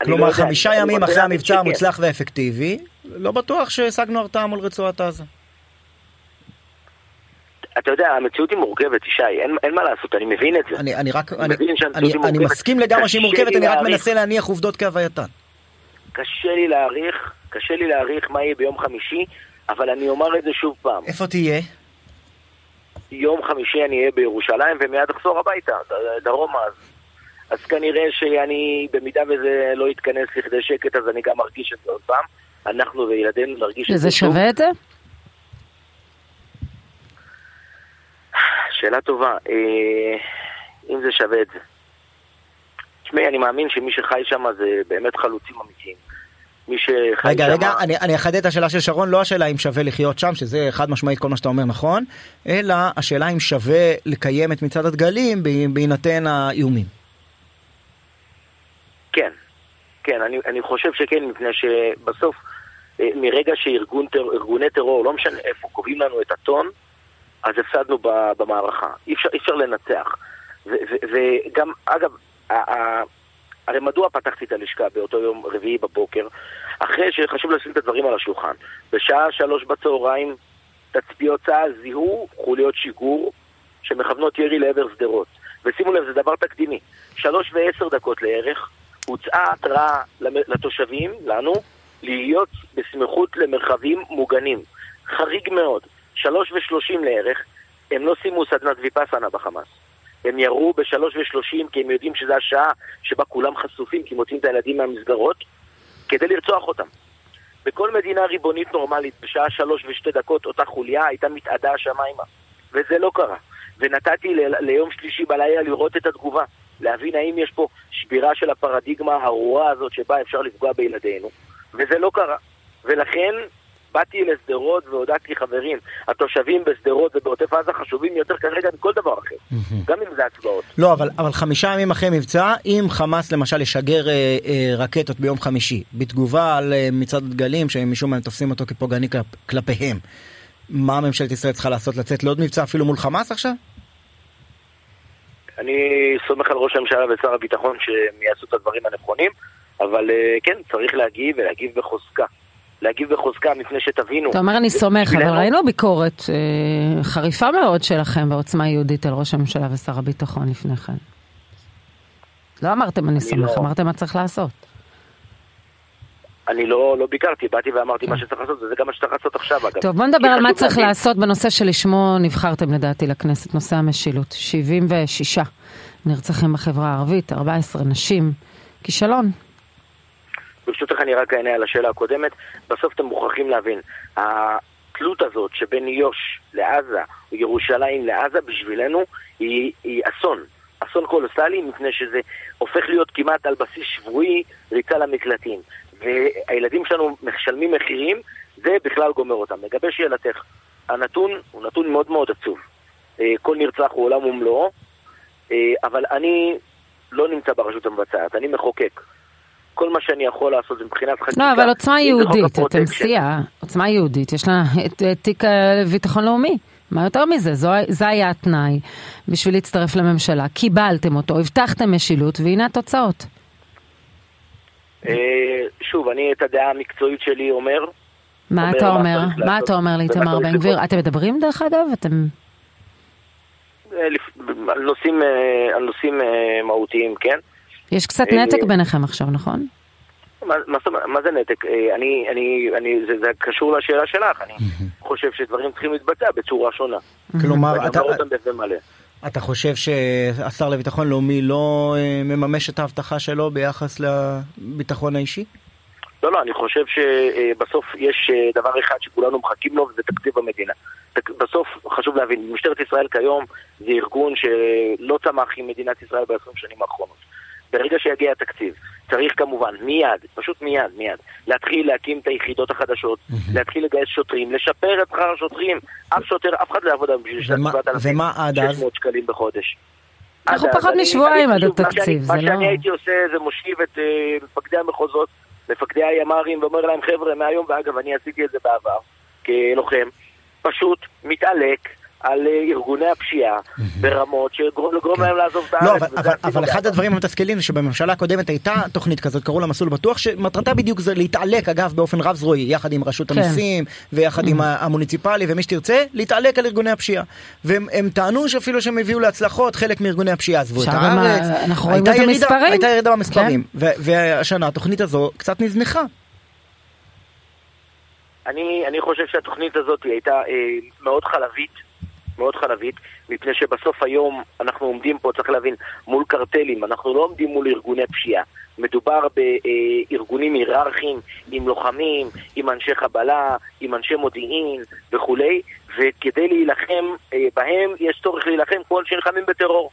לא כלומר יודע, חמישה אני- ימים אחרי המבצע המוצלח והאפקטיבי, לא בטוח שהשגנו הרתעה מול רצועת עזה. אתה יודע, המציאות היא מורכבת, ישי, אין, אין מה לעשות, אני מבין את זה. אני, אני רק, אני אני, אני, אני. מסכים לגמרי שהיא מורכבת, אני רק להעריך. מנסה להניח עובדות כהווייתן. קשה לי להעריך, קשה לי להעריך מה יהיה ביום חמישי, אבל אני אומר את זה שוב פעם. איפה תהיה? יום חמישי אני אהיה בירושלים ומיד אחזור הביתה, דרומה. אז, אז כנראה שאני, במידה וזה לא יתכנס לכדי שקט, אז אני גם ארגיש את זה עוד פעם. אנחנו וילדינו נרגיש את וזה זה שוב. שווה את זה? שאלה טובה. אה, אם זה שווה את זה. תשמעי, אני מאמין שמי שחי שם זה באמת חלוצים אמיתיים. מי שחי רגע, שם... רגע, אני, אני אחדד את השאלה של שרון, לא השאלה אם שווה לחיות שם, שזה חד משמעית כל מה שאתה אומר נכון, אלא השאלה אם שווה לקיים את מצעד הדגלים בהינתן האיומים. כן, כן, אני, אני חושב שכן, מפני שבסוף, אה, מרגע שארגוני טרור, לא משנה איפה, קובעים לנו את הטון, אז הפסדנו במערכה. אי אפשר, אי אפשר לנצח. וגם, אגב, הרי מדוע פתחתי את הלשכה באותו יום רביעי בבוקר? אחרי שחשוב לשים את הדברים על השולחן. בשעה שלוש בצהריים, תצפיות צה"ל זיהו חוליות שיגור שמכוונות ירי לעבר שדרות. ושימו לב, זה דבר תקדימי. שלוש ועשר דקות לערך, הוצאה התראה לתושבים, לנו, להיות בסמיכות למרחבים מוגנים. חריג מאוד. שלוש ושלושים לערך, הם לא סיימו סדנת ויפאסנה בחמאס. הם ירו בשלוש ושלושים כי הם יודעים שזו השעה שבה כולם חשופים כי מוצאים את הילדים מהמסגרות כדי לרצוח אותם. בכל מדינה ריבונית נורמלית, בשעה שלוש ושתי דקות אותה חוליה הייתה מתאדה השמיימה. וזה לא קרה. ונתתי ל- ליום שלישי בלילה לראות את התגובה, להבין האם יש פה שבירה של הפרדיגמה הארורה הזאת שבה אפשר לפגוע בילדינו, וזה לא קרה. ולכן באתי לשדרות והודעתי חברים, התושבים בשדרות ובעוטף עזה חשובים יותר כרגע מכל דבר אחר, גם אם זה הצבעות. לא, אבל, אבל חמישה ימים אחרי מבצע, אם חמאס למשל ישגר אה, אה, רקטות ביום חמישי, בתגובה על אה, מצעד הדגלים, שמשום מה הם תופסים אותו כפוגעני כלפ, כלפיהם, מה ממשלת ישראל צריכה לעשות? לצאת לעוד מבצע אפילו מול חמאס עכשיו? אני סומך על ראש הממשלה ושר הביטחון שהם יעשו את הדברים הנכונים, אבל אה, כן, צריך להגיב ולהגיב בחוזקה. להגיב בחוזקה מפני שתבינו. אתה אומר אני סומך, אבל ראינו ביקורת אה, חריפה מאוד שלכם בעוצמה יהודית על ראש הממשלה ושר הביטחון לפני כן. לא אמרתם אני סומך, לא- אמרתם מה צריך לעשות. אני לא, לא ביקרתי, באתי ואמרתי מה שצריך לעשות, וזה גם מה שצריך לעשות עכשיו אגב. טוב, בוא נדבר על מה צריך להבין- לעשות בנושא שלשמו נבחרתם לדעתי לכנסת, נושא המשילות. 76 נרצחים בחברה הערבית, 14 נשים. כישלון. ברשותך אני רק אענה על השאלה הקודמת. בסוף אתם מוכרחים להבין, התלות הזאת שבין יו"ש לעזה, או ירושלים לעזה, בשבילנו היא, היא אסון. אסון קולוסלי, מפני שזה הופך להיות כמעט על בסיס שבועי ריצה למקלטים. והילדים שלנו משלמים מחירים, זה בכלל גומר אותם. לגבי שאלתך, הנתון הוא נתון מאוד מאוד עצוב. אה, כל נרצח הוא עולם ומלואו, אה, אבל אני לא נמצא ברשות המבצעת, אני מחוקק. כל מה שאני יכול לעשות זה מבחינת חקיקה. לא, אבל עוצמה יהודית, אתם. סיעה, עוצמה יהודית, יש לה את תיק הביטחון לאומי. מה יותר מזה? זו, זה היה התנאי בשביל להצטרף לממשלה. קיבלתם אותו, הבטחתם משילות, והנה התוצאות. אה, שוב, אני את הדעה המקצועית שלי אומר, מה אומר אתה אומר? מה אתה אומר לאיתמר בן גביר? אתם מדברים דרך אגב? אתם... אה, על נושאים, אה, על נושאים אה, מהותיים, כן? יש קצת אה, נתק ביניכם עכשיו, נכון? מה, מה, מה זה נתק? אה, אני, אני, אני, זה, זה קשור לשאלה שלך, אני חושב שדברים צריכים להתבצע בצורה שונה. כלומר, אתה. אתה חושב שהשר לביטחון לאומי לא אה, מממש את ההבטחה שלו ביחס לביטחון האישי? לא, לא, אני חושב שבסוף יש אה, דבר אחד שכולנו מחכים לו, וזה תקציב המדינה. בסוף חשוב להבין, משטרת ישראל כיום זה ארגון שלא צמח עם מדינת ישראל ב-20 שנים האחרונות. ברגע שיגיע התקציב, צריך כמובן מיד, פשוט מיד, מיד, להתחיל להקים את היחידות החדשות, להתחיל לגייס שוטרים, לשפר את שכר השוטרים. אף שוטר, אף אחד לא יעבוד היום בשביל ומה- ומה עד אז? 7,600 שקלים בחודש. אנחנו פחות משבועיים עד מה התקציב, זה מה לא- שאני הייתי עושה זה מושיב את אה, מפקדי המחוזות, מפקדי הימ"רים, ואומר להם, חבר'ה, מהיום, ואגב, אני עשיתי את זה בעבר, כלוחם, פשוט מתעלק על אה, ארגוני הפשיעה ברמות שגורם להם לעזוב את הארץ. לא, אבל, וזה אבל, אחד. הדברים המתסכלים זה שבממשלה הקודמת הייתה תוכנית כזאת, קראו לה מסלול בטוח, שמטרתה בדיוק זה להתעלק, אגב, באופן רב זרועי, יחד עם רשות כן. המיסים, ויחד עם המוניציפלי, ומי שתרצה, להתעלק על ארגוני הפשיעה. והם הם טענו שאפילו שהם הביאו להצלחות, חלק מארגוני הפשיעה עזבו את הארץ. הייתה את ירידה- במספרים. כן. והשנה התוכנית הזו קצת נזנחה. אני, אני חושב שהתוכנית הזאת הייתה אה, מאוד חלבית, מאוד חלבית, מפני שבסוף היום אנחנו עומדים פה, צריך להבין, מול קרטלים, אנחנו לא עומדים מול ארגוני פשיעה. מדובר בארגונים היררכיים, עם לוחמים, עם אנשי חבלה, עם אנשי מודיעין וכולי, וכדי להילחם אה, בהם יש צורך להילחם כמו שנלחמים בטרור.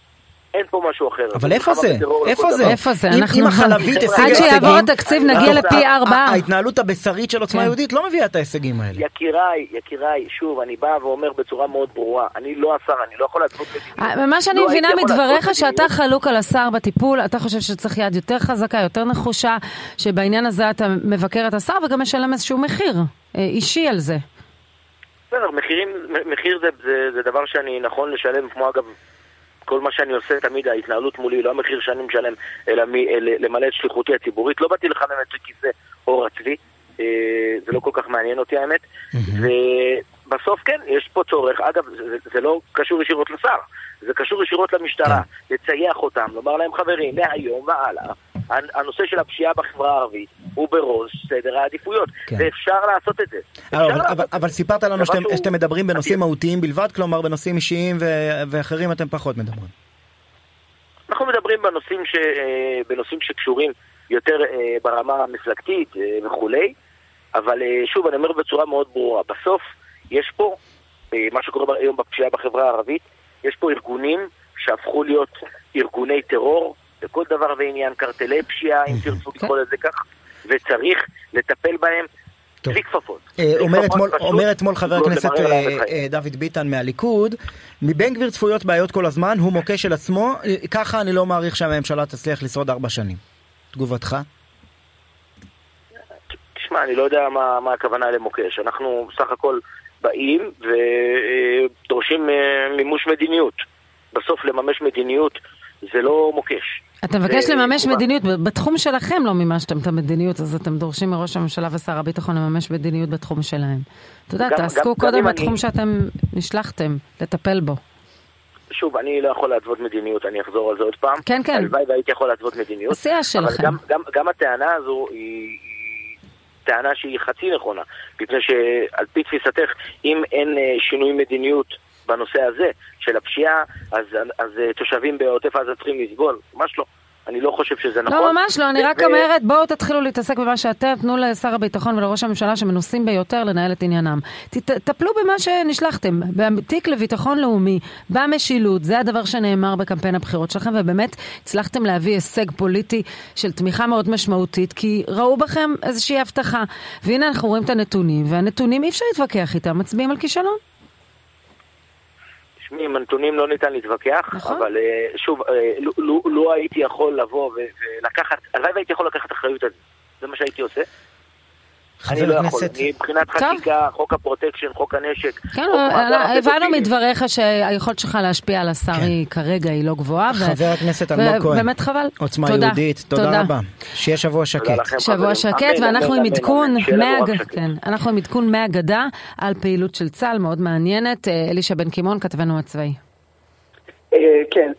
אין פה משהו אחר. אבל איפה זה? איפה זה? איפה זה? אם- החלבית השיגה עד שיעבור הישגים, התקציב נגיע התוצאה- לפי ארבעה. ההתנהלות הבשרית של עוצמה כן. יהודית לא מביאה את ההישגים האלה. יקיריי, יקיריי, שוב, אני בא ואומר בצורה מאוד ברורה, אני לא השר, אני לא יכול להתוות מדיניות. אה, מה שאני לא מבינה מדבריך שאתה. חלוק על השר בטיפול, אתה חושב שצריך יד יותר חזקה, יותר נחושה, שבעניין הזה אתה מבקר את השר וגם משלם איזשהו מחיר אה, אישי על זה. בסדר, מחירים, מחיר זה, זה, זה דבר שאני נכון לשלם, כמו אגב, כל מה שאני עושה תמיד, ההתנהלות מולי, לא המחיר שאני משלם, אלא מ, אל, למלא את שליחותי הציבורית. לא באתי לחמם את כיסא עור הצבי, אה, זה לא כל כך מעניין אותי האמת. ובסוף כן, יש פה צורך, אגב, זה, זה לא קשור ישירות לשר, זה קשור ישירות למשטרה, לצייח אותם, לומר להם חברים, מהיום והלאה, הנ- הנושא של הפשיעה בחברה הערבית הוא בראש סדר העדיפויות, כן. ואפשר לעשות את זה. אבל, אפשר אבל, לעשות אבל, אבל סיפרת לנו שאתם, שהוא שאתם מדברים בנושאים. מהותיים בלבד, כלומר בנושאים אישיים ו- ואחרים אתם פחות מדברים. אנחנו מדברים בנושאים, ש, אה, בנושאים שקשורים יותר אה, ברמה המפלגתית אה, וכולי, אבל אה, שוב, אני אומר בצורה מאוד ברורה, בסוף יש פה, אה, מה שקורה היום בפשיעה בחברה הערבית, יש פה ארגונים שהפכו להיות ארגוני טרור לכל דבר ועניין, קרטלי פשיעה, אם תרצו לקרוא לזה כך, וצריך לטפל בהם טוב. בלי כפפות. אה, אומר אתמול, חבר לא הכנסת אה, דוד ביטן מהליכוד, מבן גביר צפויות בעיות כל הזמן, הוא מוכה של עצמו, ככה אני לא מעריך שהממשלה תצליח לשרוד ארבע שנים. תגובתך? תשמע, אני לא יודע מה, מה הכוונה למוקש. אנחנו בסך הכל באים ודורשים אה, מימוש מדיניות. בסוף לממש מדיניות זה לא מוקש. אתה מבקש זה לממש תגובה. מדיניות, בתחום שלכם לא מימשתם את המדיניות, אז אתם דורשים מראש הממשלה ושר הביטחון לממש מדיניות בתחום שלהם. אתה יודע, גם- תעסקו גם- גם קודם אם בתחום אני- שאתם נשלחתם לטפל בו. שוב, אני לא יכול להתוות מדיניות, אני אחזור על זה עוד פעם. כן, כן. הלוואי והייתי יכול להתוות מדיניות. אבל שלכם. גם, גם, גם הטענה הזו היא טענה שהיא חצי נכונה, מפני שעל פי תפיסתך, אם אין אה, שינוי מדיניות בנושא הזה של הפשיעה, אז, אז אה, תושבים בעוטף עזה צריכים לסבול, ממש לא. אני לא חושב שזה נכון. לא, ממש לא, אני רק אומרת, בואו תתחילו להתעסק במה שאתם, תנו לשר הביטחון ולראש הממשלה שמנוסים ביותר לנהל את עניינם. ת- טפלו במה שנשלחתם, בתיק לביטחון לאומי, במשילות, זה הדבר שנאמר בקמפיין הבחירות שלכם, ובאמת הצלחתם להביא הישג פוליטי של תמיכה מאוד משמעותית, כי ראו בכם איזושהי הבטחה. והנה אנחנו רואים את הנתונים, והנתונים אי אפשר להתווכח איתם, מצביעים על כישלון. תשמעי, עם הנתונים לא ניתן להתווכח, נכון. אבל אה, שוב, אה, לו- לו- לו הייתי יכול לבוא ולקחת, הלוואי והייתי יכול לקחת אחריות על זה, זה מה שהייתי עושה. אני לא יכול, מבחינת. חקיקה, חוק ה protection, חוק הנשק, כן, הבנו. מדבריך שהיכולת שלך להשפיע על השר כן. היא כרגע היא לא גבוהה. חבר הכנסת אלמוג כהן. באמת חבל. עוצמה תודה. יהודית, תודה רבה. שיהיה שבוע שקט. שבוע חברים. שקט, אמן, ואנחנו אמן, עם עדכון. כן, אנחנו עם עדכון מהגדה על פעילות של צה"ל, מאוד מעניינת. אה, אלישע בן קימון, כתבנו הצבאי. אה, כן.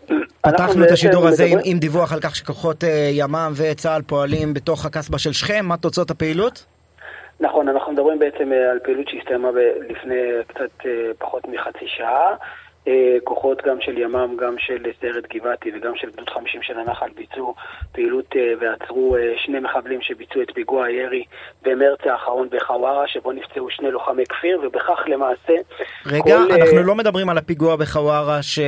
אנחנו פתחנו את השידור הזה עם דיווח על כך שכוחות אה, ימ"מ וצה"ל פועלים בתוך הקסבה של שכם, מה תוצאות הפעילות? נכון, אנחנו מדברים בעצם אה, על פעילות שהסתיימה ב- לפני קצת אה, פחות מחצי שעה. אה, כוחות גם של ימ"מ, גם של סיירת גבעתי וגם של גדוד 50 של הנחל ביצעו פעילות אה, ועצרו אה, שני מחבלים שביצעו את פיגוע הירי במרץ האחרון בחווארה, שבו נפצעו שני לוחמי כפיר, ובכך למעשה... רגע, כל, אה, אנחנו לא מדברים על הפיגוע בחווארה ש...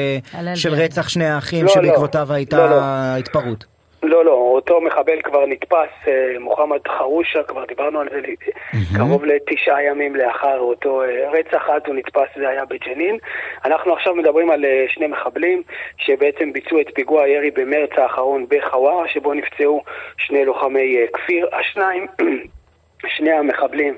של. רצח שני האחים לא, לא. שבעקבותיו הייתה לא, לא. התפרעות. לא, לא, אותו מחבל כבר נתפס, אה, מוחמד חרושה, כבר דיברנו על זה ל- קרוב לתשעה ימים לאחר אותו אה, רצח, אז הוא נתפס, זה היה בג'נין. אנחנו עכשיו מדברים על אה, שני מחבלים שבעצם ביצעו את פיגוע הירי במרץ האחרון בחווארה, שבו נפצעו שני לוחמי כפיר. השניים, שני המחבלים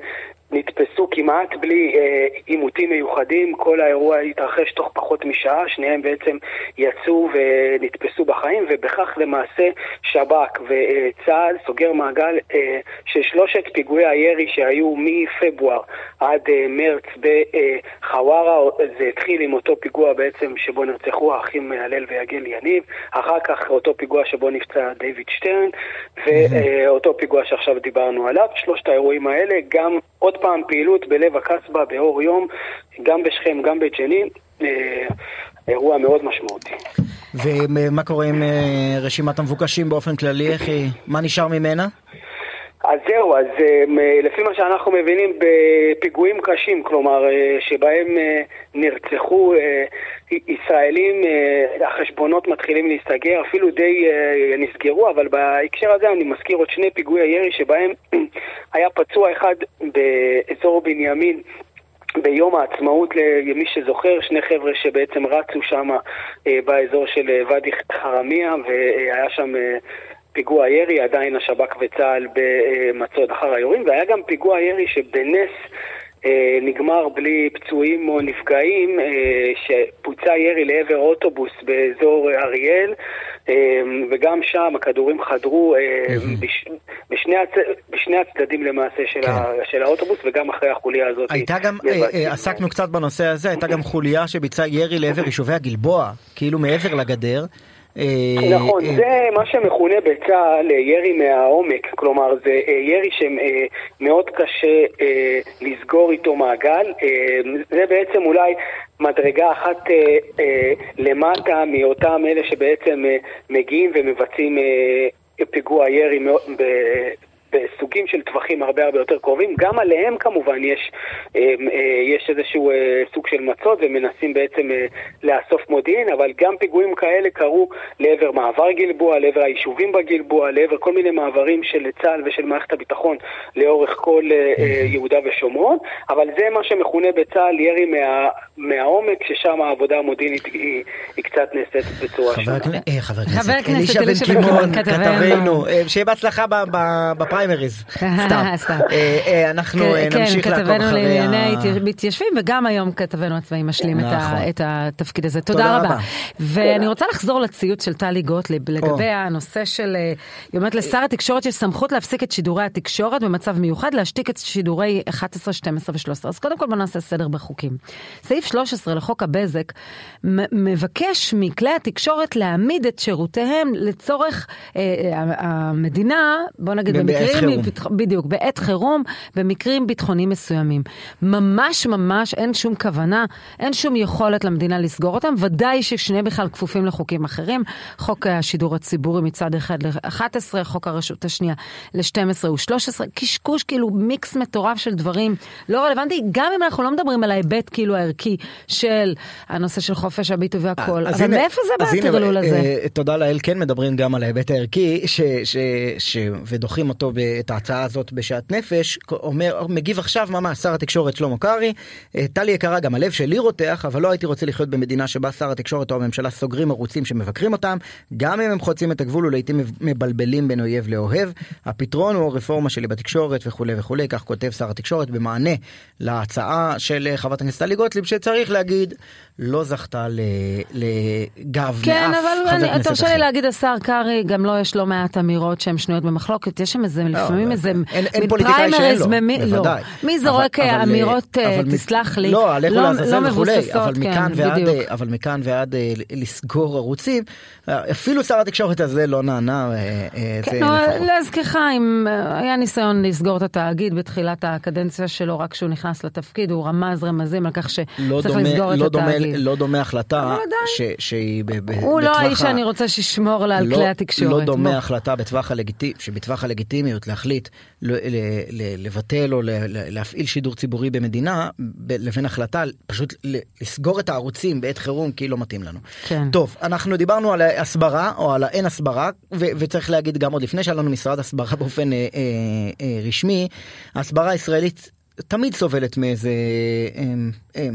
נתפסו כמעט בלי אה, עימותים מיוחדים, כל האירוע התרחש תוך פחות משעה, שניהם בעצם יצאו ונתפסו בחיים, ובכך למעשה שב"כ וצה"ל סוגר מעגל אה, של שלושת פיגועי הירי שהיו מפברואר עד אה, מרץ בחווארה, זה התחיל עם אותו פיגוע בעצם שבו נרצחו האחים הלל ויגל יניב, אחר כך אותו פיגוע שבו נפצע דיוויד שטרן, ואותו פיגוע שעכשיו דיברנו עליו, שלושת האירועים האלה, גם עוד פעם פעילות בלב הקסבה באור יום, גם בשכם, גם בג'נין. אה, אירוע מאוד משמעותי. ומה קורה עם אה, רשימת המבוקשים באופן כללי? איך היא? מה נשאר ממנה? אז זהו, אז אה, לפי מה שאנחנו מבינים, בפיגועים קשים, כלומר, אה, שבהם אה, נרצחו ישראלים, החשבונות מתחילים להסתגר, אפילו די נסגרו, אבל בהקשר הזה אני מזכיר עוד שני פיגועי ירי שבהם היה פצוע אחד באזור בנימין ביום העצמאות, למי שזוכר, שני חבר'ה שבעצם רצו שם באזור של ואדי חרמיה והיה שם פיגוע ירי, עדיין השב"כ וצה"ל במצוד אחר היורים, והיה גם פיגוע ירי שבנס אה, נגמר בלי פצועים או נפגעים, אה, שפוצע ירי לעבר אוטובוס באזור אריאל, אה, וגם שם הכדורים חדרו בש, בשני, הצ... בשני הצדדים למעשה של, כן. ה... של האוטובוס, וגם אחרי החוליה הזאת. הייתה גם, עסקנו קצת בנושא הזה, הייתה גם חוליה שביצעה ירי לעבר יישובי הגלבוע, כאילו מעבר לגדר. אה, נכון, אה, זה מה שמכונה בצה"ל אה, ירי מהעומק, כלומר זה ירי שמאוד קשה לסגור איתו מעגל, זה בעצם אולי מדרגה אחת למטה מאותם אלה שבעצם מגיעים ומבצעים פיגוע ירי בסוגים של טווחים הרבה הרבה יותר קרובים. גם עליהם כמובן יש, אה, אה, יש איזשהו אה, סוג של מצוד ומנסים בעצם לאסוף מודיעין, אבל גם פיגועים כאלה קרו לעבר מעבר גלבוע, לעבר היישובים בגלבוע, לעבר כל מיני מעברים של צה"ל ושל מערכת הביטחון לאורך כל יהודה ושומרון, אבל זה מה שמכונה בצה"ל ירי מה, מהעומק, ששם העבודה המודיעינית היא, היא קצת נעשית בצורה שונה. חבר הכנסת אלישע בן קימון, כתבנו, שיהיה בהצלחה בפריים. פריימריז, סתם. אה, אה, אנחנו כן, אה, נמשיך לעקוב אחרי ה... כן, כתבנו לענייני מתיישבים, וגם היום כתבנו הצבאי משלים נכון. את התפקיד הזה. תודה רבה. ואני רוצה לחזור לציוץ של טלי גוטליב לגבי הנושא של, היא אומרת לשר התקשורת יש סמכות להפסיק את שידורי התקשורת במצב מיוחד, להשתיק את שידורי 11, 12 ו-13. אז קודם כל בוא נעשה סדר בחוקים. סעיף 13 לחוק הבזק מבקש מכלי התקשורת להעמיד את שירותיהם לצורך המדינה, בוא נגיד במקרים. בדיוק, בעת חירום, במקרים ביטחוניים מסוימים. ממש ממש אין שום כוונה, אין שום יכולת למדינה לסגור אותם, ודאי ששניהם בכלל כפופים לחוקים אחרים. חוק השידור הציבורי מצד אחד ל-11, חוק הרשות השנייה ל-12 ו-13, קשקוש, כאילו מיקס מטורף של דברים לא רלוונטי, גם אם אנחנו לא מדברים על ההיבט כאילו הערכי של הנושא של חופש הביטוי והכל, אבל הנה, מאיפה זה בא הטרלול הזה? אה, תודה לאל, כן מדברים גם על ההיבט הערכי, ש, ש, ש, ודוחים אותו את ההצעה הזאת בשעת נפש, אומר, מגיב עכשיו ממש שר התקשורת שלמה קרעי, אה, טלי יקרה גם הלב שלי רותח, אבל לא הייתי רוצה לחיות במדינה שבה שר התקשורת או הממשלה סוגרים ערוצים שמבקרים אותם, גם אם הם חוצים את הגבול ולעיתים מבלבלים בין אויב לאוהב. הפתרון הוא הרפורמה שלי בתקשורת וכולי וכולי, כך כותב שר התקשורת במענה להצעה של אה, חברת הכנסת טלי גוטליב, שצריך להגיד, לא זכתה לגב כן, מאף חבר כנסת אחר. כן, אבל תרשה לי להגיד, השר קרעי, גם לו יש לא מעט אמירות שהן שנויות במחלוקת, יש שם איזה לא, לפעמים איזה אין פוליטיקאי שאין לו, לא. בוודאי. לא. מי זורק אבל, אמירות, אבל, uh, תסלח לי, לא, לא, לא מבוססות, אבל כן, בדיוק. אבל מכאן ועד לסגור ערוצים, אפילו שר התקשורת הזה לא נענה. כן, להזכירך, אם היה ניסיון לסגור את התאגיד בתחילת הקדנציה שלו, רק כשהוא נכנס לתפקיד, הוא רמז רמזים על כך שצריך לא לסגור את התאגיד. לא דומה החלטה שהיא בטווח... הוא לא האיש שאני רוצה שישמור לה על כלי התקשורת. לא דומה החלטה שבטווח הלגיטימיות להחליט לבטל או להפעיל שידור ציבורי במדינה, לבין החלטה פשוט לסגור את הערוצים בעת חירום כי לא מתאים לנו. כן. טוב, אנחנו דיברנו על הסברה או על האין הסברה, וצריך להגיד גם עוד לפני שהיה לנו משרד הסברה באופן אה, אה, אה, רשמי, ההסברה הישראלית תמיד סובלת מאיזה... אה, אה,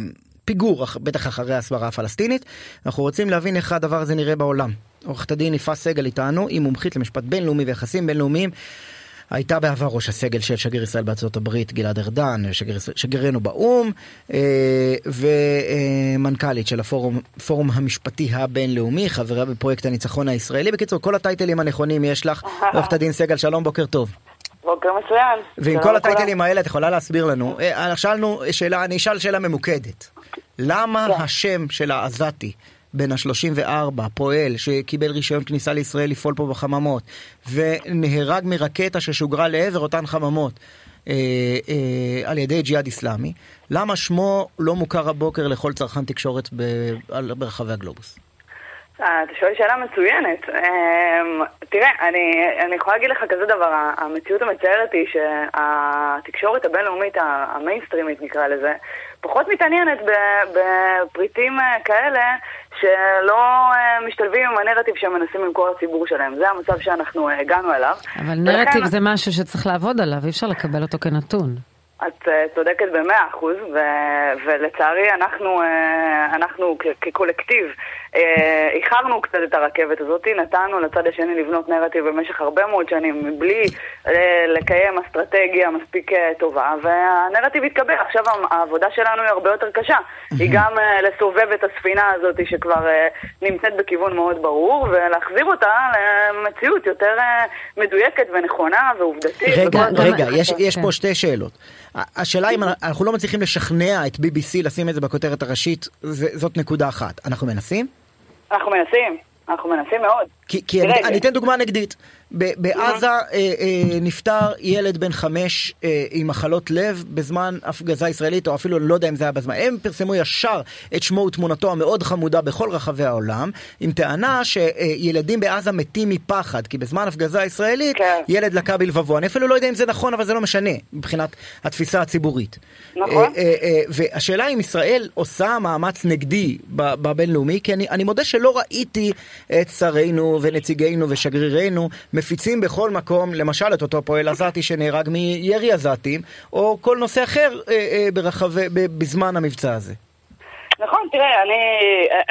פיגור, בטח אחרי ההסברה הפלסטינית. אנחנו רוצים להבין איך הדבר הזה נראה בעולם. עורכת הדין יפעת סגל איתנו, היא מומחית למשפט בינלאומי ויחסים בינלאומיים. הייתה בעבר ראש הסגל של שגריר ישראל בארצות הברית גלעד ארדן, שגריר, שגרירנו באו"ם, אה, ומנכ"לית של הפורום המשפטי הבינלאומי, חברה בפרויקט הניצחון הישראלי. בקיצור, כל הטייטלים הנכונים יש לך. עורכת הדין סגל, שלום, בוקר טוב. בוקר מצוין. ועם כל הטייטלים האלה את יכולה להסביר לנו, אה, שאלנו שאלה, אני אשאל שאלה ממוקדת. למה כן. השם של העזתי בן ה-34, פועל, שקיבל רישיון כניסה לישראל לפעול פה בחממות, ונהרג מרקטה ששוגרה לעבר אותן חממות, אה, אה, על ידי ג'יהאד איסלאמי, למה שמו לא מוכר הבוקר לכל צרכן תקשורת ב- ברחבי הגלובוס? אה, אתה שואל שאלה מצוינת. אמ, תראה, אני, אני יכולה להגיד לך כזה דבר, המציאות המצערת היא שהתקשורת הבינלאומית, המיינסטרימית נקרא לזה, פחות מתעניינת בפריטים אה, כאלה שלא אה, משתלבים עם הנרטיב שהם מנסים למכור לציבור שלהם. זה המצב שאנחנו הגענו אליו. אבל נרטיב זה משהו שצריך לעבוד עליו, אי אפשר לקבל אותו כנתון. את צודקת במאה אחוז, ולצערי אנחנו, אנחנו כקולקטיב אה, איחרנו קצת את הרכבת הזאת, נתנו לצד השני לבנות נרטיב במשך הרבה מאוד שנים מבלי אה, לקיים אסטרטגיה מספיק אה, טובה, והנרטיב התקבל. עכשיו העבודה שלנו היא הרבה יותר קשה. היא גם לסובב את הספינה הזאת שכבר נמצאת בכיוון מאוד ברור, ולהחזיר אותה למציאות יותר מדויקת ונכונה ועובדתית. רגע, רגע, יש, יש פה שתי שאלות. השאלה אם אנחנו לא מצליחים לשכנע את BBC לשים את זה בכותרת הראשית, זאת נקודה אחת. אנחנו מנסים? אנחנו מנסים, אנחנו מנסים מאוד. כי, כי אני, אני אתן דוגמה נגדית. בעזה אה, אה, נפטר ילד בן חמש אה, עם מחלות לב בזמן הפגזה ישראלית, או אפילו לא יודע אם זה היה בזמן. הם פרסמו ישר את שמו ותמונתו המאוד חמודה בכל רחבי העולם, עם טענה שילדים בעזה מתים מפחד, כי בזמן הפגזה ישראלית כן. ילד לקה בלבבו. אני אפילו לא יודע אם זה נכון, אבל זה לא משנה, מבחינת התפיסה הציבורית. נכון. והשאלה אם ישראל עושה מאמץ נגדי בבינלאומי, כי אני, אני מודה שלא ראיתי את שרינו ונציגינו ושגרירינו מפיצים בכל מקום, למשל את אותו פועל עזתי שנהרג מירי עזתים, או כל נושא אחר אה, אה, ברחבי, בזמן המבצע הזה. נכון, תראה, אני,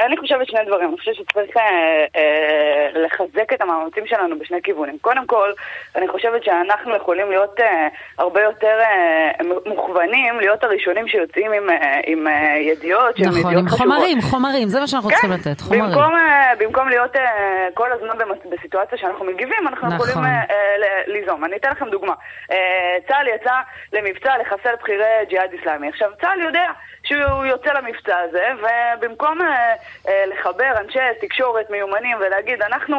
אני חושבת שני דברים. אני חושבת שצריך אה, אה, לחזק את המאמצים שלנו בשני כיוונים. קודם כל, אני חושבת שאנחנו יכולים להיות אה, הרבה יותר אה, מוכוונים, להיות הראשונים שיוצאים עם, אה, עם אה, ידיעות נכון, ידיעות עם חשובות. חומרים, חומרים, זה מה שאנחנו כן, צריכים לתת, חומרים. במקום, אה, במקום להיות אה, כל הזמן בסיטואציה שאנחנו מגיבים, אנחנו נכון. יכולים אה, אה, ליזום. אני אתן לכם דוגמה. אה, צה"ל יצא למבצע לחסל בכירי ג'יהאד איסלאמי. עכשיו, צה"ל יודע שהוא יוצא למבצע הזה, ובמקום אה, אה, לחבר אנשי תקשורת מיומנים ולהגיד, אנחנו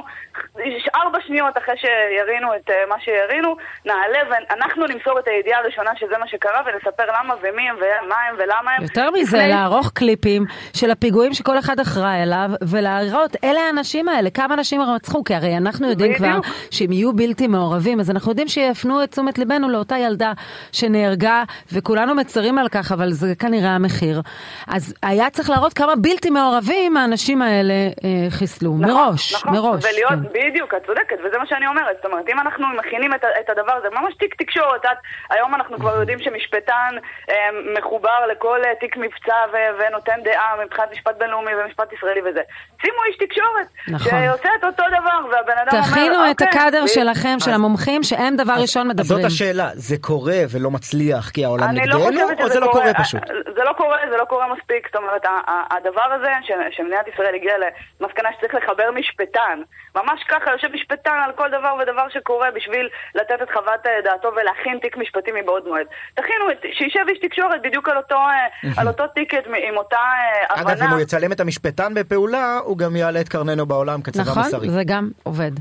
ארבע שניות אחרי שירינו את אה, מה שירינו, נעלה ואנחנו נמסור את הידיעה הראשונה שזה מה שקרה ונספר למה ומי הם ומה הם ולמה הם. יותר מזה, לפני... לערוך קליפים של הפיגועים שכל אחד אחראי אליו, ולהראות, אלה האנשים האלה, כמה אנשים רצחו, כי הרי אנחנו יודעים בדיוק. כבר שהם יהיו בלתי מעורבים, אז אנחנו יודעים שיפנו את תשומת ליבנו לאותה ילדה שנהרגה, וכולנו מצרים על כך, אבל זה כנראה המחיר. המחיר. אז היה צריך להראות כמה בלתי מעורבים האנשים האלה אה, חיסלו, נכון, מראש, נכון, מראש. ולהיות, כן. בדיוק, את צודקת, וזה מה שאני אומרת. זאת אומרת, אם אנחנו מכינים את, את הדבר הזה, ממש תיק תקשורת, את, היום אנחנו כבר יודעים שמשפטן אה, מחובר לכל אה, תיק מבצע ו, ונותן דעה מבחינת משפט בינלאומי ומשפט ישראלי וזה. שימו איש תקשורת, נכון. שעושה את אותו דבר, והבן אדם אומר, תכינו את אוקיי, הקאדר שלכם, של המומחים, שהם דבר אז, ראשון מדברים. אז זאת השאלה, זה קורה ולא מצליח כי העולם לא נגדנו, לא או זה לא קורה פשוט? זה לא קורה, זה לא קורה מספיק. זאת אומרת, הדבר הזה, שמדינת ישראל הגיעה למסקנה שצריך לחבר משפטן, ממש ככה, יושב משפטן על כל דבר ודבר שקורה בשביל לתת את חוות דעתו ולהכין תיק משפטי מבעוד מועד. תכינו, שישב איש תקשורת בדיוק על אותו, על אותו טיקט עם אותה אה, הבנה. אגב, אם הוא יצלם את המשפטן בפעולה, הוא גם יעלה את קרננו בעולם כצבא נכון, מסרי. נכון, זה גם עובד.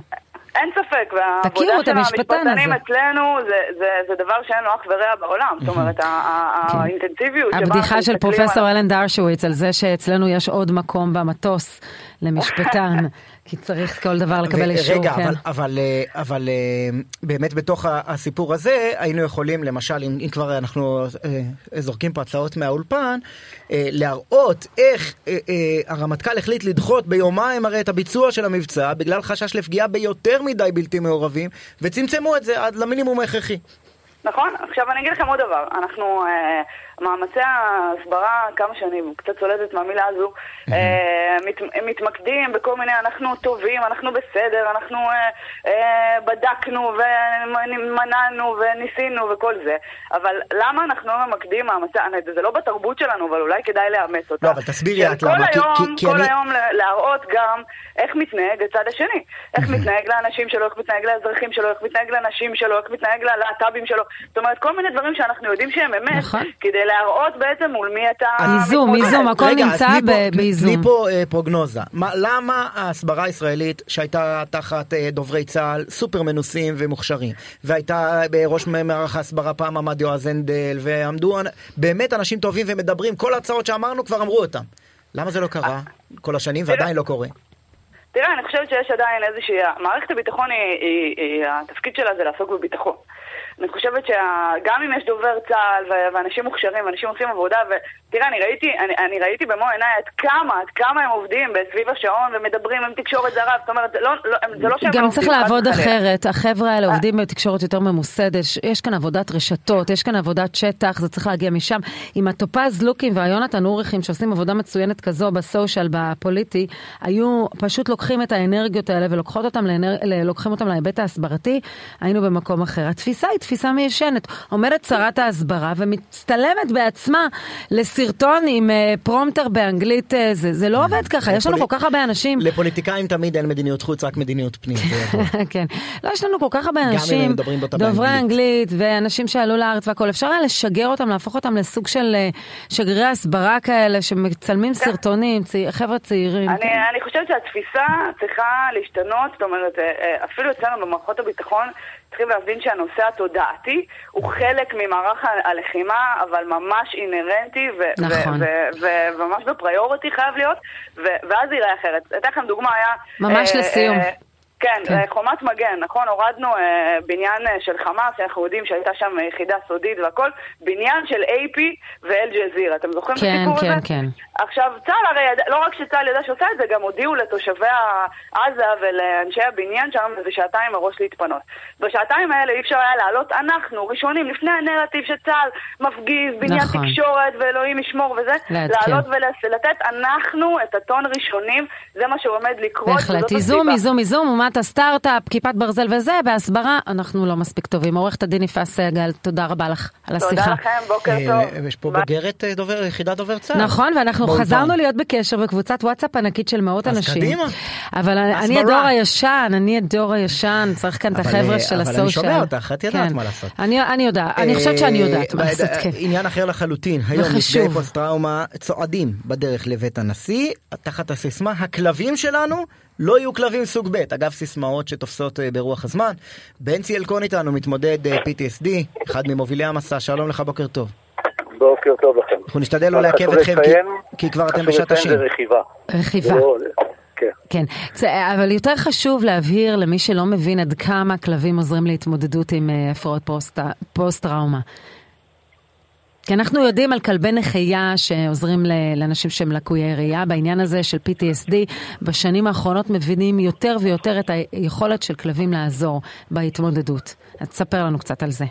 אין ספק, והעבודה של המשפטנים אצלנו זה, זה, זה דבר שאין לו אח ורע בעולם. זאת אומרת, כן. האינטנסיביות שבה... הבדיחה של פרופסור אלן דרשוויץ על זה שאצלנו יש עוד מקום במטוס למשפטן. כי צריך כל דבר לקבל אישור, רגע, כן. אבל, אבל, אה, אבל אה, באמת בתוך הסיפור הזה היינו יכולים, למשל, אם, אם כבר אנחנו אה, זורקים פה הצעות מהאולפן, להראות איך הרמטכ"ל החליט לדחות ביומיים הרי את הביצוע של המבצע בגלל חשש לפגיעה ביותר מדי בלתי מעורבים, וצמצמו את זה עד למינימום ההכרחי. נכון, עכשיו אני אגיד לכם עוד דבר, אנחנו... מאמצי ההסברה, כמה שאני קצת צולדת מהמילה הזו, אה, מתמקדים בכל מיני, אנחנו טובים, אנחנו בסדר, אנחנו אה, אה, בדקנו ומנענו וניסינו וכל זה, אבל למה אנחנו לא ממקדים מאמצי, זה לא בתרבות שלנו, אבל אולי כדאי לאמץ אותה. לא, אבל תסבירי את למה. כל היום להראות גם איך מתנהג הצד השני. איך מתנהג לאנשים שלו, איך מתנהג לאזרחים שלו, איך מתנהג לנשים שלו, איך מתנהג ללהט"בים שלו. זאת אומרת, כל מיני דברים שאנחנו יודעים שהם אמת, נכון. כדי להראות בעצם מול מי אתה... איזום. איזום, הכל נמצא באיזום. תני פה אה, פרוגנוזה. מה- למה ההסברה הישראלית שהייתה תחת אה, דוברי צה"ל סופר מנוסים ומוכשרים, והייתה בראש מערך ההסברה פעם עמד יועז הנדל, ועמדו באמת אנשים טובים ומדברים, כל ההצעות שאמרנו כבר אמרו אותם. למה זה לא קרה כל השנים ועדיין לא קורה? תראה, אני חושבת שיש עדיין איזושהי... מערכת הביטחון, היא, היא, היא, התפקיד שלה זה לעסוק בביטחון. אני חושבת שגם אם יש דובר צה"ל ואנשים מוכשרים ואנשים עושים עבודה, ותראה, אני ראיתי, אני, אני ראיתי במו עיניי עד כמה, עד כמה הם עובדים סביב השעון ומדברים עם תקשורת זרה, זאת אומרת, זה לא, לא, זה לא שהם לא גם עובדים צריך לעבוד. אחרת, החבר'ה האלה עובדים בתקשורת יותר ממוסדת, יש כאן עבודת רשתות, יש כאן עבודת שטח, זה צריך להגיע משם. עם הטופז לוקים והיונתן אוריכים שעושים עבודה מצוינת כזו בסושיאל, בפוליטי, היו פשוט לוקחים את האנרגיות האלה ולוקחות אותם לאנר... ל- לוקחים אותם להיבט ההסברתי, היינו במקום אחר. התפיסה היא תפיסה מיושנת. עומדת שרת ההסברה ומצטלמת בעצמה לסרטון עם אה, פרומטר באנגלית, אה, זה, זה לא עובד ככה, יש לנו כל כך הרבה אנשים. לפוליטיקאים תמיד אין מדיניות חוץ, רק מדיניות פנים. כן. לא, יש לנו כל כך הרבה אנשים, דוברי. אנגלית, ואנשים שעלו לארץ והכל. אפשר היה לשגר אותם, להפוך אותם לסוג של אה, שגרירי הסברה כאלה, שמצלמים סרטונים, צי- חבר'ה צעירים. אני, אני חושבת שהתפיסה צריכה להשתנות, זאת אומרת, אפילו אצלנו במערכות הביטחון צריכים להבין שהנושא התודעתי הוא חלק ממערך הלחימה, אבל ממש אינהרנטי, ו- נכון. ו- ו- ו- וממש בפריוריטי חייב להיות, ואז זה ייראה אחרת. אתן לכם דוגמה, היה... ממש אה, לסיום. אה, כן, כן. אה, חומת מגן, נכון, הורדנו אה, בניין אה, של חמאס, אנחנו יודעים שהייתה שם אה, יחידה סודית והכל, בניין של AP ואל-ג'זירה, אתם זוכרים את כן, הסיפור כן, הזה? כן. עכשיו, צה"ל הרי, ידע, לא רק שצה"ל ידע שעושה את זה, גם הודיעו לתושבי עזה ולאנשי הבניין שם איזה שעתיים מראש להתפנות. בשעתיים האלה אי אפשר היה לעלות, אנחנו, ראשונים, לפני הנרטיב שצה"ל מפגיז, בניין נכון. תקשורת ואלוהים ישמור וזה. לעלות ולתת אנחנו את הטון ראשונים, זה מה שעומד לקרות, בהחלט, וזאת איזום. איזום, איזום, אומת הסטארט-אפ, כיפת ברזל וזה, בהסברה אנחנו לא מספיק טובים. עורכת הדין יפעת סגל, תודה רבה לך על השיחה. תודה לכם, בוקר אה, טוב. יש פה. בוגרת אה, דובר, יחידת דובר צה"ל. נכון, ואנחנו. חזרנו להיות בקשר בקבוצת וואטסאפ ענקית של מאות אז אנשים. קדימה. אבל אני-. הדור הישן, אני הדור הישן, צריך כאן את אבל, החבר'ה אה, של אבל הסושיאל. אני שומע אותך, את יודעת כן. מה לעשות. אני יודעת, אני חושבת שאני יודעת מה לעשות, כן. עניין אחר לחלוטין, היום. נפגעי פוסט טראומה צועדים בדרך לבית הנשיא, תחת הסיסמה, הכלבים שלנו לא יהיו כלבים סוג ב', אגב סיסמאות שתופסות אה, ברוח הזמן. בנצי אלקון איתנו, מתמודד אה, PTSD, אחד ממובילי המסע, שלום לך, בוקר טוב. בוקר טוב לכם. אנחנו נשתדל לא לעכב אתכם, כי- לציין- כי כבר אתם חשוב בשעת לציין. זה רכיבה. רכיבה. זה לא- כן. כן, אבל יותר חשוב להבהיר למי שלא מבין עד כמה כלבים עוזרים להתמודדות עם אה, הפרעות פוסט- פוסט-טראומה. כי אנחנו יודעים על כלבי נחייה שעוזרים לאנשים שהם לקויי ראייה. בעניין הזה של PTSD, בשנים האחרונות מבינים יותר ויותר את היכולת של כלבים לעזור בהתמודדות. אז תספר לנו קצת על זה.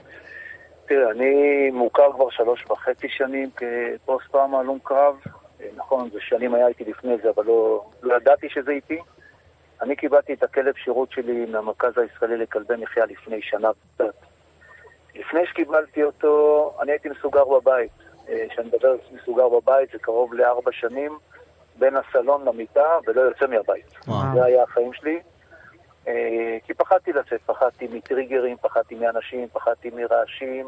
תראה, אני מוכר כבר שלוש וחצי שנים כפוסט טראומה הלום קרב. אה, נכון, זה שנים היה איתי לפני זה, אבל לא, לא ידעתי שזה איתי. אני קיבלתי את הכלב שירות שלי מהמרכז הישראלי לכלבי נחייה לפני שנה וקצת. לפני שקיבלתי אותו, אני הייתי מסוגר בבית. אה, כשאני מדבר על מסוגר בבית, זה קרוב לארבע שנים בין הסלון למיטה ולא יוצא מהבית. וואו. זה היה החיים שלי. אה, כי פחדתי לצאת, פחדתי מטריגרים, פחדתי מאנשים, פחדתי מרעשים.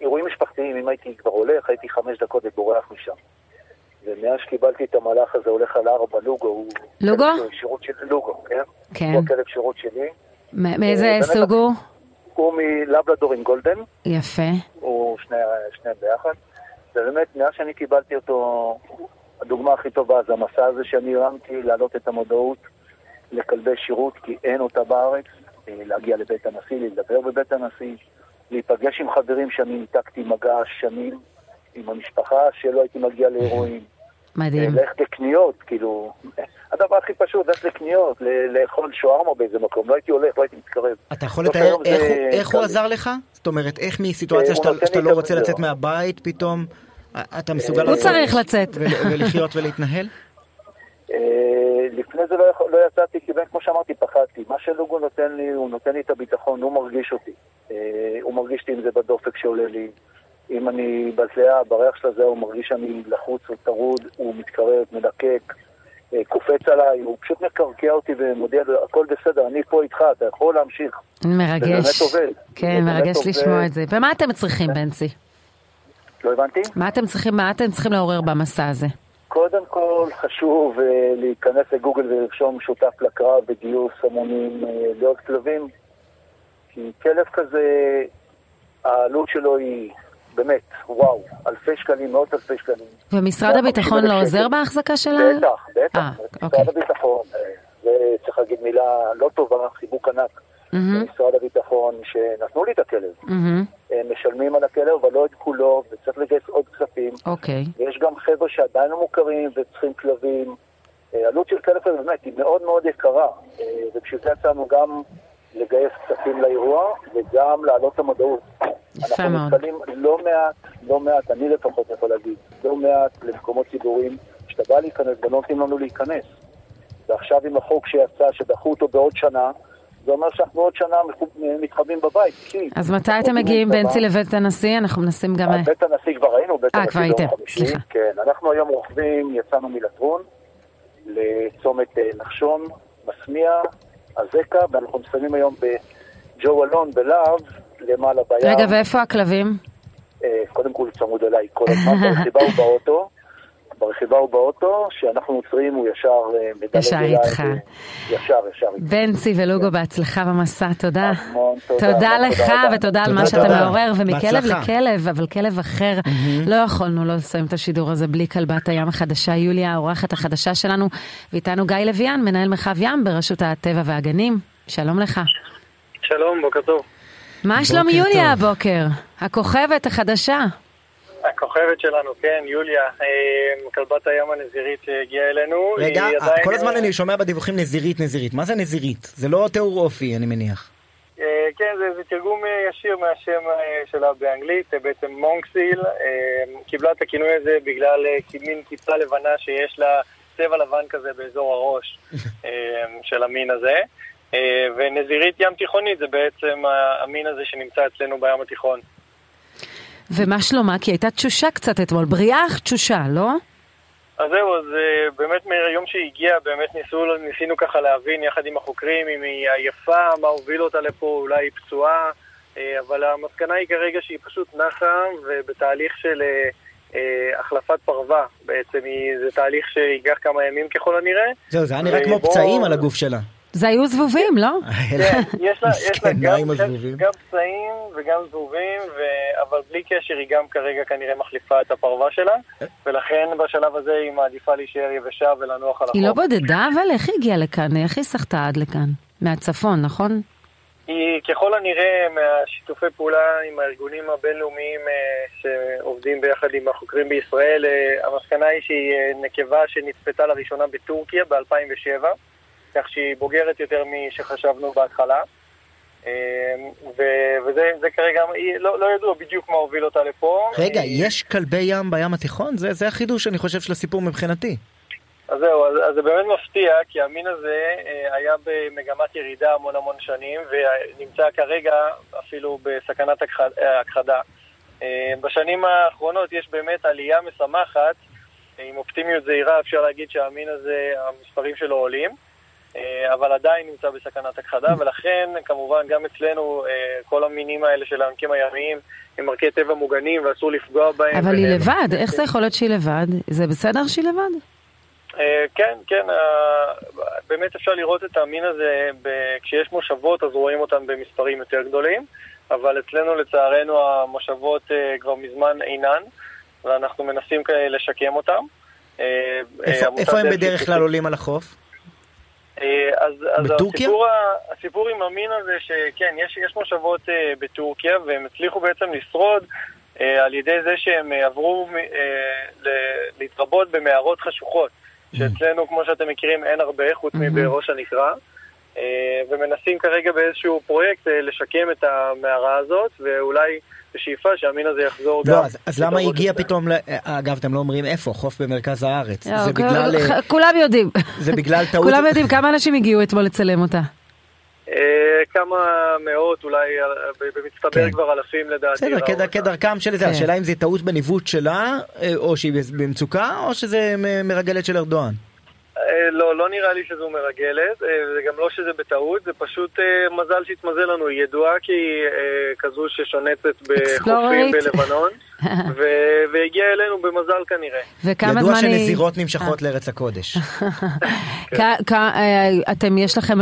אירועים משפחתיים, אם הייתי כבר הולך, הייתי חמש דקות ובורח משם. ומאז שקיבלתי את המהלך הזה, הולך על ארבע, לוגו, הוא... לוגו? שירות של... לוגו, כן? כן. הוא הכלב שירות שלי. מאיזה אה, סוג הוא? הוא מלבלדור עם גולדן, יפה. הוא שני, שניהם ביחד. ובאמת, מאז שאני קיבלתי אותו, הדוגמה הכי טובה זה המסע הזה שאני הרמתי, להעלות את המודעות לכלבי שירות, כי אין אותה בארץ, אה, להגיע לבית הנשיא, לדבר בבית הנשיא, להיפגש עם חברים שאני ניתקתי מגע שנים, עם המשפחה שלא הייתי מגיע לאירועים. מדהים. אה, ללכת לקניות, כאילו, הדבר הכי פשוט, ללכת לקניות, לאכול שווארמה באיזה מקום, לא הייתי הולך, לא הייתי מתקרב. אתה יכול לתאר איך הוא- הוא. עזר לך? זאת אומרת, איך אה, מסיטואציה הוא שאתה לא רוצה. לצאת מהבית פתאום, אתה מסוגל הוא לעשות- צריך לצאת. ול- ולחיות ולהתנהל? אה, לפני זה לא, לא יצאתי, כי כמו שאמרתי, פחדתי. מה שלוגו נותן לי, הוא נותן לי את הביטחון, הוא מרגיש אותי. אה, הוא מרגיש אותי אם זה בדופק שעולה לי, אם אני בזיעה, בריח של הזיעה, הוא מרגיש שאני לחוץ או טרוד, הוא מתקרב, מלקק. אה, קופץ עליי, הוא פשוט מקרקע אותי ומודיע הכל בסדר, אני פה איתך, אתה יכול להמשיך. מרגש. זה באמת עובד. כן, מרגש באמת לשמוע עובד. את זה. ומה אתם צריכים, בנצי? לא הבנתי? מה אתם צריכים, מה אתם צריכים לעורר במסע הזה? קודם כל חשוב אה, להיכנס לגוגל ולרשום שותף לקרב בגיוס המונים אה, לעוד כלבים, כי כלב כזה, העלות שלו היא באמת, וואו, אלפי שקלים, מאות אלפי שקלים. ומשרד הביטחון לא עוזר בהחזקה שלה? בטח, בטח. אה, אוקיי. משרד הביטחון, אה, זה צריך להגיד מילה לא טובה, חיבוק ענק למשרד הביטחון, שנתנו לי את הכלב. הם משלמים על הכלב, אבל לא את כולו, וצריך לגייס עוד כספים. אוקיי. ויש גם חבר'ה שעדיין לא מוכרים וצריכים כלבים. אה, עלות של כלב באמת היא מאוד מאוד יקרה, אה, ובשביל זה יצאנו גם לגייס כספים לאירוע וגם להעלות את המודעות. יפה אנחנו מאוד. נתקלים לא מעט, לא מעט, אני לפחות יכול להגיד, לא מעט למקומות ציבוריים, שאתה בא להיכנס ולא נותנים לנו להיכנס. ועכשיו עם החוק שיצא, שדחו אותו בעוד שנה, זה אומר שאנחנו עוד שנה מתחבאים בבית. אז מתי אתם מגיעים, בנצי, לבית הנשיא? אנחנו מנסים גם... אז בית הנשיא כבר היינו, בית אה, הנשיא ביום הייתם, חמישי. כן, אנחנו היום רוכבים, יצאנו מלטרון לצומת אה, נחשון, מסמיע, אזקה, ואנחנו מסיימים היום בג'ו אלון בלהב, למעלה בים. רגע, ואיפה הכלבים? אה, קודם כל צמוד אליי כל הזמן, ברכיבה הוא באוטו. ברכיבה הוא באוטו, כשאנחנו עוצרים הוא ישר אה, מדלג ישר אליי, איתך. אה, ישר, ישר איתך. בנצי ולוגו, בהצלחה במסע, תודה. המון תודה. תודה לך. ותודה על תודה, מה שאתה. מעורר, ומכלב בהצלחה. לכלב, אבל כלב אחר, לא יכולנו לא לסיים את השידור הזה בלי כלבת הים החדשה, יוליה, האורחת החדשה שלנו, ואיתנו גיא לוויאן, מנהל מרחב ים ברשות הטבע והגנים. שלום לך. שלום, בוקר טוב. מה שלום יוליה הבוקר? הכוכבת החדשה. הכוכבת שלנו, כן, יוליה, אה, כלבת הים הנזירית שהגיעה אלינו. רגע, עדיין, כל הזמן אה, אני שומע בדיווחים נזירית נזירית. מה זה נזירית? זה לא תיאור אופי, אני מניח. אה, כן, זה, זה תרגום אה, ישיר מהשם אה, שלה באנגלית, אה, בעצם מונקסיל. אה, קיבלה את הכינוי הזה בגלל אה, מין כיפה לבנה שיש לה צבע לבן כזה באזור הראש אה, של המין הזה. אה, ונזירית ים תיכונית זה בעצם המין הזה שנמצא אצלנו בים התיכון. ומה שלומה? כי הייתה תשושה קצת אתמול, בריאה אך תשושה, לא? אז זהו, אז אה, באמת מהיום שהיא הגיעה, באמת ניסו, ניסינו ככה להבין יחד עם החוקרים אם היא עייפה, מה הוביל אותה לפה, אולי היא פצועה, אה, אבל המסקנה היא כרגע שהיא פשוט נחה ובתהליך של אה, אה, החלפת פרווה בעצם, היא, זה תהליך שייקח כמה ימים ככל הנראה. זהו, זה היה נראה כמו ובוא- פצעים על הגוף שלה. זה היו זבובים, לא? כן, יש לה, יש לה מסכנה גם. גם פצעים וגם זבובים, ו... אבל בלי קשר היא גם כרגע כנראה מחליפה את הפרווה שלה, ולכן בשלב הזה היא מעדיפה להישאר יבשה ולנוח על החוף. היא לא בודדה, אבל איך היא הגיעה לכאן? איך היא סחטה עד לכאן? מהצפון, נכון? היא ככל הנראה מהשיתופי פעולה עם הארגונים הבינלאומיים אה, שעובדים ביחד עם החוקרים בישראל, אה, המסקנה היא שהיא אה, נקבה שנצפתה לראשונה בטורקיה ב-2007, כך שהיא בוגרת יותר משחשבנו בהתחלה. אה, ו- וזה זה כרגע, לא, לא ידוע בדיוק מה הוביל אותה לפה. רגע, אה, יש כלבי ים בים התיכון? זה זה החידוש, אני חושב, של הסיפור מבחינתי. אז זהו, אז, אז זה באמת מפתיע, כי המין הזה אה, היה במגמת ירידה המון המון שנים, ונמצא כרגע אפילו בסכנת הכחד, הכחדה. אה, בשנים האחרונות יש באמת עלייה משמחת, עם אופטימיות זהירה אפשר להגיד שהמין הזה, המספרים שלו עולים, אבל עדיין נמצא בסכנת הכחדה, ולכן כמובן גם אצלנו אה, כל המינים האלה של העמקים הימיים הם ערכי טבע מוגנים ואסור לפגוע בהם. אבל היא לבד, איך זה יכול להיות שהיא לבד? זה בסדר שהיא לבד? אה, כן, כן, אה, באמת אפשר לראות את המין הזה, כשיש מושבות אז רואים אותן במספרים יותר גדולים, אבל אצלנו לצערנו המושבות אה, כבר מזמן אינן, ואנחנו מנסים לשקם אותן. אה, אה, איפה- הם בדרך כלל. עולים על החוף? אה, אז, אז בטורקיה? הסיפור, הסיפור עם המין הזה, שכן, יש, יש מושבות אה, בטורקיה, והם הצליחו בעצם לשרוד אה, על ידי זה שהם אה, עברו ל- להתרבות במערות חשוכות, שאצלנו, כמו שאתם מכירים, אין הרבה, חוץ מבראש הנקרה. ומנסים כרגע באיזשהו פרויקט אה, לשקם את המערה הזאת, ואולי בשאיפה שהמין הזה יחזור גם. לא, אז- אז למה אצלנו. פתאום, ל- אגב, אתם לא אומרים איפה, חוף במרכז הארץ. לא, זה כל- בגלל... אה, כולם יודעים. זה בגלל טעות... כולם יודעים כמה אנשים הגיעו אתמול לצלם אותה. אה, כמה מאות, אולי אה, במצטבר כן. כבר אלפים לדעתי. בסדר, כד- כדרכם של זה, כן. השאלה אם זה טעות בניווט שלה, אה, או שהיא במצוקה, או שזה מרגלת של ארדואן. אה, לא, לא נראה לי שזו מרגלת, אה, וגם לא שזה בטעות, זה פשוט אה, מזל שהתמזל לנו. היא ידועה כי היא אה, כזו ששונצת בחופים. בלבנון, ו- והגיעה אלינו במזל כנראה. וכמה ידוע זמן היא... שנזירות נמשכות לארץ הקודש. כ- כ- אה, אתם, יש לכם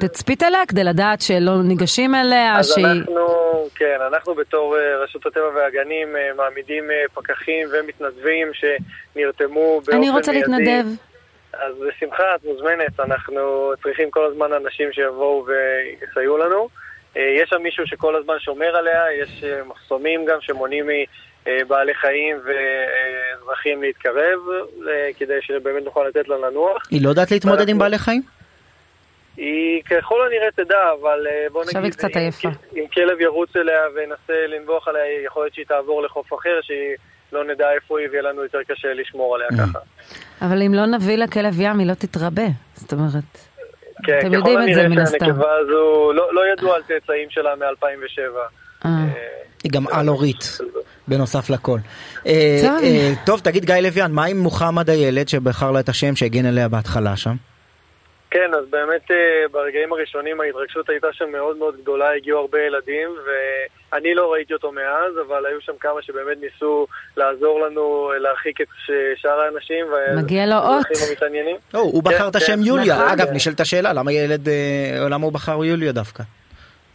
תצפית עליה כדי לדעת שלא ניגשים אליה, אז שהיא... אנחנו, כן, אנחנו בתור רשות הטבע והגנים מעמידים פקחים ומתנדבים שנרתמו באופן אני רוצה מיידי. להתנדב. אז בשמחה, את מוזמנת, אנחנו צריכים כל הזמן אנשים שיבואו ויסייעו לנו. אה, יש שם מישהו שכל הזמן שומר עליה, יש אה, מחסומים גם שמונעים מבעלי חיים ואזרחים להתקרב, אה, כדי שבאמת נוכל לתת לה לנוח. היא לא יודעת להתמודד עם בעלי חיים? היא ככל הנראה תדע, אבל בוא נגיד, עכשיו היא קצת עייפה. אם כלב ירוץ אליה וינסה לנבוח עליה, יכול להיות שהיא תעבור לחוף אחר, שהיא לא נדע איפה היא ויהיה לנו יותר קשה לשמור עליה Mm. ככה. אבל אם לא נביא לה כלב ים, היא לא תתרבה. זאת אומרת, כן, אתם ככל יודעים את זה הנראה מן הסתם. שהנקבה הזו, לא, לא ידוע על צאצאים שלה מ-2007. אה. היא גם על-הורית, בנוסף לכל. אה, טוב. אה, טוב, תגיד גיא לוויאן, מה עם מוחמד הילד שבחר לה את השם שהגן עליה בהתחלה שם? כן, אז באמת אה, ברגעים הראשונים ההתרגשות הייתה שם מאוד מאוד גדולה, הגיעו הרבה ילדים, ואני לא ראיתי אותו מאז, אבל היו שם כמה שבאמת ניסו לעזור לנו אה, להרחיק את שאר האנשים. מגיע לו אות. המתעניינים. לא, הוא כן, בחר את השם כן. יוליה. נכון. אגב, נשאלת השאלה, למה ילד, אה, למה הוא בחר יוליה דווקא?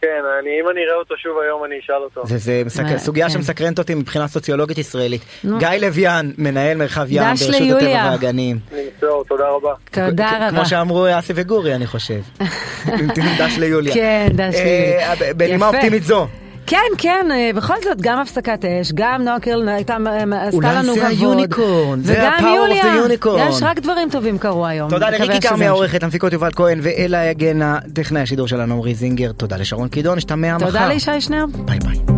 כן, אני, אם אני אראה אותו שוב היום אני אשאל אותו. זה, זה מסק... מה, סוגיה כן. שמסקרנת אותי מבחינה סוציולוגית ישראלית. נו. גיא לוויאן, מנהל מרחב ים ברשות ליוליה. הטבע והגנים. נמסור, תודה רבה. תודה רבה. כמו שאמרו אסי וגורי, אני חושב. דש ליוליה. כן, דש ליוליה. אה, בנימה יפה. אופטימית זו. כן, כן, אה, בכל זאת, גם הפסקת אש, גם נועה קירל הייתה, אה, עשתה אולי לנו זה כבוד. ה unicorn, זה וגם ה-power of יוליה. the unicorn. יש רק דברים טובים קרו היום. תודה לריקי כרמי. העורכת, למפיקות יובל כהן ואלה יגן, טכנאי השידור שלנו עמרי זינגר. תודה לשרון קידון, נשתמע מחר. תודה לישי שנר. ביי ביי.